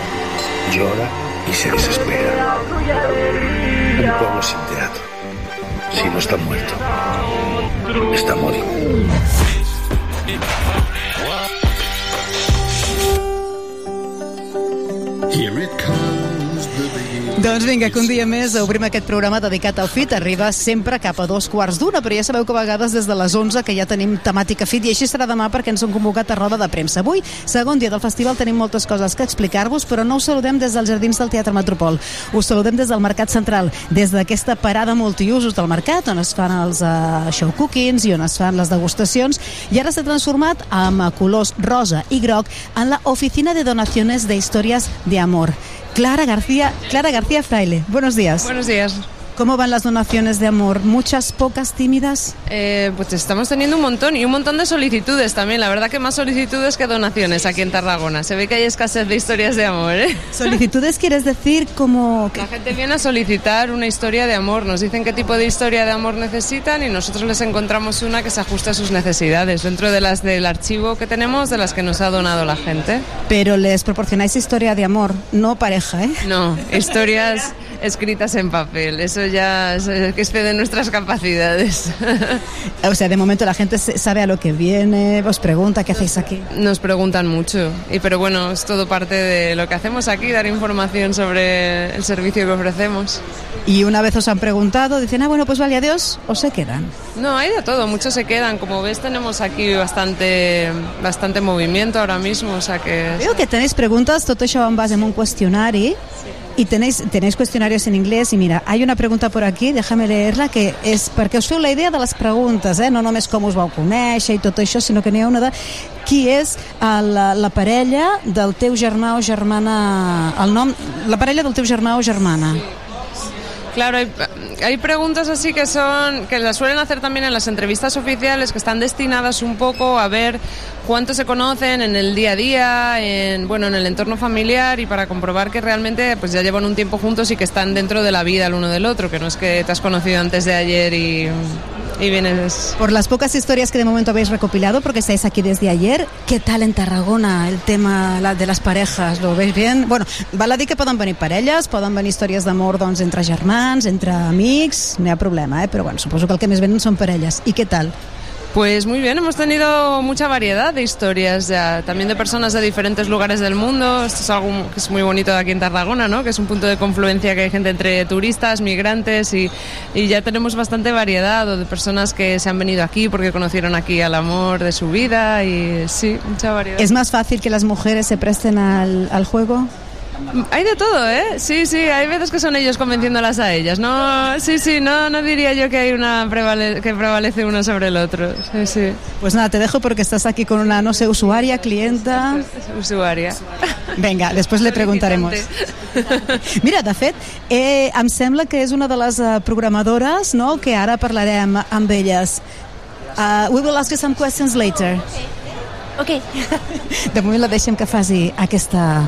llora y se desespera. Un pueblo sin teatro. Si no está muerto, está morido. Here it comes Doncs vinga, que un dia més obrim aquest programa dedicat al FIT. Arriba sempre cap a dos quarts d'una, però ja sabeu que a vegades des de les 11 que ja tenim temàtica FIT i així serà demà perquè ens han convocat a roda de premsa. Avui, segon dia del festival, tenim moltes coses que explicar-vos, però no us saludem des dels jardins del Teatre Metropol. Us saludem des del Mercat Central, des d'aquesta parada multiusos del mercat, on es fan els uh, show cookings i on es fan les degustacions, i ara s'ha transformat amb eh, colors rosa i groc en la Oficina de Donaciones de Historias de Amor. Clara García, Clara García Fraile, buenos días. Buenos días. ¿Cómo van las donaciones de amor? ¿Muchas, pocas, tímidas? Eh, pues estamos teniendo un montón y un montón de solicitudes también. La verdad que más solicitudes que donaciones aquí en Tarragona. Se ve que hay escasez de historias de amor. ¿eh? ¿Solicitudes quieres decir como... La gente viene a solicitar una historia de amor. Nos dicen qué tipo de historia de amor necesitan y nosotros les encontramos una que se ajusta a sus necesidades dentro de las del archivo que tenemos, de las que nos ha donado la gente. Pero les proporcionáis historia de amor, no pareja, ¿eh? No, historias, escritas en papel. Eso ya es, que excede nuestras capacidades. O sea, de momento la gente sabe a lo que viene, os pregunta qué hacéis aquí. Nos preguntan mucho, y pero bueno, es todo parte de lo que hacemos aquí, dar información sobre el servicio que ofrecemos. Y una vez os han preguntado, dicen, ah, bueno, pues vale, adiós, o se quedan. No, hay de todo, muchos se quedan. Como ves, tenemos aquí bastante, bastante movimiento ahora mismo, o sea que... Veo que tenéis preguntas, tot això en base a un cuestionari y tenéis, tenéis cuestionarios en inglés y mira, hay una pregunta por aquí, déjame leerla, que és perquè us feu la idea de les preguntes, eh? no només com us vau conèixer i tot això, sinó que n'hi ha una de qui és eh, la, la parella del teu germà o germana, el nom, la parella del teu germà o germana. Claro, hay, hay preguntas así que son que las suelen hacer también en las entrevistas oficiales que están destinadas un poco a ver cuánto se conocen en el día a día, en bueno, en el entorno familiar y para comprobar que realmente pues ya llevan un tiempo juntos y que están dentro de la vida el uno del otro, que no es que te has conocido antes de ayer y, y vienes Por las pocas historias que de momento habéis recopilado, porque estáis aquí desde ayer, ¿qué tal en Tarragona el tema de las parejas? ¿Lo veis bien? Bueno, val a dir que poden venir parelles, poden venir històries d'amor doncs, entre germans, entre amics, no hi ha problema, eh? però bueno, suposo que el que més venen són parelles. I què tal? Pues muy bien, hemos tenido mucha variedad de historias ya, también de personas de diferentes lugares del mundo. Esto es algo que es muy bonito aquí en Tarragona, ¿no? Que es un punto de confluencia que hay gente entre turistas, migrantes y, ya tenemos bastante variedad o de personas que se han venido aquí porque conocieron aquí al amor de su vida y sí, mucha variedad. ¿Es más fácil que las mujeres se presten al juego? Hay de todo, ¿eh? Sí, sí, hay veces que son ellos convenciéndolas a ellas. No, sí, sí, no, no diría yo que hay una prevale- que prevalece uno sobre el otro. Sí, sí. Pues nada, te dejo porque estás aquí con una, no sé, usuaria, clienta... Usuaria. Venga, després le preguntaremos. Mira, de fet, eh, em sembla que és una de les eh, programadores no? que ara parlarem amb elles. Uh, we will ask you some questions later. Ok. De moment la deixem que faci aquesta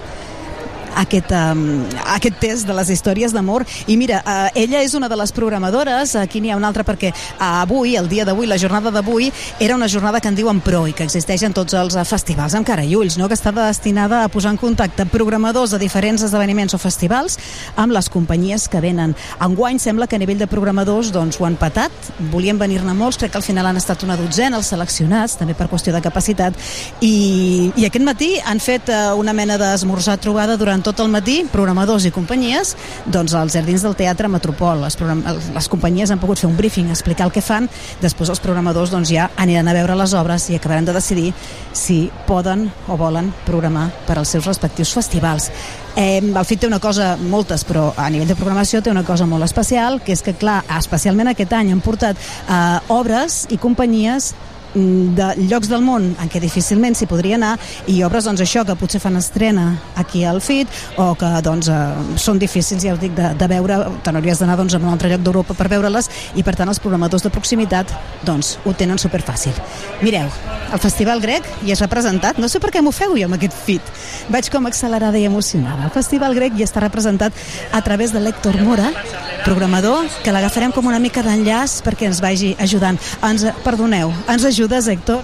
aquest, um, aquest test de les històries d'amor. I mira, uh, ella és una de les programadores. Aquí n'hi ha una altra perquè uh, avui, el dia d'avui, la jornada d'avui era una jornada que en diuen PRO i que existeix en tots els uh, festivals. Amb cara i ulls, no? que està destinada a posar en contacte programadors de diferents esdeveniments o festivals amb les companyies que venen. Enguany sembla que a nivell de programadors doncs, ho han patat, volien venir-ne molts, crec que al final han estat una dotzena els seleccionats, també per qüestió de capacitat. I, i aquest matí han fet uh, una mena d'esmorzar trobada durant tot el matí, programadors i companyies, doncs als jardins del Teatre Metropol. Les, les companyies han pogut fer un briefing, explicar el que fan, després els programadors doncs, ja aniran a veure les obres i acabaran de decidir si poden o volen programar per als seus respectius festivals. Eh, el FIT té una cosa, moltes, però a nivell de programació té una cosa molt especial, que és que, clar, especialment aquest any han portat eh, obres i companyies de llocs del món en què difícilment s'hi podria anar i obres doncs això que potser fan estrena aquí al FIT o que doncs eh, són difícils ja us dic de, de veure, te n'hauries d'anar doncs, a un altre lloc d'Europa per veure-les i per tant els programadors de proximitat doncs ho tenen superfàcil. Mireu, el Festival Grec hi és representat, no sé per què m'ho feu jo amb aquest FIT, vaig com accelerada i emocionada. El Festival Grec hi està representat a través de l'Héctor Mora, programador, que l'agafarem com una mica d'enllaç perquè ens vagi ajudant. Ens, perdoneu, ens ajudes, Héctor?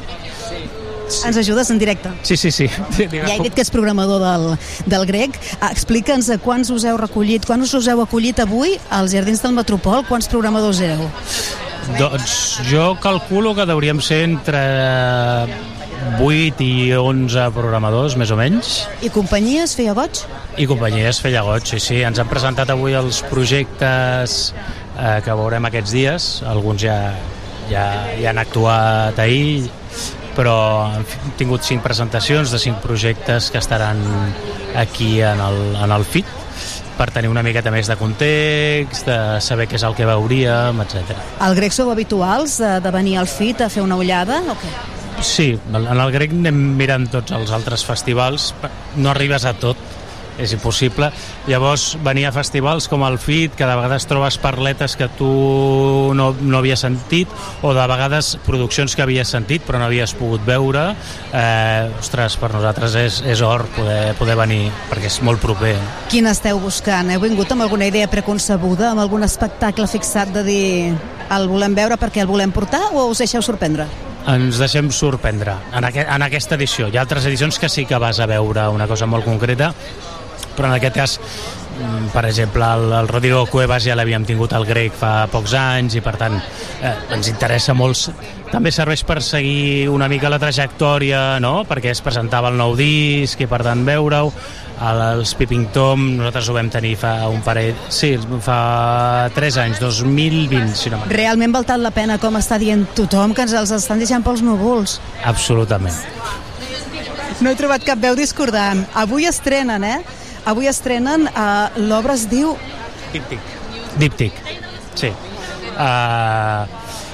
Ens ajudes en directe? Sí, sí, sí. Ja he dit que és programador del, del grec. Ah, Explica'ns a quants us heu recollit, quants us heu acollit avui als Jardins del Metropol, quants programadors éreu? Doncs jo calculo que hauríem ser entre 8 i 11 programadors, més o menys, I companyies, feia goig? i companyies feia goig, sí, sí. Ens han presentat avui els projectes eh, que veurem aquests dies. Alguns ja, ja, ja han actuat ahir, però hem tingut cinc presentacions de cinc projectes que estaran aquí en el, en el FIT per tenir una miqueta més de context, de saber què és el que veuríem, etc. Al grec sou habituals de, de venir al FIT a fer una ullada? O què? Sí, en el grec anem mirant tots els altres festivals, no arribes a tot, és impossible. Llavors, venir a festivals com el FIT, que de vegades trobes parletes que tu no, no havies sentit, o de vegades produccions que havies sentit però no havies pogut veure, eh, ostres, per nosaltres és, és or poder, poder venir, perquè és molt proper. Quin esteu buscant? Heu vingut amb alguna idea preconcebuda, amb algun espectacle fixat de dir el volem veure perquè el volem portar o us deixeu sorprendre? ens deixem sorprendre en, aqu en aquesta edició. Hi ha altres edicions que sí que vas a veure una cosa molt concreta, però en aquest cas mm, per exemple, el, el Rodrigo Cuevas ja l'havíem tingut al grec fa pocs anys i per tant eh, ens interessa molt també serveix per seguir una mica la trajectòria, no? perquè es presentava el nou disc i per tant veure-ho els Peeping Tom, nosaltres ho vam tenir fa un parell, sí, fa 3 anys, 2020, si no. Realment val tant la pena, com està dient tothom, que ens els estan deixant pels núvols. Absolutament. No he trobat cap veu discordant. Avui estrenen, eh? Avui estrenen, uh, l'obra es diu... Díptic, sí. Uh,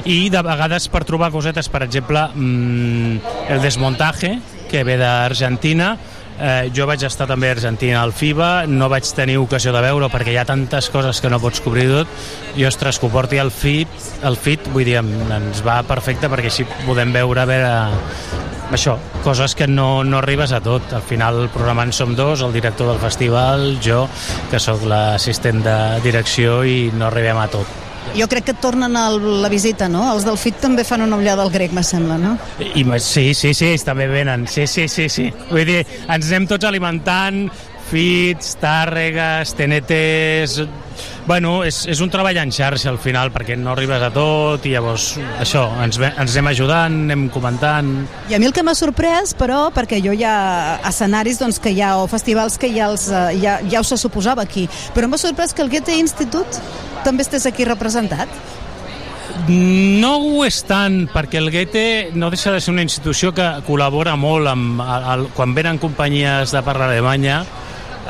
I de vegades per trobar cosetes, per exemple, mm, el desmontaje, que ve d'Argentina, Eh, jo vaig estar també a Argentina al FIBA, no vaig tenir ocasió de veure perquè hi ha tantes coses que no pots cobrir tot i ostres, que ho porti al FIT, el FIT vull dir, ens va perfecte perquè així podem veure, a veure això, coses que no, no arribes a tot. Al final el programa en som dos, el director del festival, jo, que sóc l'assistent de direcció i no arribem a tot. Jo crec que tornen a la visita, no? Els del FIT també fan una ullada al grec, me sembla, no? I sí, sí, sí, també venen. Sí, sí, sí, sí. Vull dir, ens anem tots alimentant, fits, tàrregues, TNTs... Bueno, és, és un treball en xarxa al final, perquè no arribes a tot i llavors això, ens, ens anem ajudant, anem comentant... I a mi el que m'ha sorprès, però, perquè jo hi ha escenaris doncs, que hi ha, o festivals que ja, els, eh, ja, ja us se suposava aquí, però m'ha sorprès que el Goethe Institut també estés aquí representat. No ho és tant, perquè el Goethe no deixa de ser una institució que col·labora molt amb, el, el, quan venen companyies de parla alemanya,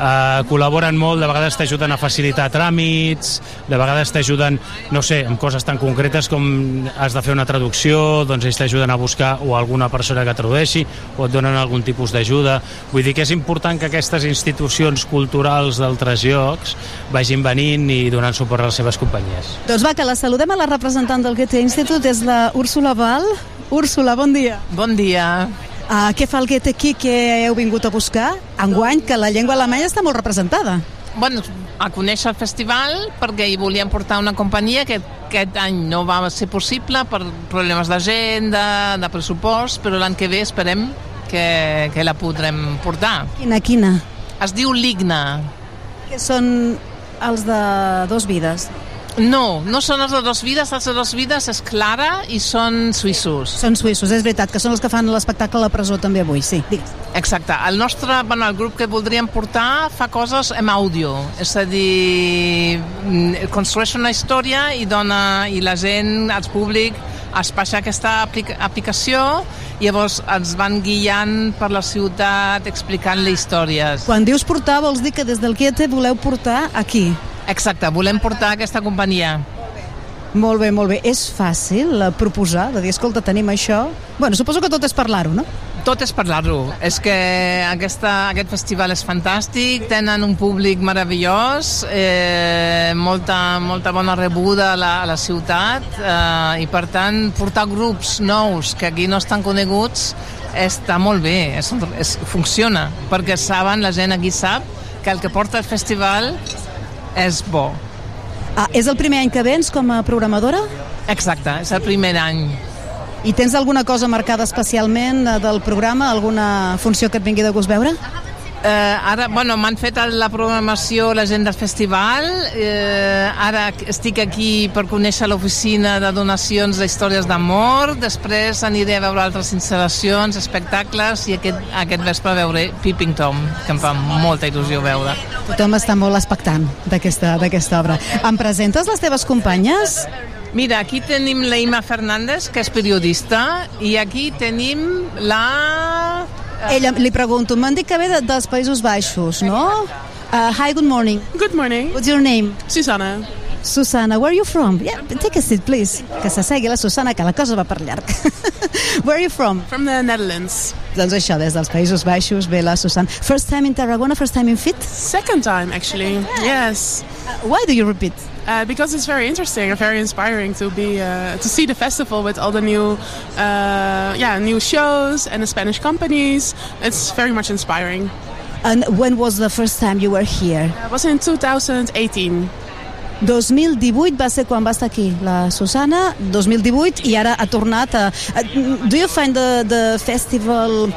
eh, col·laboren molt, de vegades t'ajuden a facilitar tràmits, de vegades t'ajuden, no sé, amb coses tan concretes com has de fer una traducció, doncs ells t'ajuden a buscar o alguna persona que tradueixi, o et donen algun tipus d'ajuda. Vull dir que és important que aquestes institucions culturals d'altres llocs vagin venint i donant suport a les seves companyies. Doncs va, que la saludem a la representant del Goethe Institut, és la Úrsula Val. Úrsula, bon dia. Bon dia. Uh, què fa el Goethe aquí que heu vingut a buscar? Enguany, que la llengua alemanya està molt representada. Bueno, a conèixer el festival perquè hi volíem portar una companyia que aquest any no va ser possible per problemes d'agenda, de pressupost, però l'any que ve esperem que, que la podrem portar. Quina, quina? Es diu Ligna. Que són els de dos vides. No, no són els de dos vides, els de dos vides és Clara i són suïssos. Són suïssos, és veritat, que són els que fan l'espectacle a la presó també avui, sí. Digues. Exacte. El nostre, bueno, el grup que voldríem portar fa coses amb àudio, és a dir, construeix una història i dona, i la gent, el públic, es baixa aquesta aplica aplicació i llavors ens van guiant per la ciutat explicant-li històries. Quan dius portar, vols dir que des del Goethe voleu portar aquí. Exacte, volem portar aquesta companyia. Molt bé, molt bé. És fàcil eh, proposar, de dir, escolta, tenim això... Bueno, suposo que tot és parlar-ho, no? Tot és parlar-ho. És que aquesta, aquest festival és fantàstic, tenen un públic meravellós, eh, molta, molta bona rebuda a la, a la ciutat eh, i per tant portar grups nous que aquí no estan coneguts està molt bé, és, és, funciona, perquè saben, la gent aquí sap que el que porta el festival és bo. Ah, és el primer any que vens com a programadora? Exacte, és el primer any. I tens alguna cosa marcada especialment eh, del programa? Alguna funció que et vingui de gust veure? Eh, ara, bueno, m'han fet la programació la gent del festival. Eh, ara estic aquí per conèixer l'oficina de donacions d'històries d'amor. Després aniré a veure altres instal·lacions, espectacles i aquest, aquest vespre veuré Peeping Tom, que em fa molta il·lusió veure. Tothom està molt expectant d'aquesta obra. Em presentes les teves companyes? Mira, aquí tenim l'Eima Fernández, que és periodista, i aquí tenim la... Ella, li pregunto, m'han dit que ve de, dels Països Baixos, no? Uh, hi, good morning. Good morning. What's your name? Susanna. Susana, where are you from? Yeah, take a seat, please. Que s'assegui la Susana, que la cosa va per llarg. where are you from? From the Netherlands. Doncs això, des dels Països Baixos ve la Susana. First time in Tarragona, first time in FIT? Second time, actually. Yes. why do you repeat? Uh, because it's very interesting and very inspiring to be uh, to see the festival with all the new, uh, yeah, new shows and the Spanish companies. It's very much inspiring. And when was the first time you were here? It was in 2018. 2018 va ser quan va estar aquí la Susana, 2018 i ara ha tornat a... a do you find the, the festival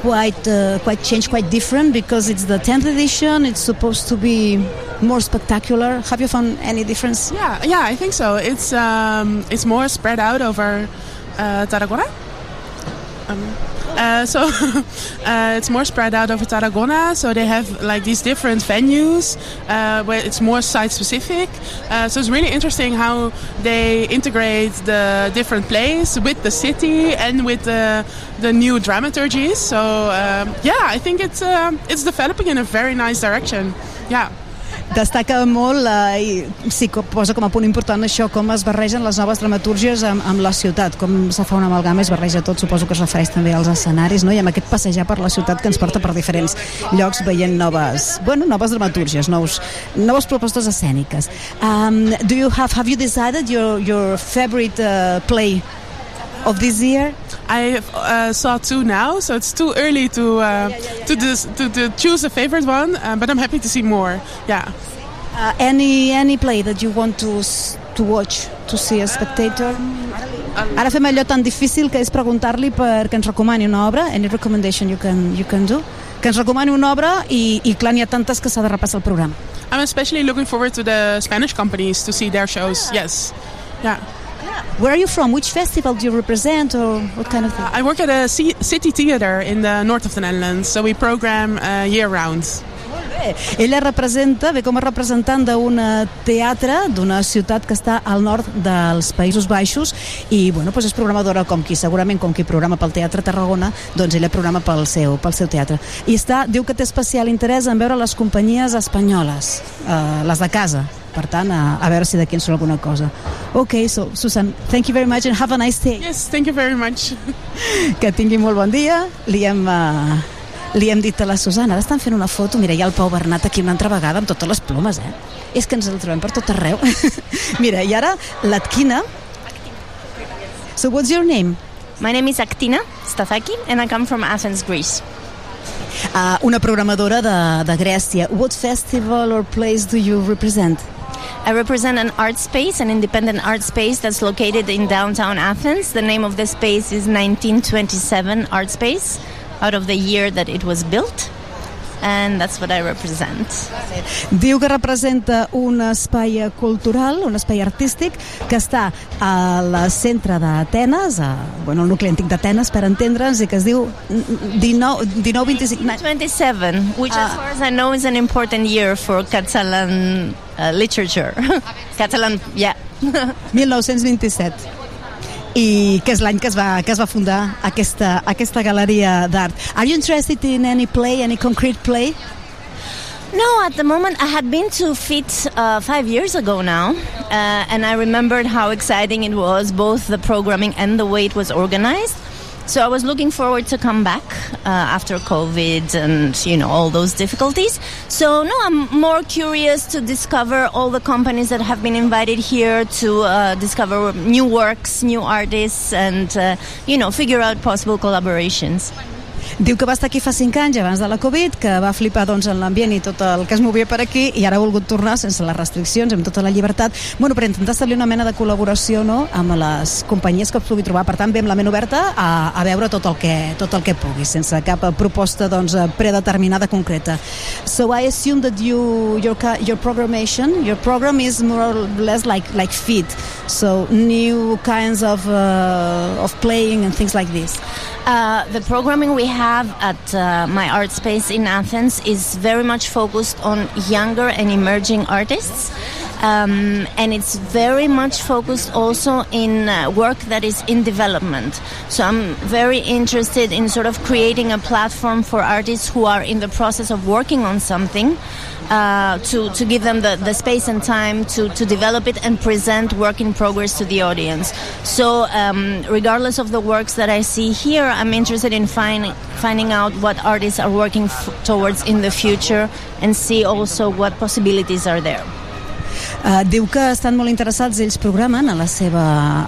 quite uh, quite changed, quite different because it's the 10th edition. It's supposed to be more spectacular. Have you found any difference? Yeah, yeah, I think so. It's um, it's more spread out over uh, Tarragona. Um, uh, so uh, it's more spread out over Tarragona. So they have like these different venues uh, where it's more site specific. Uh, so it's really interesting how they integrate the different plays with the city and with the the new dramaturgies. So um, yeah, I think it's um it's developing in a very nice direction. Yeah. Destaca molt eh, i sí, posa com a punt important això, com es barregen les noves dramatúrgies amb, amb la ciutat, com se fa una amalgama es barreja tot, suposo que es refereix també als escenaris, no? i amb aquest passejar per la ciutat que ens porta per diferents llocs veient noves, bueno, noves dramatúrgies, nous, noves propostes escèniques. Um, do you have, have you decided your, your favorite uh, play of this year? I uh, saw two now, so it's too early to uh, to, dis- to to choose a favorite one. Uh, but I'm happy to see more. Yeah. Uh, any, any play that you want to, s- to watch, to see a spectator? Ara fem allò tan difícil que és preguntar-li perquè ens recomani una obra, any recommendation you can, you can do, que ens recomani una obra i, i clar, n'hi ha tantes que s'ha de repassar el programa. I'm especially looking forward to the Spanish companies to see their shows. Yes. Yeah. Where are you from? Which festival do you represent or what kind of thing? I work at a ci- city theater in the north of the Netherlands, so we program uh, year round. Bé, ella representa, ve com a representant d'un eh, teatre d'una ciutat que està al nord dels Països Baixos i bueno, doncs és programadora com qui segurament com qui programa pel Teatre Tarragona doncs ella programa pel seu, pel seu teatre i està, diu que té especial interès en veure les companyies espanyoles eh, les de casa per tant, a, a veure si d'aquí en surt alguna cosa. Ok, so, Susan, thank you very much and have a nice day. Yes, thank you very much. Que tingui molt bon dia. Li hem, uh, li hem dit a la Susana, ara estan fent una foto, mira, hi ha el Pau Bernat aquí una altra vegada amb totes les plomes, eh? És que ens el trobem per tot arreu. mira, i ara l'Atquina. So what's your name? My name is Actina Stafaki and I come from Athens, Greece. Uh, una programadora de, de Grècia. What festival or place do you represent? I represent an art space, an independent art space that's located in downtown Athens. The name of the space is 1927 Art Space, out of the year that it was built. And that's what I represent. Diu que representa un espai cultural, un espai artístic, que està al centre d'Atenes, a, bueno, el nucli antic d'Atenes, per entendre'ns, i que es diu 19, 1925... 27, which as far as I know is an important year for Catalan uh, literature. Catalan, yeah. 1927 i que és l'any que es va, que es va fundar aquesta, aquesta galeria d'art. Are you interested in any play, any concrete play? No, at the moment I had been to FIT uh, five years ago now, uh, and I remembered how exciting it was, both the programming and the way it was organized. So I was looking forward to come back uh, after COVID and you know all those difficulties. So no, I'm more curious to discover all the companies that have been invited here to uh, discover new works, new artists, and uh, you know figure out possible collaborations. Diu que va estar aquí fa 5 anys abans de la Covid, que va flipar doncs, en l'ambient i tot el que es movia per aquí i ara ha volgut tornar sense les restriccions, amb tota la llibertat, bueno, per intentar establir una mena de col·laboració no? amb les companyies que es pugui trobar. Per tant, ve amb la ment oberta a, a veure tot el, que, tot el que pugui, sense cap eh, proposta doncs, eh, predeterminada concreta. So I assume that you, your, your programmation, your program is more or less like, like fit, so new kinds of, uh, of playing and things like this. Uh, the programming we have at uh, my art space in Athens is very much focused on younger and emerging artists. Um, and it's very much focused also in uh, work that is in development. So I'm very interested in sort of creating a platform for artists who are in the process of working on something uh, to, to give them the, the space and time to, to develop it and present work in progress to the audience. So, um, regardless of the works that I see here, I'm interested in find, finding out what artists are working f- towards in the future and see also what possibilities are there. Uh, diu que estan molt interessats, ells programen a la seva,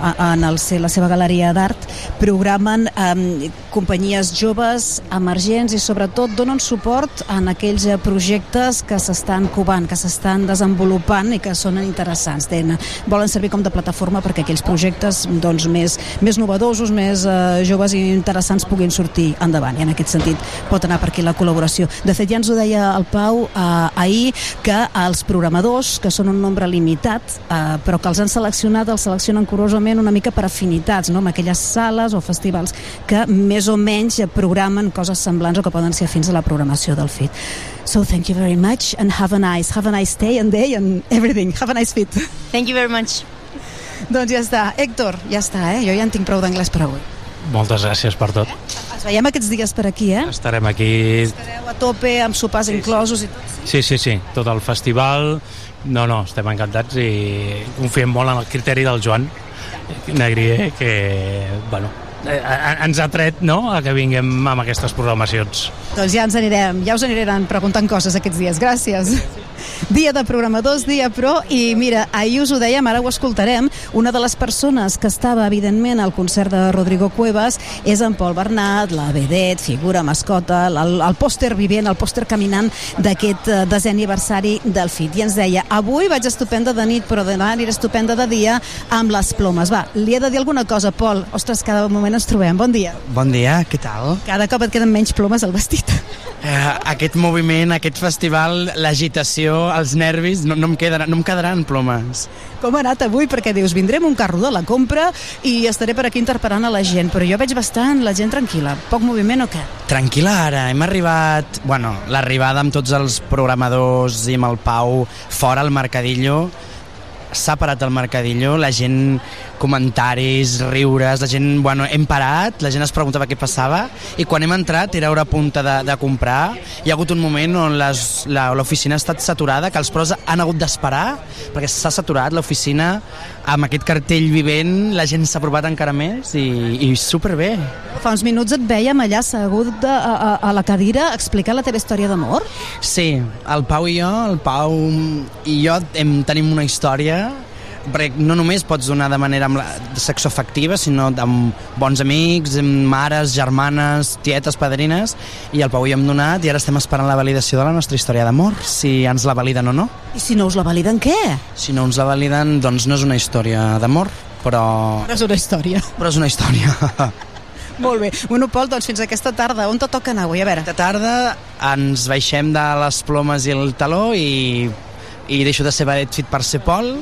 a, en el, la seva galeria d'art, programen um, companyies joves, emergents i sobretot donen suport en aquells eh, projectes que s'estan covant, que s'estan desenvolupant i que són interessants. Den, volen servir com de plataforma perquè aquells projectes doncs, més, més novedosos, més eh, joves i interessants puguin sortir endavant i en aquest sentit pot anar per aquí la col·laboració. De fet, ja ens ho deia el Pau eh, ahir que els programadors, que són un nombre limitat, eh, però que els han seleccionat, els seleccionen curosament una mica per afinitats, no? amb aquelles sales o festivals que més o menys programen coses semblants o que poden ser fins a la programació del FIT. So thank you very much and have a nice, have a nice day and day and everything. Have a nice fit. Thank you very much. doncs ja està. Héctor, ja està, eh? Jo ja en tinc prou d'anglès per avui. Moltes gràcies per tot. Ens veiem aquests dies per aquí, eh? Estarem aquí... Estareu a tope, amb sopars inclosos i tot. Sí, sí, sí, tot el festival... No, no, estem encantats i confiem molt en el criteri del Joan Negrier, que, bueno, eh, eh, ens ha tret no, a que vinguem amb aquestes programacions. Doncs ja ens anirem, ja us aniran preguntant coses aquests dies. Gràcies. Dia de programadors, dia pro, i mira, ahir us ho dèiem, ara ho escoltarem, una de les persones que estava, evidentment, al concert de Rodrigo Cuevas és en Pol Bernat, la vedet, figura, mascota, el, el pòster vivent, el pòster caminant d'aquest eh, desè aniversari del FIT. I ens deia, avui vaig estupenda de nit, però demà aniré estupenda de dia amb les plomes. Va, li he de dir alguna cosa, Pol. Ostres, cada moment ens trobem. Bon dia. Bon dia, què tal? Cada cop et queden menys plomes al vestit. Eh, aquest moviment, aquest festival, l'agitació, els nervis, no, no, em quedaran, no em quedaran plomes. Com ha anat avui? Perquè dius, vindré amb un carro de la compra i estaré per aquí interpretant a la gent, però jo veig bastant la gent tranquil·la. Poc moviment o què? Tranquil·la ara, hem arribat... Bueno, l'arribada amb tots els programadors i amb el Pau fora al Mercadillo s'ha parat el Mercadillo, la gent comentaris, riures, la gent, bueno, hem parat, la gent es preguntava què passava i quan hem entrat era hora punta de, de comprar, hi ha hagut un moment on l'oficina ha estat saturada, que els pros han hagut d'esperar perquè s'ha saturat l'oficina amb aquest cartell vivent, la gent s'ha provat encara més i, i superbé. Fa uns minuts et veiem allà assegut a, a, a la cadira explicant la teva història d'amor. Sí, el Pau i jo, el Pau i jo hem, tenim una història perquè no només pots donar de manera amb la, sexoafectiva, sinó amb bons amics, amb mares, germanes, tietes, padrines, i el Pau i jo hem donat i ara estem esperant la validació de la nostra història d'amor, si ens la validen o no. I si no us la validen, què? Si no ens la validen, doncs no és una història d'amor, però... Però és una història. Però és una història. Molt bé. Bueno, Pol, doncs fins aquesta tarda. On te toca anar avui? A veure. Aquesta tarda ens baixem de les plomes i el taló i, i deixo de ser vedet fit per ser Pol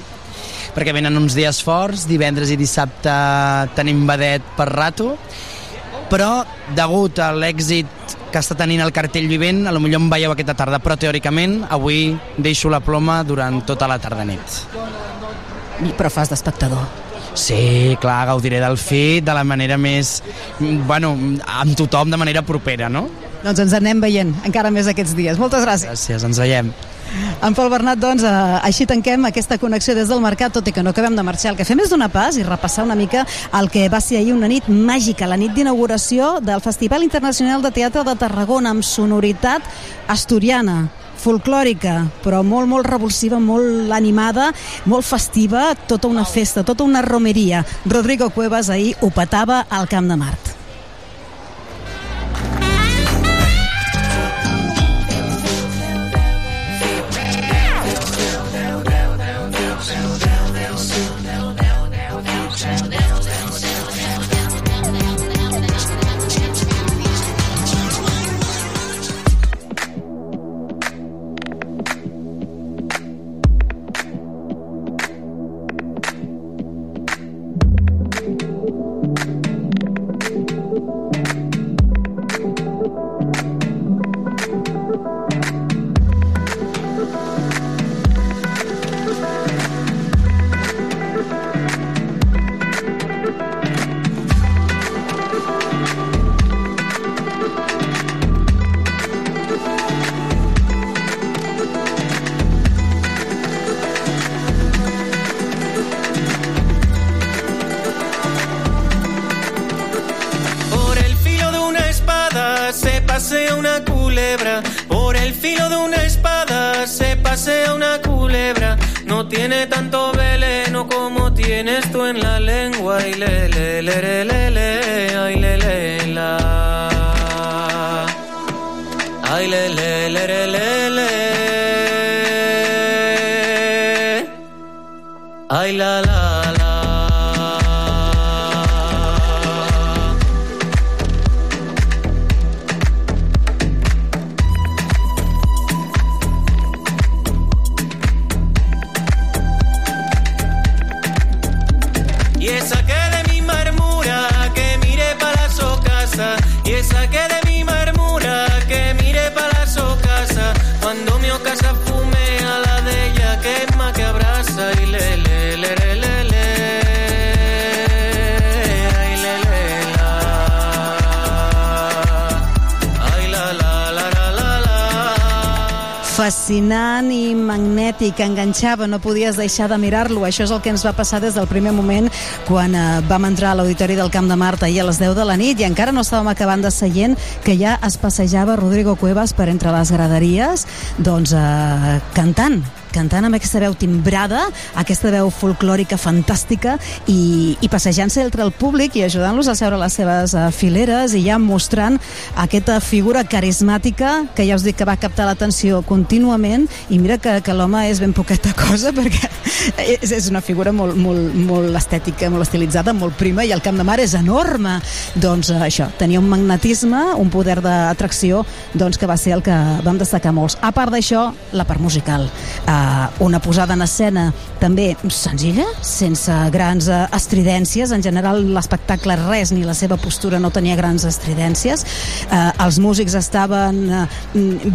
perquè venen uns dies forts, divendres i dissabte tenim vedet per rato, però degut a l'èxit que està tenint el cartell vivent, a lo millor em veieu aquesta tarda, però teòricament avui deixo la ploma durant tota la tarda-nit. Però fas d'espectador. Sí, clar, gaudiré del fit de la manera més... Bueno, amb tothom de manera propera, no? Doncs ens anem veient encara més aquests dies. Moltes gràcies. Gràcies, ens veiem. En Pol Bernat, doncs, eh, així tanquem aquesta connexió des del mercat, tot i que no acabem de marxar. El que fem és donar pas i repassar una mica el que va ser ahir una nit màgica, la nit d'inauguració del Festival Internacional de Teatre de Tarragona, amb sonoritat asturiana folclòrica, però molt, molt revulsiva, molt animada, molt festiva, tota una festa, tota una romeria. Rodrigo Cuevas ahir ho petava al Camp de Mart. Magnètic, enganxava, no podies deixar de mirar-lo. Això és el que ens va passar des del primer moment quan eh, vam entrar a l'Auditori del Camp de Marta ahir a les 10 de la nit i encara no estàvem acabant de seient que ja es passejava Rodrigo Cuevas per entre les graderies doncs eh, cantant cantant amb aquesta veu timbrada, aquesta veu folclòrica fantàstica i, i passejant-se entre el públic i ajudant-los a seure a les seves uh, fileres i ja mostrant aquesta figura carismàtica que ja us dic que va captar l'atenció contínuament. I mira que, que l'home és ben poqueta cosa perquè és, és una figura molt, molt, molt estètica, molt estilitzada, molt prima i el Camp de Mar és enorme. Doncs uh, això, tenia un magnetisme, un poder d'atracció doncs, que va ser el que vam destacar molts. A part d'això, la part musical. Uh, una posada en escena també senzilla, sense grans uh, estridències. En general, l'espectacle res, ni la seva postura no tenia grans estridències. Uh, els músics estaven uh,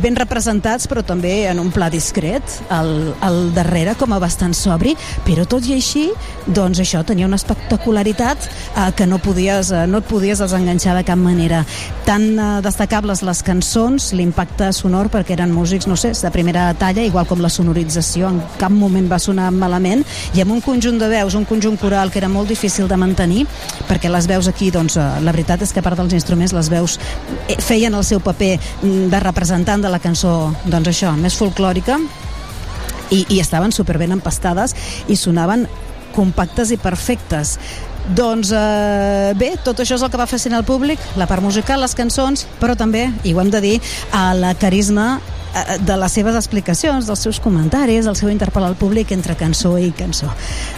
ben representats, però també en un pla discret, al, al darrere, com a bastant sobri, però tot i així, doncs això, tenia una espectacularitat uh, que no, podies, uh, no et podies desenganxar de cap manera. Tan uh, destacables les cançons, l'impacte sonor, perquè eren músics, no sé, de primera talla, igual com la sonorització, en cap moment va sonar malament, i amb un conjunt de veus, un conjunt coral que era molt difícil de mantenir, perquè les veus aquí, doncs, eh, la veritat és que a part dels instruments, les veus eh, feien el seu paper mm, de representant de la cançó, doncs això, més folclòrica, i, i estaven superben empastades i sonaven compactes i perfectes. Doncs eh, bé, tot això és el que va fascinar el públic, la part musical, les cançons, però també, i ho hem de dir, a la carisma de les seves explicacions, dels seus comentaris, el seu interpel·lar al públic entre cançó i cançó.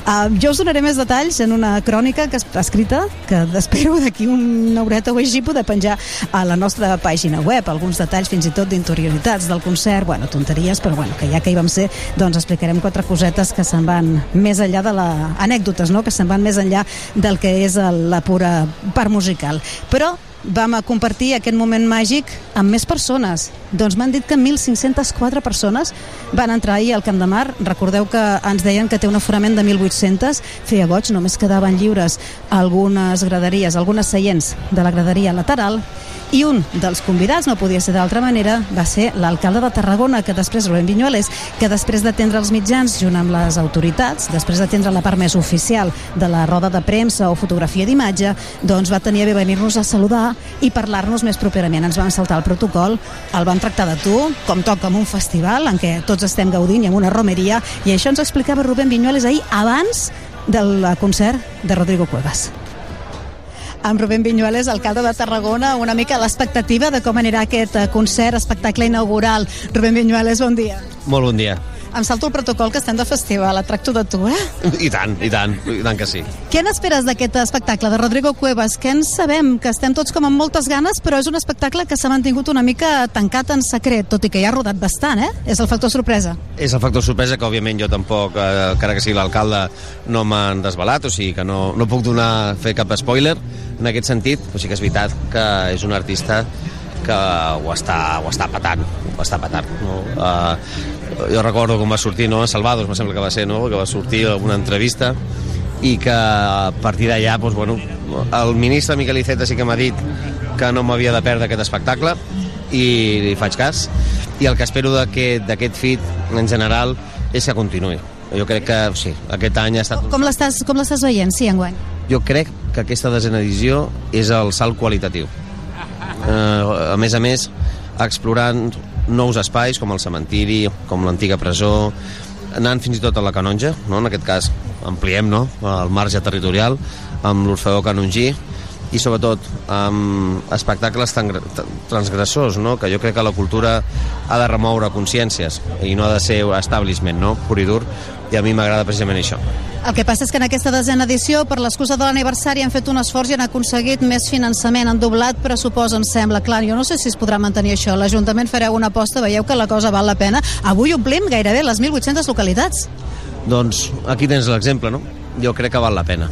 Uh, jo us donaré més detalls en una crònica que està escrita, que espero d'aquí una horeta o així poder penjar a la nostra pàgina web, alguns detalls fins i tot d'interioritats del concert, bueno, tonteries, però bueno, que ja que hi vam ser, doncs explicarem quatre cosetes que se'n van més enllà de la... anècdotes, no?, que se'n van més enllà del que és la pura part musical. Però vam compartir aquest moment màgic amb més persones. Doncs m'han dit que 1.504 persones van entrar ahir al Camp de Mar. Recordeu que ens deien que té un aforament de 1.800. Feia goig, només quedaven lliures algunes graderies, algunes seients de la graderia lateral i un dels convidats, no podia ser d'altra manera, va ser l'alcalde de Tarragona, que després, Rubén Viñuales, que després d'atendre els mitjans junt amb les autoritats, després d'atendre la part més oficial de la roda de premsa o fotografia d'imatge, doncs va tenir a bé venir-nos a saludar i parlar-nos més properament. Ens van saltar el protocol, el van tractar de tu, com toca en un festival en què tots estem gaudint i en una romeria, i això ens explicava Rubén Viñuales ahir abans del concert de Rodrigo Cuevas amb Rubén Viñuales, alcalde de Tarragona, una mica l'expectativa de com anirà aquest eh, concert, espectacle inaugural. Rubén Viñuales, bon dia. Molt bon dia. Em salto el protocol que estem de festival, et tracto de tu, eh? I tant, i tant, i tant que sí. Què n'esperes d'aquest espectacle de Rodrigo Cuevas? Que ens sabem que estem tots com amb moltes ganes, però és un espectacle que s'ha mantingut una mica tancat en secret, tot i que ja ha rodat bastant, eh? És el factor sorpresa. És el factor sorpresa que, òbviament, jo tampoc, eh, encara que sigui l'alcalde, no m'han desvelat, o sigui que no, no puc donar, fer cap spoiler en aquest sentit, però sí que és veritat que és un artista que ho està, ho està patant, ho està patant. No? Uh, jo recordo com va sortir, no? a Salvados, me sembla que va ser, no? que va sortir a una entrevista i que a partir d'allà, doncs, bueno, el ministre Miquel Iceta sí que m'ha dit que no m'havia de perdre aquest espectacle i li faig cas i el que espero d'aquest fit en general és que continuï jo crec que sí, aquest any ha estat Com com l'estàs veient, sí, enguany? jo crec que aquesta desena edició és el salt qualitatiu eh, a més a més explorant nous espais com el cementiri, com l'antiga presó anant fins i tot a la Canonja, no? en aquest cas ampliem no? el marge territorial amb l'Orfeó Canongí i sobretot amb espectacles tan transgressors, no? que jo crec que la cultura ha de remoure consciències i no ha de ser establishment, no? pur i dur, i a mi m'agrada precisament això. El que passa és que en aquesta desena edició, per l'excusa de l'aniversari, han fet un esforç i han aconseguit més finançament, han doblat pressupost, em sembla. Clar, jo no sé si es podrà mantenir això. L'Ajuntament fareu una aposta, veieu que la cosa val la pena. Avui omplim gairebé les 1.800 localitats. Doncs aquí tens l'exemple, no? Jo crec que val la pena.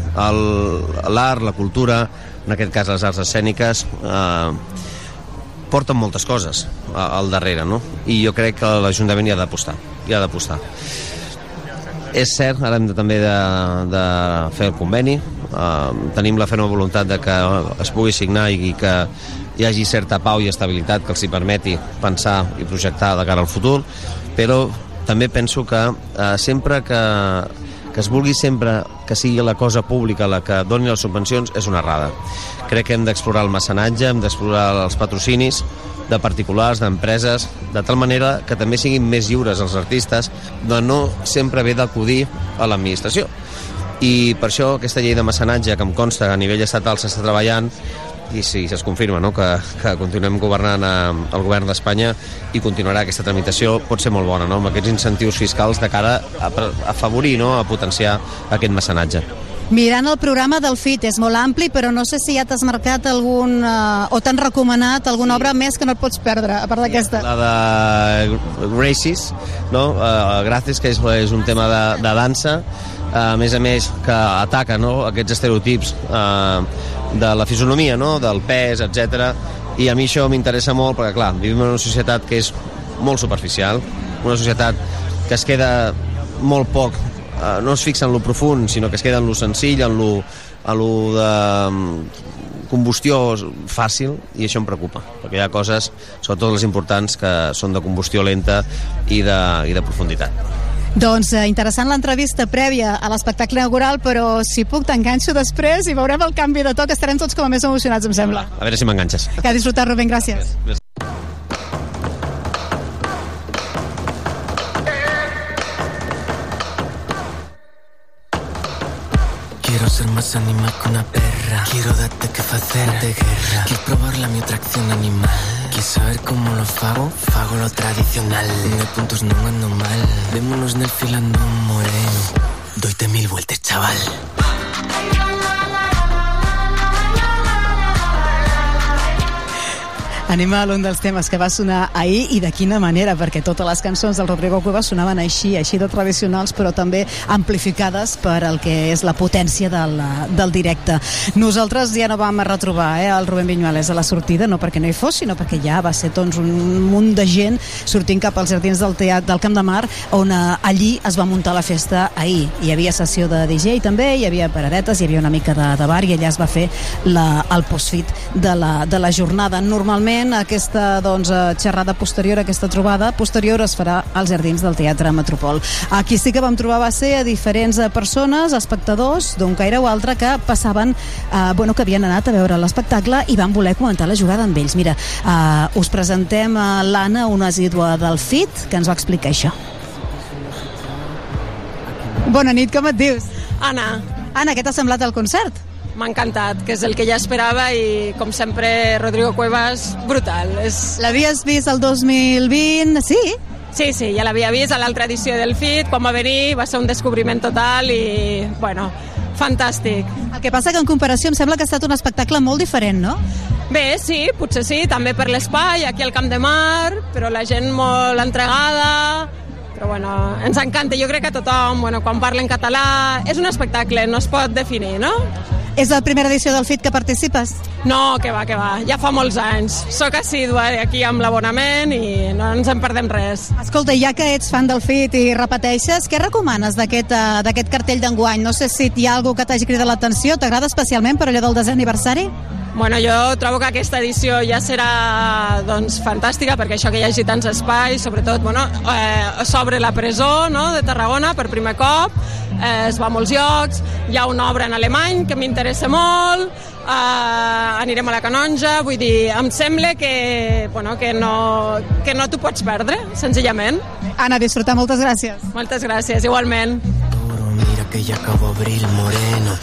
L'art, la cultura, en aquest cas les arts escèniques, eh, porten moltes coses a- al darrere, no? I jo crec que l'Ajuntament hi ha d'apostar, hi ha d'apostar. És cert, ara hem de, també de, de fer el conveni, eh, tenim la ferma voluntat de que es pugui signar i que hi hagi certa pau i estabilitat que els hi permeti pensar i projectar de cara al futur, però també penso que eh, sempre que, que es vulgui sempre que sigui la cosa pública la que doni les subvencions és una errada. Crec que hem d'explorar el mecenatge, hem d'explorar els patrocinis de particulars, d'empreses, de tal manera que també siguin més lliures els artistes de no sempre haver d'acudir a l'administració. I per això aquesta llei de mecenatge que em consta a nivell estatal s'està treballant i si es confirma no, que, que continuem governant el govern d'Espanya i continuarà aquesta tramitació pot ser molt bona, no? amb aquests incentius fiscals de cara a, a afavorir, no? a potenciar aquest mecenatge. Mirant el programa del FIT, és molt ampli, però no sé si ja t'has marcat algun... Eh, o t'han recomanat alguna obra més que no et pots perdre, a part d'aquesta. La de Gracies, no? Uh, Gràcies, que és, és un tema de, de dansa, uh, a més a més que ataca no? aquests estereotips uh, de la fisonomia, no? del pes, etc. I a mi això m'interessa molt perquè, clar, vivim en una societat que és molt superficial, una societat que es queda molt poc eh, no es fixa en lo profund, sinó que es queda en lo senzill, en lo, en lo de mm, combustió fàcil i això em preocupa, perquè hi ha coses, sobretot les importants, que són de combustió lenta i de, i de profunditat. Doncs eh, interessant l'entrevista prèvia a l'espectacle inaugural, però si puc t'enganxo després i veurem el canvi de to, que estarem tots com a més emocionats, em sembla. A veure si m'enganxes. Que ha disfrutat, Rubén, gràcies. Quiero ser más animal que una perra. Quiero darte que facerte guerra. Quiero probar la mi atracción animal. Quieres saber cómo lo fago? Fago lo tradicional. De puntos no ando mal Vémonos nel filando un moreno. Doite mil vueltas, chaval Animal, un dels temes que va sonar ahir i de quina manera, perquè totes les cançons del Rodrigo Cuevas sonaven així, així de tradicionals, però també amplificades per el que és la potència del, del directe. Nosaltres ja no vam retrobar eh, el Rubén Viñuales a la sortida, no perquè no hi fos, sinó perquè ja va ser doncs, un munt de gent sortint cap als jardins del teatre del Camp de Mar, on eh, allí es va muntar la festa ahir. Hi havia sessió de DJ també, hi havia paradetes, hi havia una mica de, de bar i allà es va fer la, el post-fit de, la, de la jornada. Normalment aquesta doncs, eh, xerrada posterior, aquesta trobada posterior es farà als jardins del Teatre Metropol. Aquí sí que vam trobar va ser a diferents eh, persones, espectadors d'un caire o altre que passaven, eh, bueno, que havien anat a veure l'espectacle i van voler comentar la jugada amb ells. Mira, eh, us presentem a l'Anna, una assídua del FIT, que ens va explicar això. Bona nit, com et dius? Anna. Anna, què t'ha semblat el concert? M'ha encantat, que és el que ja esperava i, com sempre, Rodrigo Cuevas, brutal. És... L'havies vist el 2020, sí? Sí, sí, ja l'havia vist a l'altra edició del FIT, quan va venir va ser un descobriment total i, bueno, fantàstic. El que passa que en comparació em sembla que ha estat un espectacle molt diferent, no? Bé, sí, potser sí, també per l'espai, aquí al Camp de Mar, però la gent molt entregada, però bueno, ens encanta, jo crec que tothom, bueno, quan parla en català, és un espectacle, no es pot definir, no? És la primera edició del FIT que participes? No, que va, que va, ja fa molts anys. Soc assídua aquí amb l'abonament i no ens en perdem res. Escolta, ja que ets fan del FIT i repeteixes, què recomanes d'aquest d'aquest cartell d'enguany? No sé si hi ha algú que t'hagi cridat l'atenció, t'agrada especialment per allò del desè aniversari? Bueno, jo trobo que aquesta edició ja serà doncs, fantàstica perquè això que hi hagi tants espais, sobretot bueno, eh, s'obre la presó no, de Tarragona per primer cop, eh, es va a molts llocs, hi ha una obra en alemany que m'interessa molt, eh, anirem a la Canonja, vull dir, em sembla que, bueno, que no, que no t'ho pots perdre, senzillament. Anna, disfrutar, moltes gràcies. Moltes gràcies, igualment. Mira que ya acabó abril moreno.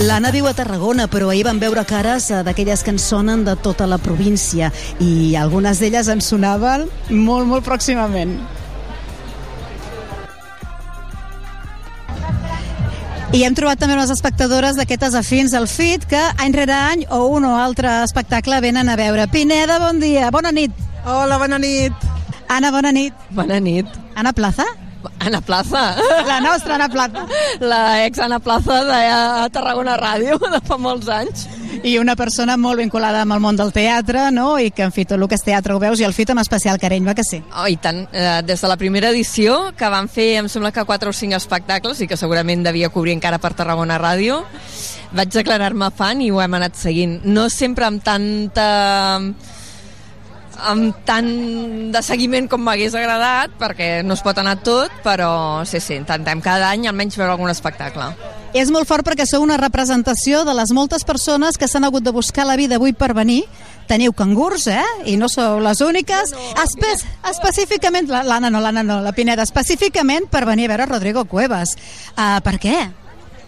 L'Anna viu a Tarragona, però ahir van veure cares eh, d'aquelles que ens sonen de tota la província i algunes d'elles ens sonaven molt, molt pròximament. I hem trobat també unes espectadores d'aquestes afins al FIT que any rere any o un o altre espectacle venen a veure. Pineda, bon dia, bona nit. Hola, bona nit. Anna, bona nit. Bona nit. Anna Plaza? Ana Plaza. La nostra Ana Plaza. La ex Ana Plaza de Tarragona Ràdio de fa molts anys. I una persona molt vinculada amb el món del teatre, no? I que, en fi, tot el que és teatre ho veus, i el FIT amb especial carinyo, va que sí? Oh, i tant. Eh, des de la primera edició, que van fer, em sembla que 4 o 5 espectacles, i que segurament devia cobrir encara per Tarragona Ràdio, vaig declarar-me fan i ho hem anat seguint. No sempre amb tanta amb tant de seguiment com m'hagués agradat, perquè no es pot anar tot, però sí, sí, intentem cada any almenys veure algun espectacle. És molt fort perquè sou una representació de les moltes persones que s'han hagut de buscar la vida avui per venir. Teniu cangurs, eh? I no sou les úniques. No, no, Espe específicament, l'Anna no, l'Anna no, la Pineda, específicament per venir a veure Rodrigo Cuevas. Uh, per què?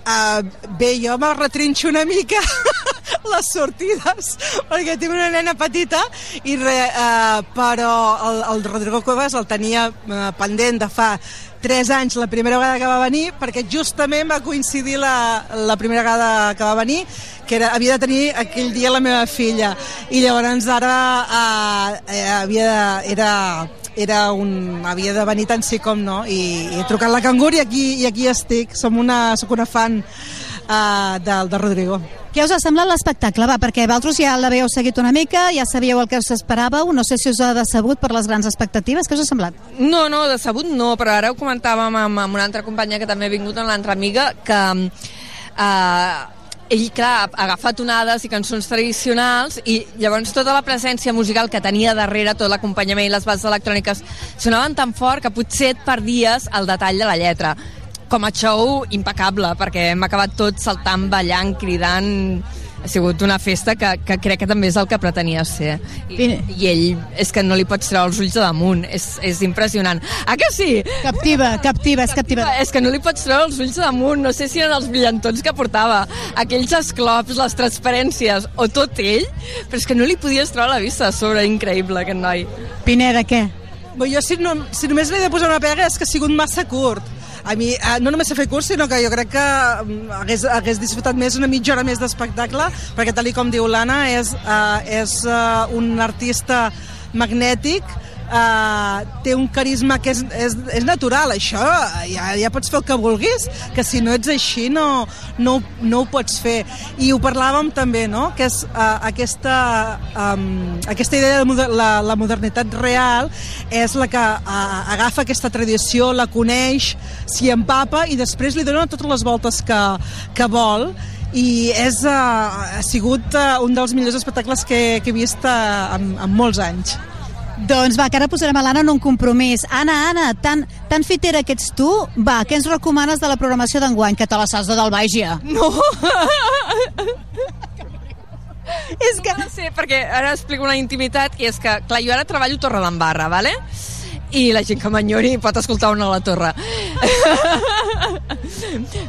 Uh, bé, jo me retrinxo una mica les sortides perquè tinc una nena petita i re, uh, però el, el Rodrigo Cuevas el tenia uh, pendent de fa 3 anys la primera vegada que va venir perquè justament va coincidir la, la primera vegada que va venir que era, havia de tenir aquell dia la meva filla. I llavors ara uh, havia de, era era un, havia de venir tant sí com no i, i he trucat la cangur i aquí, i aquí estic som una, soc una fan uh, del, de Rodrigo què us ha semblat l'espectacle? Va, perquè vosaltres ja l'havíeu seguit una mica, ja sabíeu el que us esperàveu, no sé si us ha decebut per les grans expectatives, què us ha semblat? No, no, decebut no, però ara ho comentàvem amb, amb una altra companya que també ha vingut, amb l'altra amiga, que eh, ell, clar, ha agafat onades i cançons tradicionals i llavors tota la presència musical que tenia darrere, tot l'acompanyament i les bases electròniques sonaven tan fort que potser et perdies el detall de la lletra. Com a show, impecable, perquè hem acabat tots saltant, ballant, cridant ha sigut una festa que, que crec que també és el que pretenia ser. I, i ell, és que no li pots treure els ulls de damunt, és, és impressionant. Ah que sí? Captiva, captiva, és captiva. És que no li pots treure els ulls de damunt, no sé si eren els brillantons que portava, aquells esclops, les transparències, o tot ell, però és que no li podies treure la vista a sobre, increïble aquest noi. Pineda, què? Bé, jo si, no, si només li he de posar una pega és que ha sigut massa curt a mi eh, no només he fet curs, sinó que jo crec que mm, hagués, hagués disfrutat més una mitja hora més d'espectacle, perquè tal com diu l'Anna, és, uh, és uh, un artista magnètic, uh, té un carisma que és, és, és natural, això ja, ja pots fer el que vulguis, que si no ets així no, no, no ho pots fer. I ho parlàvem també, no?, que és uh, aquesta, um, aquesta idea de moder la, la modernitat real és la que uh, agafa aquesta tradició, la coneix, s'hi empapa i després li dona totes les voltes que, que vol i és, uh, ha sigut uh, un dels millors espectacles que, que he vist uh, en, en molts anys. Doncs va, que ara posarem a l'Anna en un compromís. Anna, Anna, tan, tan fitera que ets tu, va, què ens recomanes de la programació d'enguany? Que te la saps de del baix ja. No! és que... No sé, perquè ara explico una intimitat, que és que, clar, jo ara treballo a Torredembarra, vale? I la gent que m'enyori pot escoltar una a la torre.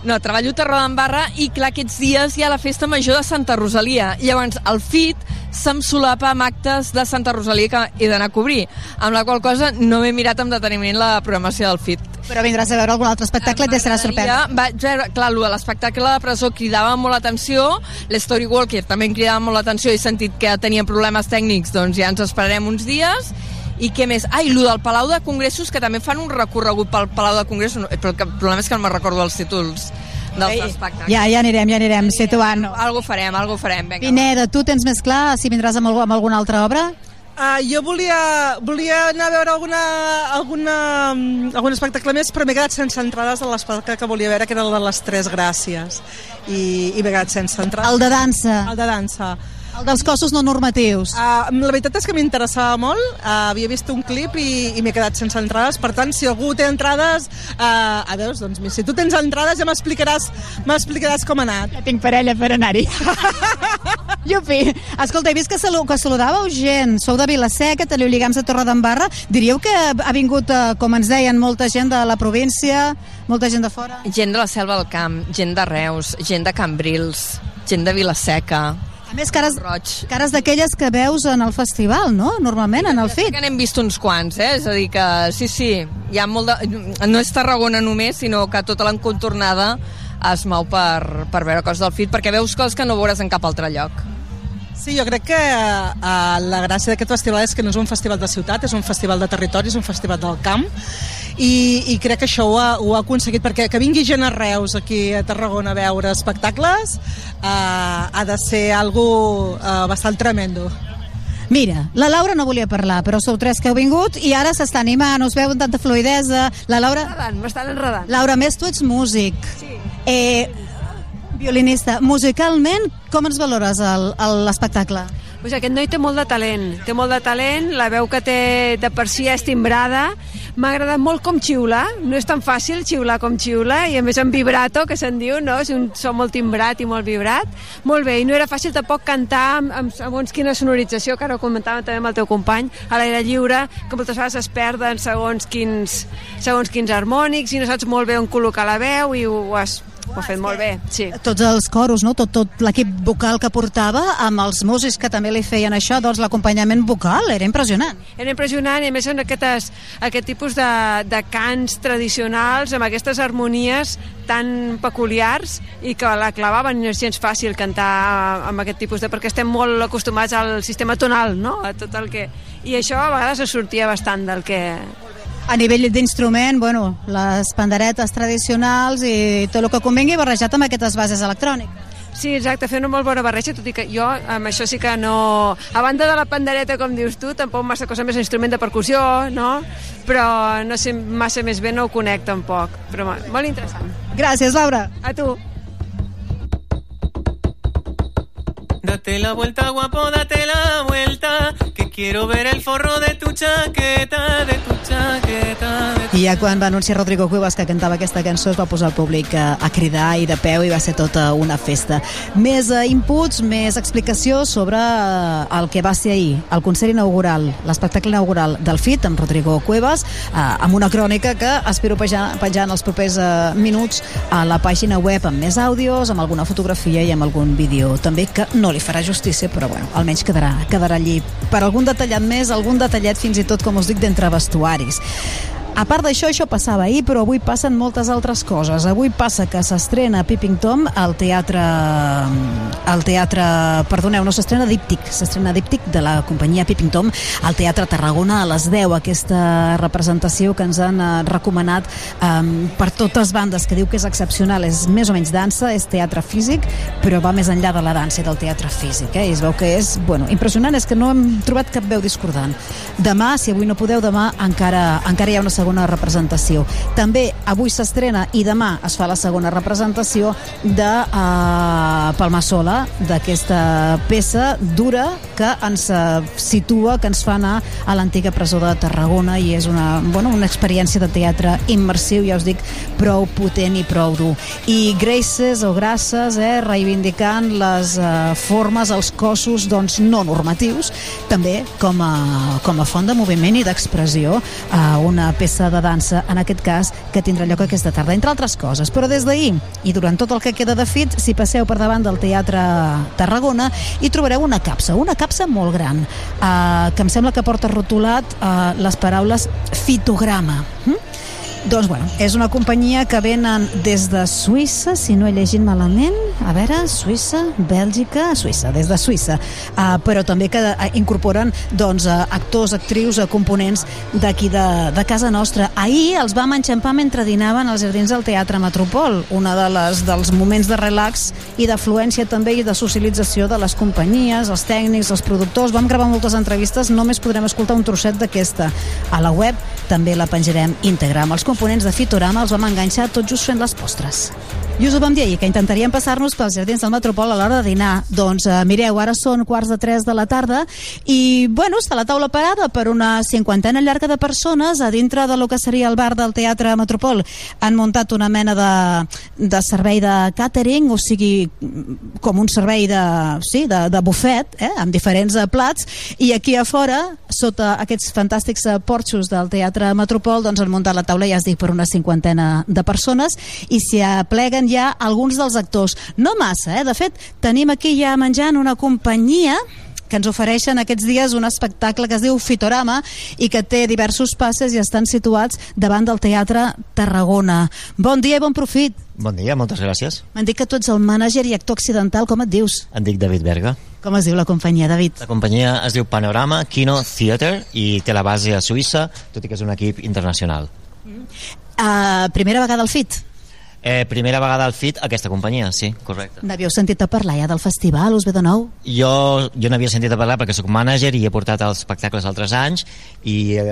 no, treballo a Torredembarra i clar, aquests dies hi ha la festa major de Santa Rosalia. Llavors, el FIT se'm solapa amb actes de Santa Rosalia que he d'anar a cobrir, amb la qual cosa no m'he mirat amb deteniment la programació del FIT. Però vindràs a veure algun altre espectacle i et serà sorpresa. Vaig veure, clar, l'espectacle de la presó cridava molt l'atenció, l'Story Walker també em cridava molt l'atenció, he sentit que tenien problemes tècnics, doncs ja ens esperarem uns dies, i què més? Ah, i el del Palau de Congressos, que també fan un recorregut pel Palau de Congressos, però el problema és que no me'n recordo els títols dels espectacles. Ja, ja anirem, ja anirem, situant. Algo farem, algo farem, vinga. Pineda, tu tens més clar si vindràs amb, amb alguna altra obra? Uh, jo volia, volia anar a veure alguna, alguna, algun espectacle més, però m'he quedat sense entrades a l'espectacle que volia veure, que era el de les Tres Gràcies. I, i m'he quedat sense entrades. El de dansa. El de dansa. El dels cossos no normatius. Uh, la veritat és que m'interessava molt, uh, havia vist un clip i, i m'he quedat sense entrades, per tant, si algú té entrades, uh, a veure, doncs, si tu tens entrades ja m'explicaràs m'explicaràs com ha anat. Ja tinc parella per anar-hi. Yupi! Escolta, he vist que, salu que saludàveu gent. Sou de Vilaseca, teniu lligams de Torredembarra. Diríeu que ha vingut, eh, com ens deien, molta gent de la província, molta gent de fora? Gent de la Selva del Camp, gent de Reus, gent de Cambrils, gent de Vilaseca. Més, cares, cares d'aquelles que veus en el festival, no? Normalment, en el Sí FIT. que n'hem vist uns quants, eh? És a dir que sí, sí, hi ha molt de... No és Tarragona només, sinó que tota l'encontornada es mou per, per veure coses del FIT, perquè veus coses que no veuràs en cap altre lloc. Sí, jo crec que uh, la gràcia d'aquest festival és que no és un festival de ciutat, és un festival de territori, és un festival del camp, i, i crec que això ho ha, ho ha aconseguit, perquè que vingui gent a Reus, aquí a Tarragona, a veure espectacles, uh, ha de ser algo uh, bastant tremendo. Mira, la Laura no volia parlar, però sou tres que heu vingut i ara s'està animant, us veu amb tanta fluidesa. La Laura... M'estan enredant. Laura, a més tu ets músic. Sí. Eh, violinista. Musicalment, com ens valores l'espectacle? Pues aquest noi té molt de talent, té molt de talent, la veu que té de per si és timbrada, m'ha agradat molt com xiula, no és tan fàcil xiular com xiula, i a més en vibrato, que se'n diu, no? és un so molt timbrat i molt vibrat, molt bé, i no era fàcil tampoc cantar amb, amb segons quina sonorització, que ara ho comentàvem també amb el teu company, a l'aire lliure, que moltes vegades es perden segons quins, segons quins harmònics, i no saps molt bé on col·locar la veu, i ho has, ho has fet molt bé, sí. Tots els coros, no? tot, tot l'equip vocal que portava, amb els músics que també li feien això, doncs l'acompanyament vocal era impressionant. Era impressionant i a més en aquestes, aquest tipus de, de cants tradicionals amb aquestes harmonies tan peculiars i que la clavaven no és gens fàcil cantar amb aquest tipus de... perquè estem molt acostumats al sistema tonal, no? A tot el que... I això a vegades es sortia bastant del que... A nivell d'instrument, bueno, les panderetes tradicionals i tot el que convengui barrejat amb aquestes bases electròniques. Sí, exacte, fer una molt bona barreja, tot i que jo amb això sí que no... A banda de la pandereta, com dius tu, tampoc massa cosa més instrument de percussió, no? Però no sé massa més bé, no ho conec tampoc. Però mo- molt interessant. Gràcies, Laura. A tu. Date la vuelta, guapo, date la vuelta, quiero ver el forro de tu chaqueta, de tu chaqueta. I ja quan va anunciar Rodrigo Cuevas que cantava aquesta cançó es va posar el públic a, a cridar i de peu i va ser tota una festa. Més uh, inputs, més explicació sobre uh, el que va ser ahir, el concert inaugural, l'espectacle inaugural del FIT amb Rodrigo Cuevas, amb una crònica que espero penjar, penjar en els propers minuts a la pàgina web amb més àudios, amb alguna fotografia i amb algun vídeo també que no li farà justícia, però bueno, almenys quedarà, quedarà allí. Per algun detallat més, algun detallet fins i tot, com us dic, d'entre vestuaris. A part d'això, això passava ahir, però avui passen moltes altres coses. Avui passa que s'estrena Peeping Tom al teatre... al teatre... Perdoneu, no s'estrena Díptic, s'estrena Díptic de la companyia Peeping Tom al Teatre Tarragona a les 10, aquesta representació que ens han eh, recomanat um, per totes bandes, que diu que és excepcional, és més o menys dansa, és teatre físic, però va més enllà de la dansa i del teatre físic, eh? I es veu que és, bueno, impressionant, és que no hem trobat cap veu discordant. Demà, si avui no podeu, demà encara, encara hi ha una segona representació. També avui s'estrena i demà es fa la segona representació de uh, Palmassola, d'aquesta peça dura que ens uh, situa, que ens fa anar a l'antiga presó de Tarragona i és una, bueno, una experiència de teatre immersiu, ja us dic, prou potent i prou dur. I Graces o Grasses, eh, reivindicant les uh, formes, els cossos doncs, no normatius, també com a, com a font de moviment i d'expressió, uh, una peça de dansa, en aquest cas, que tindrà lloc aquesta tarda, entre altres coses. Però des d'ahir i durant tot el que queda de FIT, si passeu per davant del Teatre Tarragona, hi trobareu una capsa, una capsa molt gran, eh, que em sembla que porta rotulat eh, les paraules fitograma. Hm? Doncs bueno, és una companyia que venen des de Suïssa, si no he llegit malament, a veure, Suïssa, Bèlgica, Suïssa, des de Suïssa, uh, però també que uh, incorporen doncs, uh, actors, actrius, components d'aquí de, de casa nostra. Ahir els vam enxampar mentre dinaven als jardins del Teatre Metropol, una de les, dels moments de relax i d'afluència també i de socialització de les companyies, els tècnics, els productors. Vam gravar moltes entrevistes, només podrem escoltar un trosset d'aquesta. A la web també la penjarem íntegra. Amb els components de Fitorama els vam enganxar tot just fent les postres. I us ho vam dir ahir, que intentaríem passar-nos pels jardins del Metropol a l'hora de dinar. Doncs eh, mireu, ara són quarts de tres de la tarda i, bueno, està la taula parada per una cinquantena llarga de persones a dintre de lo que seria el bar del Teatre Metropol. Han muntat una mena de, de servei de catering, o sigui, com un servei de, sí, de, de bufet, eh, amb diferents eh, plats, i aquí a fora, sota aquests fantàstics eh, porxos del Teatre Metropol, doncs han muntat la taula, ja es dic, per una cinquantena de persones, i s'hi apleguen ja alguns dels actors. No massa, eh? De fet, tenim aquí ja menjant una companyia que ens ofereixen aquests dies un espectacle que es diu Fitorama i que té diversos passes i estan situats davant del Teatre Tarragona. Bon dia i bon profit. Bon dia, moltes gràcies. M'han dit que tu ets el mànager i actor accidental, com et dius? Em dic David Berga. Com es diu la companyia, David? La companyia es diu Panorama Kino Theater i té la base a Suïssa, tot i que és un equip internacional. Uh, primera vegada al FIT? Eh, primera vegada al FIT, aquesta companyia, sí, correcte. N'havíeu sentit a parlar ja del festival, us ve de nou? Jo, jo n'havia sentit a parlar perquè sóc mànager i he portat els espectacles altres anys i eh,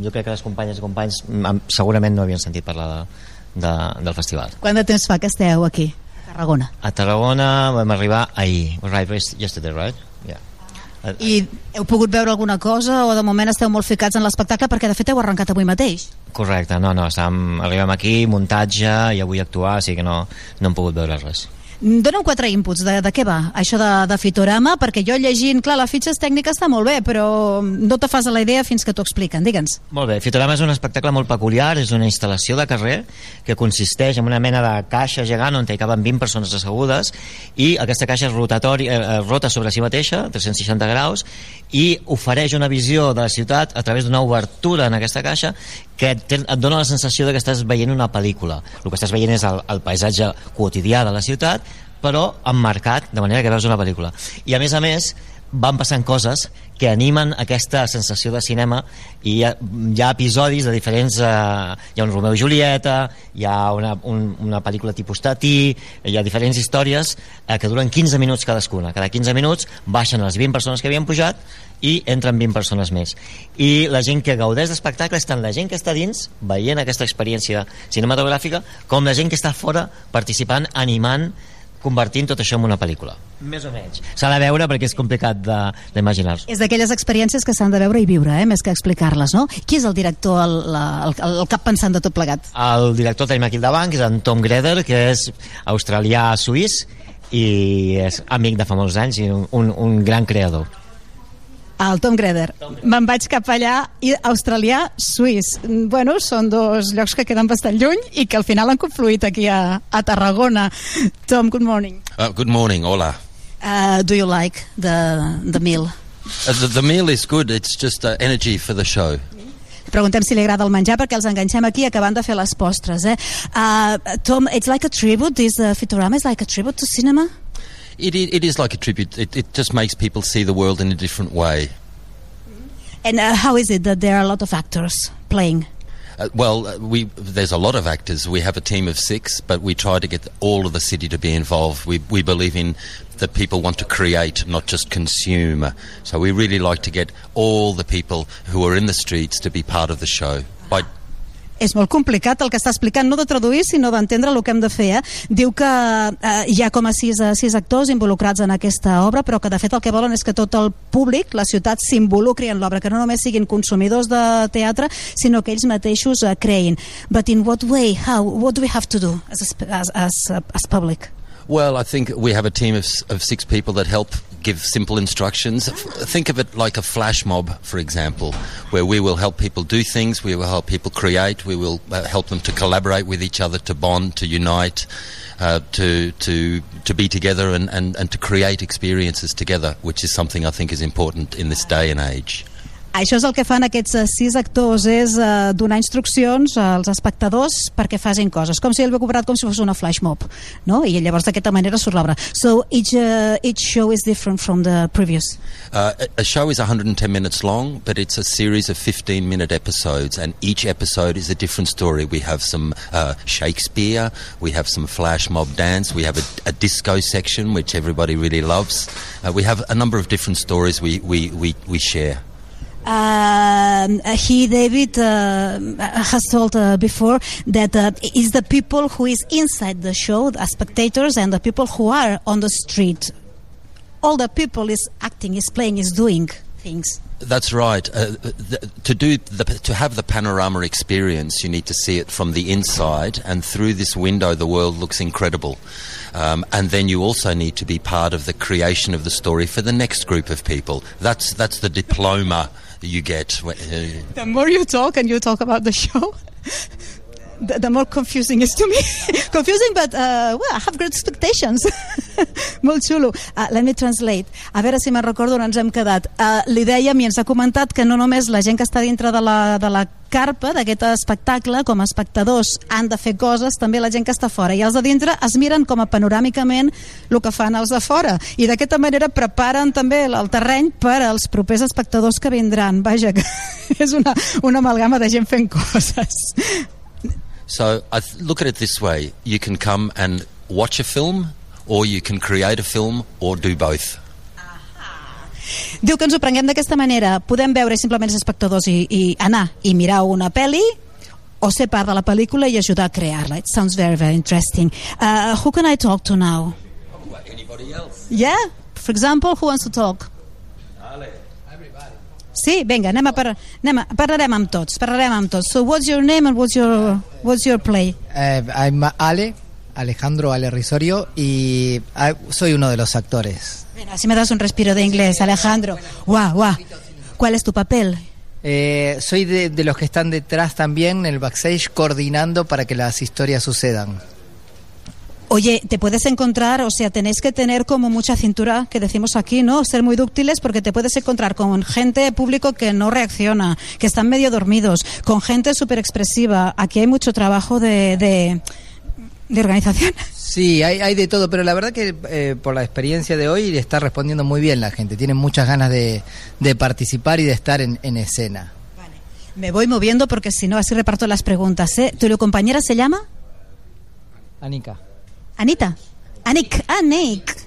jo crec que les companyes i companys mm, segurament no havien sentit parlar de, de, del festival. Quant de temps fa que esteu aquí, a Tarragona? A Tarragona vam arribar ahir. We arrived yesterday, right? I heu pogut veure alguna cosa o de moment esteu molt ficats en l'espectacle perquè de fet heu arrencat avui mateix? Correcte, no, no, estàvem, arribem aquí, muntatge i avui actuar, així que no, no hem pogut veure res. Dóna'm quatre inputs, de, de què va això de, de Fitorama? Perquè jo llegint, clar, la fitxa tècnica està molt bé, però no te fas a la idea fins que t'ho expliquen, digue'ns. Molt bé, Fitorama és un espectacle molt peculiar, és una instal·lació de carrer que consisteix en una mena de caixa gegant on hi caben 20 persones assegudes i aquesta caixa és rotatori, eh, rota sobre si mateixa, 360 graus, i ofereix una visió de la ciutat a través d'una obertura en aquesta caixa que et, et dona la sensació de que estàs veient una pel·lícula. El que estàs veient és el, el paisatge quotidià de la ciutat, però emmarcat de manera que veus una pel·lícula. I a més a més, van passant coses que animen aquesta sensació de cinema i hi ha, hi ha episodis de diferents eh, hi ha un Romeu i Julieta hi ha una, un, una pel·lícula tipus Tati hi ha diferents històries eh, que duren 15 minuts cadascuna cada 15 minuts baixen les 20 persones que havien pujat i entren 20 persones més i la gent que gaudeix d'espectacle és tant la gent que està dins veient aquesta experiència cinematogràfica com la gent que està fora participant, animant convertint tot això en una pel·lícula. Més o menys. S'ha de veure perquè és complicat d'imaginar-se. És d'aquelles experiències que s'han de veure i viure, eh? més que explicar-les, no? Qui és el director, el, el, el, el cap pensant de tot plegat? El director tenim aquí al davant, que és en Tom Greder, que és australià-suís i és amic de fa molts anys i un, un, un gran creador. El Tom Greder. Me'n vaig cap allà, i australià, suís. Bueno, són dos llocs que queden bastant lluny i que al final han confluït aquí a, a Tarragona. Tom, good morning. Uh, good morning, hola. Uh, do you like the, the meal? Uh, the, the meal is good, it's just uh, energy for the show. Preguntem si li agrada el menjar perquè els enganxem aquí acabant de fer les postres. Eh? Uh, Tom, it's like a tribute, this uh, Fitorama is like a tribute to cinema? It, it, it is like a tribute. It, it just makes people see the world in a different way. And uh, how is it that there are a lot of actors playing? Uh, well, uh, we there's a lot of actors. We have a team of six, but we try to get all of the city to be involved. We we believe in that people want to create, not just consume. So we really like to get all the people who are in the streets to be part of the show by és molt complicat el que està explicant, no de traduir, sinó d'entendre el que hem de fer. Eh? Diu que eh, hi ha com a sis, uh, sis actors involucrats en aquesta obra, però que de fet el que volen és que tot el públic, la ciutat, s'involucri en l'obra, que no només siguin consumidors de teatre, sinó que ells mateixos uh, creïn. But in what way? How? What do we have to do as, as, as, as public? Well, I think we have a team of, of six people that help give simple instructions. Think of it like a flash mob, for example, where we will help people do things, we will help people create, we will uh, help them to collaborate with each other, to bond, to unite, uh, to, to, to be together and, and, and to create experiences together, which is something I think is important in this day and age. Això és el que fan aquests eh, sis actors, és uh, donar instruccions als espectadors perquè facin coses, com si ho cobrat com si fos una flash mob, no? I llavors d'aquesta manera surt l'obra. So each, uh, each show is different from the previous. Uh, a- show is 110 minutes long, but it's a series of 15 minute episodes, and each episode is a different story. We have some uh, Shakespeare, we have some flash mob dance, we have a, a disco section, which everybody really loves. Uh, we have a number of different stories we, we, we, we share. Um, he, David, uh, has told uh, before that uh, is the people who is inside the show, the spectators, and the people who are on the street. All the people is acting, is playing, is doing things. That's right. Uh, to do the, to have the panorama experience, you need to see it from the inside, and through this window, the world looks incredible. Um, and then you also need to be part of the creation of the story for the next group of people. That's that's the diploma you get. Uh, The more you talk and you talk about the show, the, the more confusing is to me. confusing, but uh, well, I have great expectations. Molt xulo. Uh, let me translate. A veure si me'n recordo on ens hem quedat. Uh, li dèiem i ens ha comentat que no només la gent que està dintre de la, de la carpa d'aquest espectacle, com a espectadors, han de fer coses, també la gent que està fora. I els de dintre es miren com a panoràmicament el que fan els de fora. I d'aquesta manera preparen també el terreny per als propers espectadors que vindran. Vaja, que és una, una amalgama de gent fent coses. So I th- look at it this way: you can come and watch a film, or you can create a film, or do both. Diu que ens ho prenguem d'aquesta manera. Podem veure simplement els espectadors i, i anar i mirar una pel·li o ser part de la pel·lícula i ajudar a crear-la. It sounds very, very interesting. Uh, who can I talk to now? Anybody else? Yeah? For example, who wants to talk? Sí, vinga, anem a, par anem a parlarem amb tots, parlarem amb tots. So what's your name and what's your, what's your play? Eh, I'm Ale, Alejandro Ale Risorio, y ah, soy uno de los actores. Mira, si me das un respiro de inglés, Alejandro. Guau, guau. ¿Cuál es tu papel? Eh, soy de, de los que están detrás también, en el backstage, coordinando para que las historias sucedan. Oye, te puedes encontrar, o sea, tenéis que tener como mucha cintura, que decimos aquí, ¿no? Ser muy dúctiles porque te puedes encontrar con gente, público que no reacciona, que están medio dormidos, con gente súper expresiva. Aquí hay mucho trabajo de, de, de organización. Sí, hay, hay de todo, pero la verdad que eh, por la experiencia de hoy está respondiendo muy bien la gente. Tienen muchas ganas de, de participar y de estar en, en escena. Me voy moviendo porque si no, así reparto las preguntas. ¿eh? ¿Tu compañera se llama? Anika. Anita. Anik. Anik.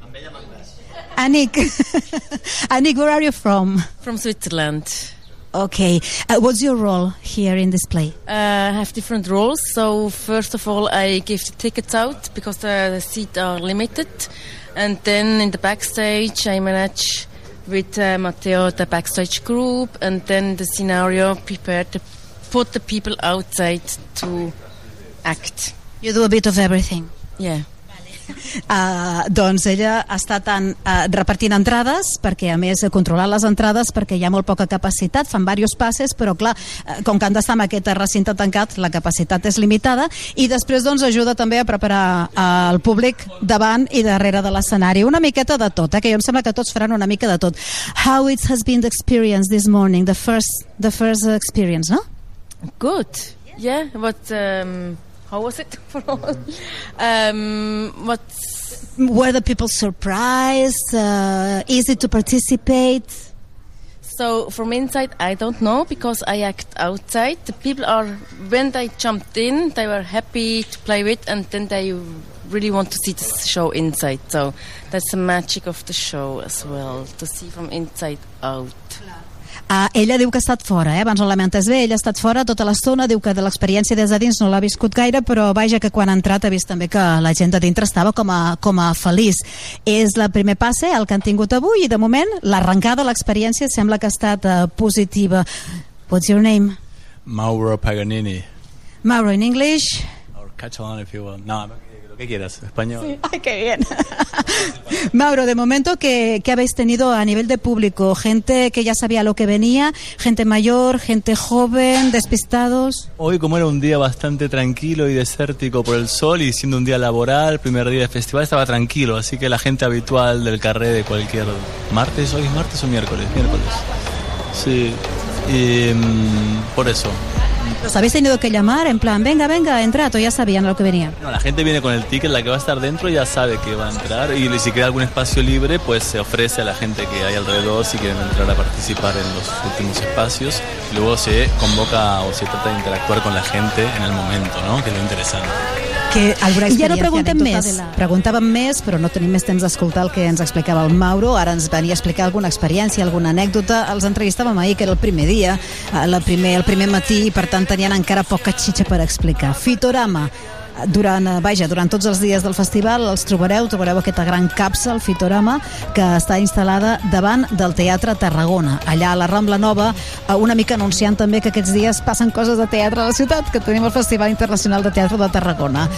Anik. Anik, where are you from? From Switzerland. Okay. Uh, what's your role here in this play? Uh, I have different roles. So first of all, I give the tickets out because the, the seats are limited, and then in the backstage, I manage with uh, Matteo the backstage group, and then the scenario prepared to put the people outside to act. You do a bit of everything. Yeah. Uh, doncs ella està tant uh, repartint entrades perquè a més controlant les entrades perquè hi ha molt poca capacitat, fan diversos passes però clar, uh, com que han d'estar en aquest recinte tancat la capacitat és limitada i després doncs ajuda també a preparar uh, el públic davant i darrere de l'escenari una miqueta de tot, eh, que jo em sembla que tots faran una mica de tot. How it has been the experience this morning, the first, the first experience, no? Good. Yeah. What? Um, how was it for all? Um, what? Were the people surprised? Uh, easy to participate? So from inside, I don't know because I act outside. The people are when they jumped in, they were happy to play with, and then they really want to see the show inside. So that's the magic of the show as well to see from inside out. Uh, ella diu que ha estat fora, eh? abans ho lamentes bé, ella ha estat fora tota l'estona, diu que de l'experiència des de dins no l'ha viscut gaire, però vaja que quan ha entrat ha vist també que la gent de dintre estava com a, com a feliç. És el primer passe, el que han tingut avui, i de moment l'arrencada, l'experiència sembla que ha estat uh, positiva. What's your name? Mauro Paganini. Mauro, in English? Or Catalan if you want. No, lo que quieras. Español. Sí. Ay, qué bien. Mauro, de momento, ¿qué, ¿qué habéis tenido a nivel de público? ¿Gente que ya sabía lo que venía? ¿Gente mayor? ¿Gente joven? ¿Despistados? Hoy, como era un día bastante tranquilo y desértico por el sol y siendo un día laboral, primer día de festival, estaba tranquilo. Así que la gente habitual del carré de cualquier martes, hoy es martes o miércoles, miércoles. Sí. y mm, por eso. ¿Los habéis tenido que llamar en plan, venga, venga, entrad o ya sabían lo que venía? No, la gente viene con el ticket, la que va a estar dentro ya sabe que va a entrar y si queda algún espacio libre, pues se ofrece a la gente que hay alrededor si quieren entrar a participar en los últimos espacios. Luego se convoca o se trata de interactuar con la gente en el momento, ¿no? Que es lo interesante. Que alguna I ara experiència, preguntem més. de la- Preguntàvem més, però no tenim més temps d'escoltar el que ens explicava el Mauro. Ara ens venia a explicar alguna experiència, alguna anècdota. Els entrevistàvem ahir, que era el primer dia, eh, la primer, el primer matí, i per tant tenien encara poca xitxa per explicar. Fitorama, durant, eh, vaja, durant tots els dies del festival els trobareu, trobareu aquesta gran capsa, el Fitorama, que està instal·lada davant del Teatre Tarragona, allà a la Rambla Nova, eh, una mica anunciant també que aquests dies passen coses de teatre a la ciutat, que tenim el Festival Internacional de Teatre de Tarragona.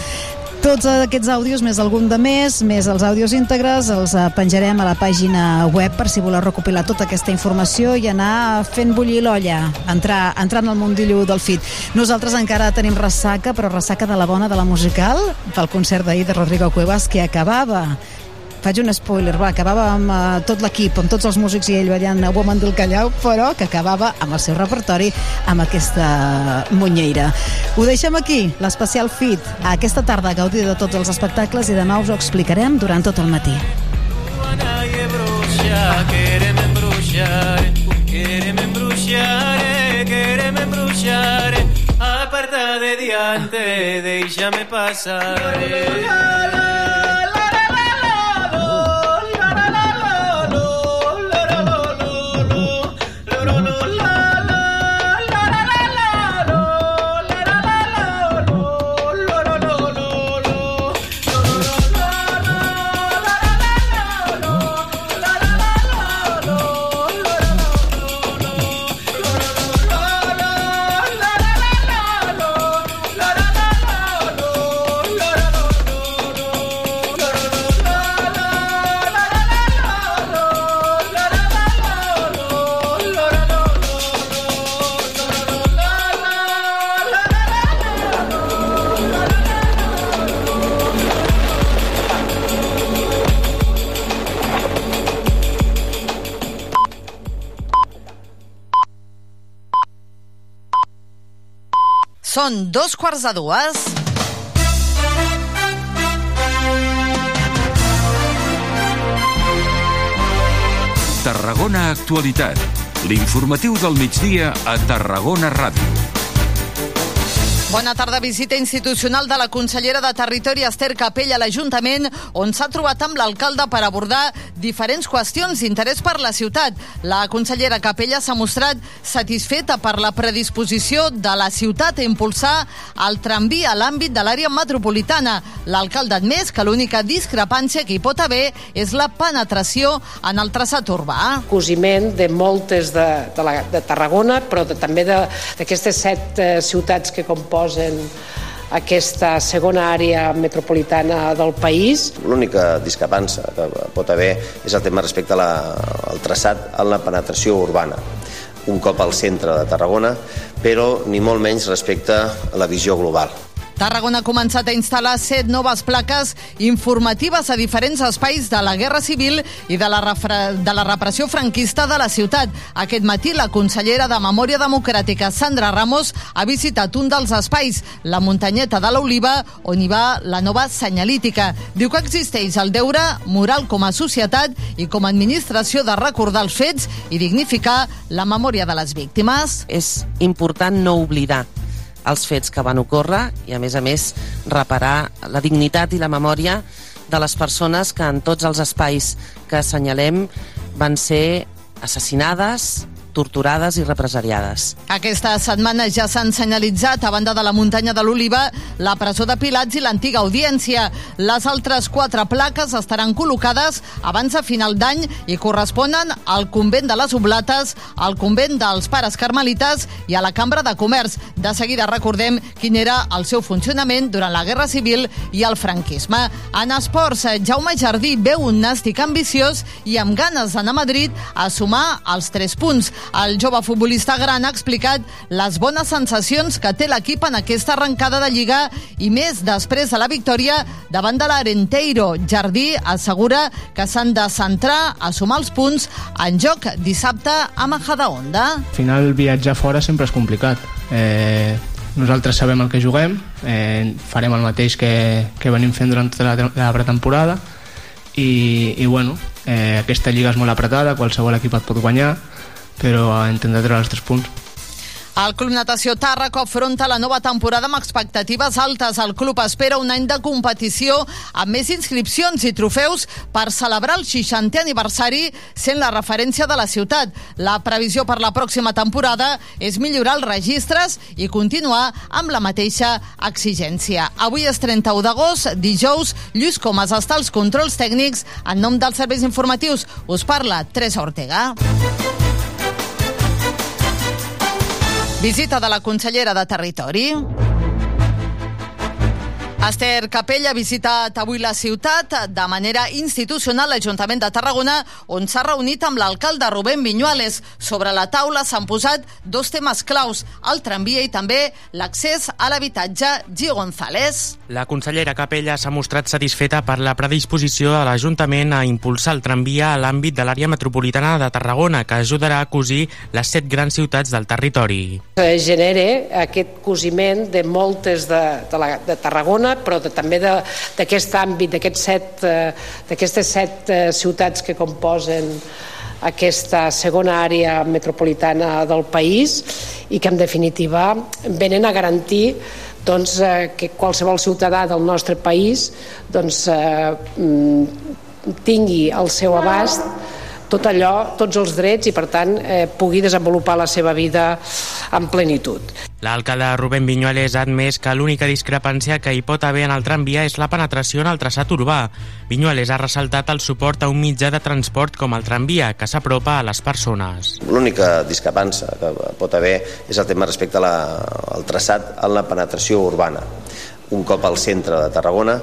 Tots aquests àudios, més algun de més, més els àudios íntegres, els eh, penjarem a la pàgina web per si voleu recopilar tota aquesta informació i anar fent bullir l'olla, entrar, entrar en el mundillo del fit. Nosaltres encara tenim ressaca, però ressaca de la bona de la musical, pel concert d'ahir de Rodrigo Cuevas, que acabava faig un spoiler, va, acabava amb uh, tot l'equip, amb tots els músics i ell ballant a Woman del Callau, però que acabava amb el seu repertori amb aquesta munyeira. Ho deixem aquí, l'especial FIT. Aquesta tarda gaudir de tots els espectacles i demà us ho explicarem durant tot el matí. quereme embruxar, eh, quereme embruxar, eh. aparta de diante, déjame pasar. eh. Són dos quarts de dues. Tarragona Actualitat. L'informatiu del migdia a Tarragona Ràdio. Bona tarda. Visita institucional de la consellera de Territori Esther Capella a l'Ajuntament, on s'ha trobat amb l'alcalde per abordar diferents qüestions d'interès per la ciutat. La consellera Capella s'ha mostrat satisfeta per la predisposició de la ciutat a impulsar el tramví a l'àmbit de l'àrea metropolitana. L'alcalde ha admès que l'única discrepància que hi pot haver és la penetració en el traçat urbà. cosiment de moltes de, de, la, de Tarragona, però de, també d'aquestes set eh, ciutats que composen aquesta segona àrea metropolitana del país. L'única discrepància que pot haver és el tema respecte a la, al traçat en la penetració urbana un cop al centre de Tarragona, però ni molt menys respecte a la visió global. Tarragona ha començat a instal·lar set noves plaques informatives a diferents espais de la Guerra Civil i de la, de la repressió franquista de la ciutat. Aquest matí, la consellera de Memòria Democràtica, Sandra Ramos, ha visitat un dels espais, la muntanyeta de l'Oliva, on hi va la nova senyalítica. Diu que existeix el deure moral com a societat i com a administració de recordar els fets i dignificar la memòria de les víctimes. és important no oblidar els fets que van ocórrer i, a més a més, reparar la dignitat i la memòria de les persones que en tots els espais que assenyalem van ser assassinades, torturades i represaliades. Aquesta setmana ja s'han senyalitzat a banda de la muntanya de l'Oliva la presó de Pilats i l'antiga audiència. Les altres quatre plaques estaran col·locades abans de final d'any i corresponen al convent de les Oblates, al convent dels Pares Carmelites i a la Cambra de Comerç. De seguida recordem quin era el seu funcionament durant la Guerra Civil i el franquisme. En esports, Jaume Jardí veu un nàstic ambiciós i amb ganes d'anar a Madrid a sumar els 3 punts. El jove futbolista gran ha explicat les bones sensacions que té l'equip en aquesta arrencada de Lliga i més després de la victòria davant de l'Arenteiro. Jardí assegura que s'han de centrar a sumar els punts en joc dissabte a Majadahonda. Al final viatjar fora sempre és complicat. Eh, nosaltres sabem el que juguem, eh, farem el mateix que, que venim fent durant tota la, la pretemporada i, i bueno, eh, aquesta lliga és molt apretada, qualsevol equip et pot guanyar, però intentar treure els tres punts. El Club Natació Tàrraco afronta la nova temporada amb expectatives altes. El club espera un any de competició amb més inscripcions i trofeus per celebrar el 60è aniversari sent la referència de la ciutat. La previsió per la pròxima temporada és millorar els registres i continuar amb la mateixa exigència. Avui és 31 d'agost, dijous, Lluís Comas està als controls tècnics en nom dels serveis informatius. Us parla Teresa Ortega. Visita de la consellera de Territori. Esther Capella ha visitat avui la ciutat de manera institucional l'Ajuntament de Tarragona, on s'ha reunit amb l'alcalde Rubén Viñuales. Sobre la taula s'han posat dos temes claus, el tramvia i també l'accés a l'habitatge Gio González. La consellera Capella s'ha mostrat satisfeta per la predisposició de l'Ajuntament a impulsar el tramvia a l'àmbit de l'àrea metropolitana de Tarragona, que ajudarà a cosir les set grans ciutats del territori. Genere aquest cosiment de moltes de, de, la, de Tarragona, però de, també d'aquest àmbit, d'aquests set, eh, d'aquestes set eh, ciutats que composen aquesta segona àrea metropolitana del país i que en definitiva venen a garantir doncs, eh, que qualsevol ciutadà del nostre país doncs, eh, mm, tingui al seu abast tot allò, tots els drets i per tant eh, pugui desenvolupar la seva vida en plenitud. L'alcalde Rubén Viñuales ha admès que l'única discrepància que hi pot haver en el tramvia és la penetració en el traçat urbà. Viñuales ha ressaltat el suport a un mitjà de transport com el tramvia, que s'apropa a les persones. L'única discrepància que pot haver és el tema respecte a la, al traçat en la penetració urbana un cop al centre de Tarragona,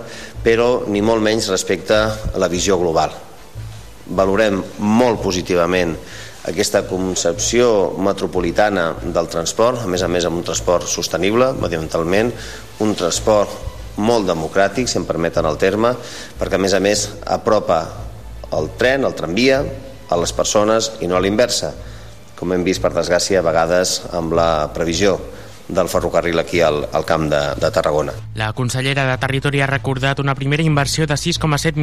però ni molt menys respecte a la visió global. Valorem molt positivament aquesta concepció metropolitana del transport, a més a més amb un transport sostenible, mediambientalment, un transport molt democràtic, si em permeten el terme, perquè a més a més apropa el tren, el tramvia, a les persones i no a l'inversa, com hem vist per desgràcia a vegades amb la previsió del ferrocarril aquí al, al camp de, de Tarragona. La consellera de Territori ha recordat una primera inversió de 6,7 milions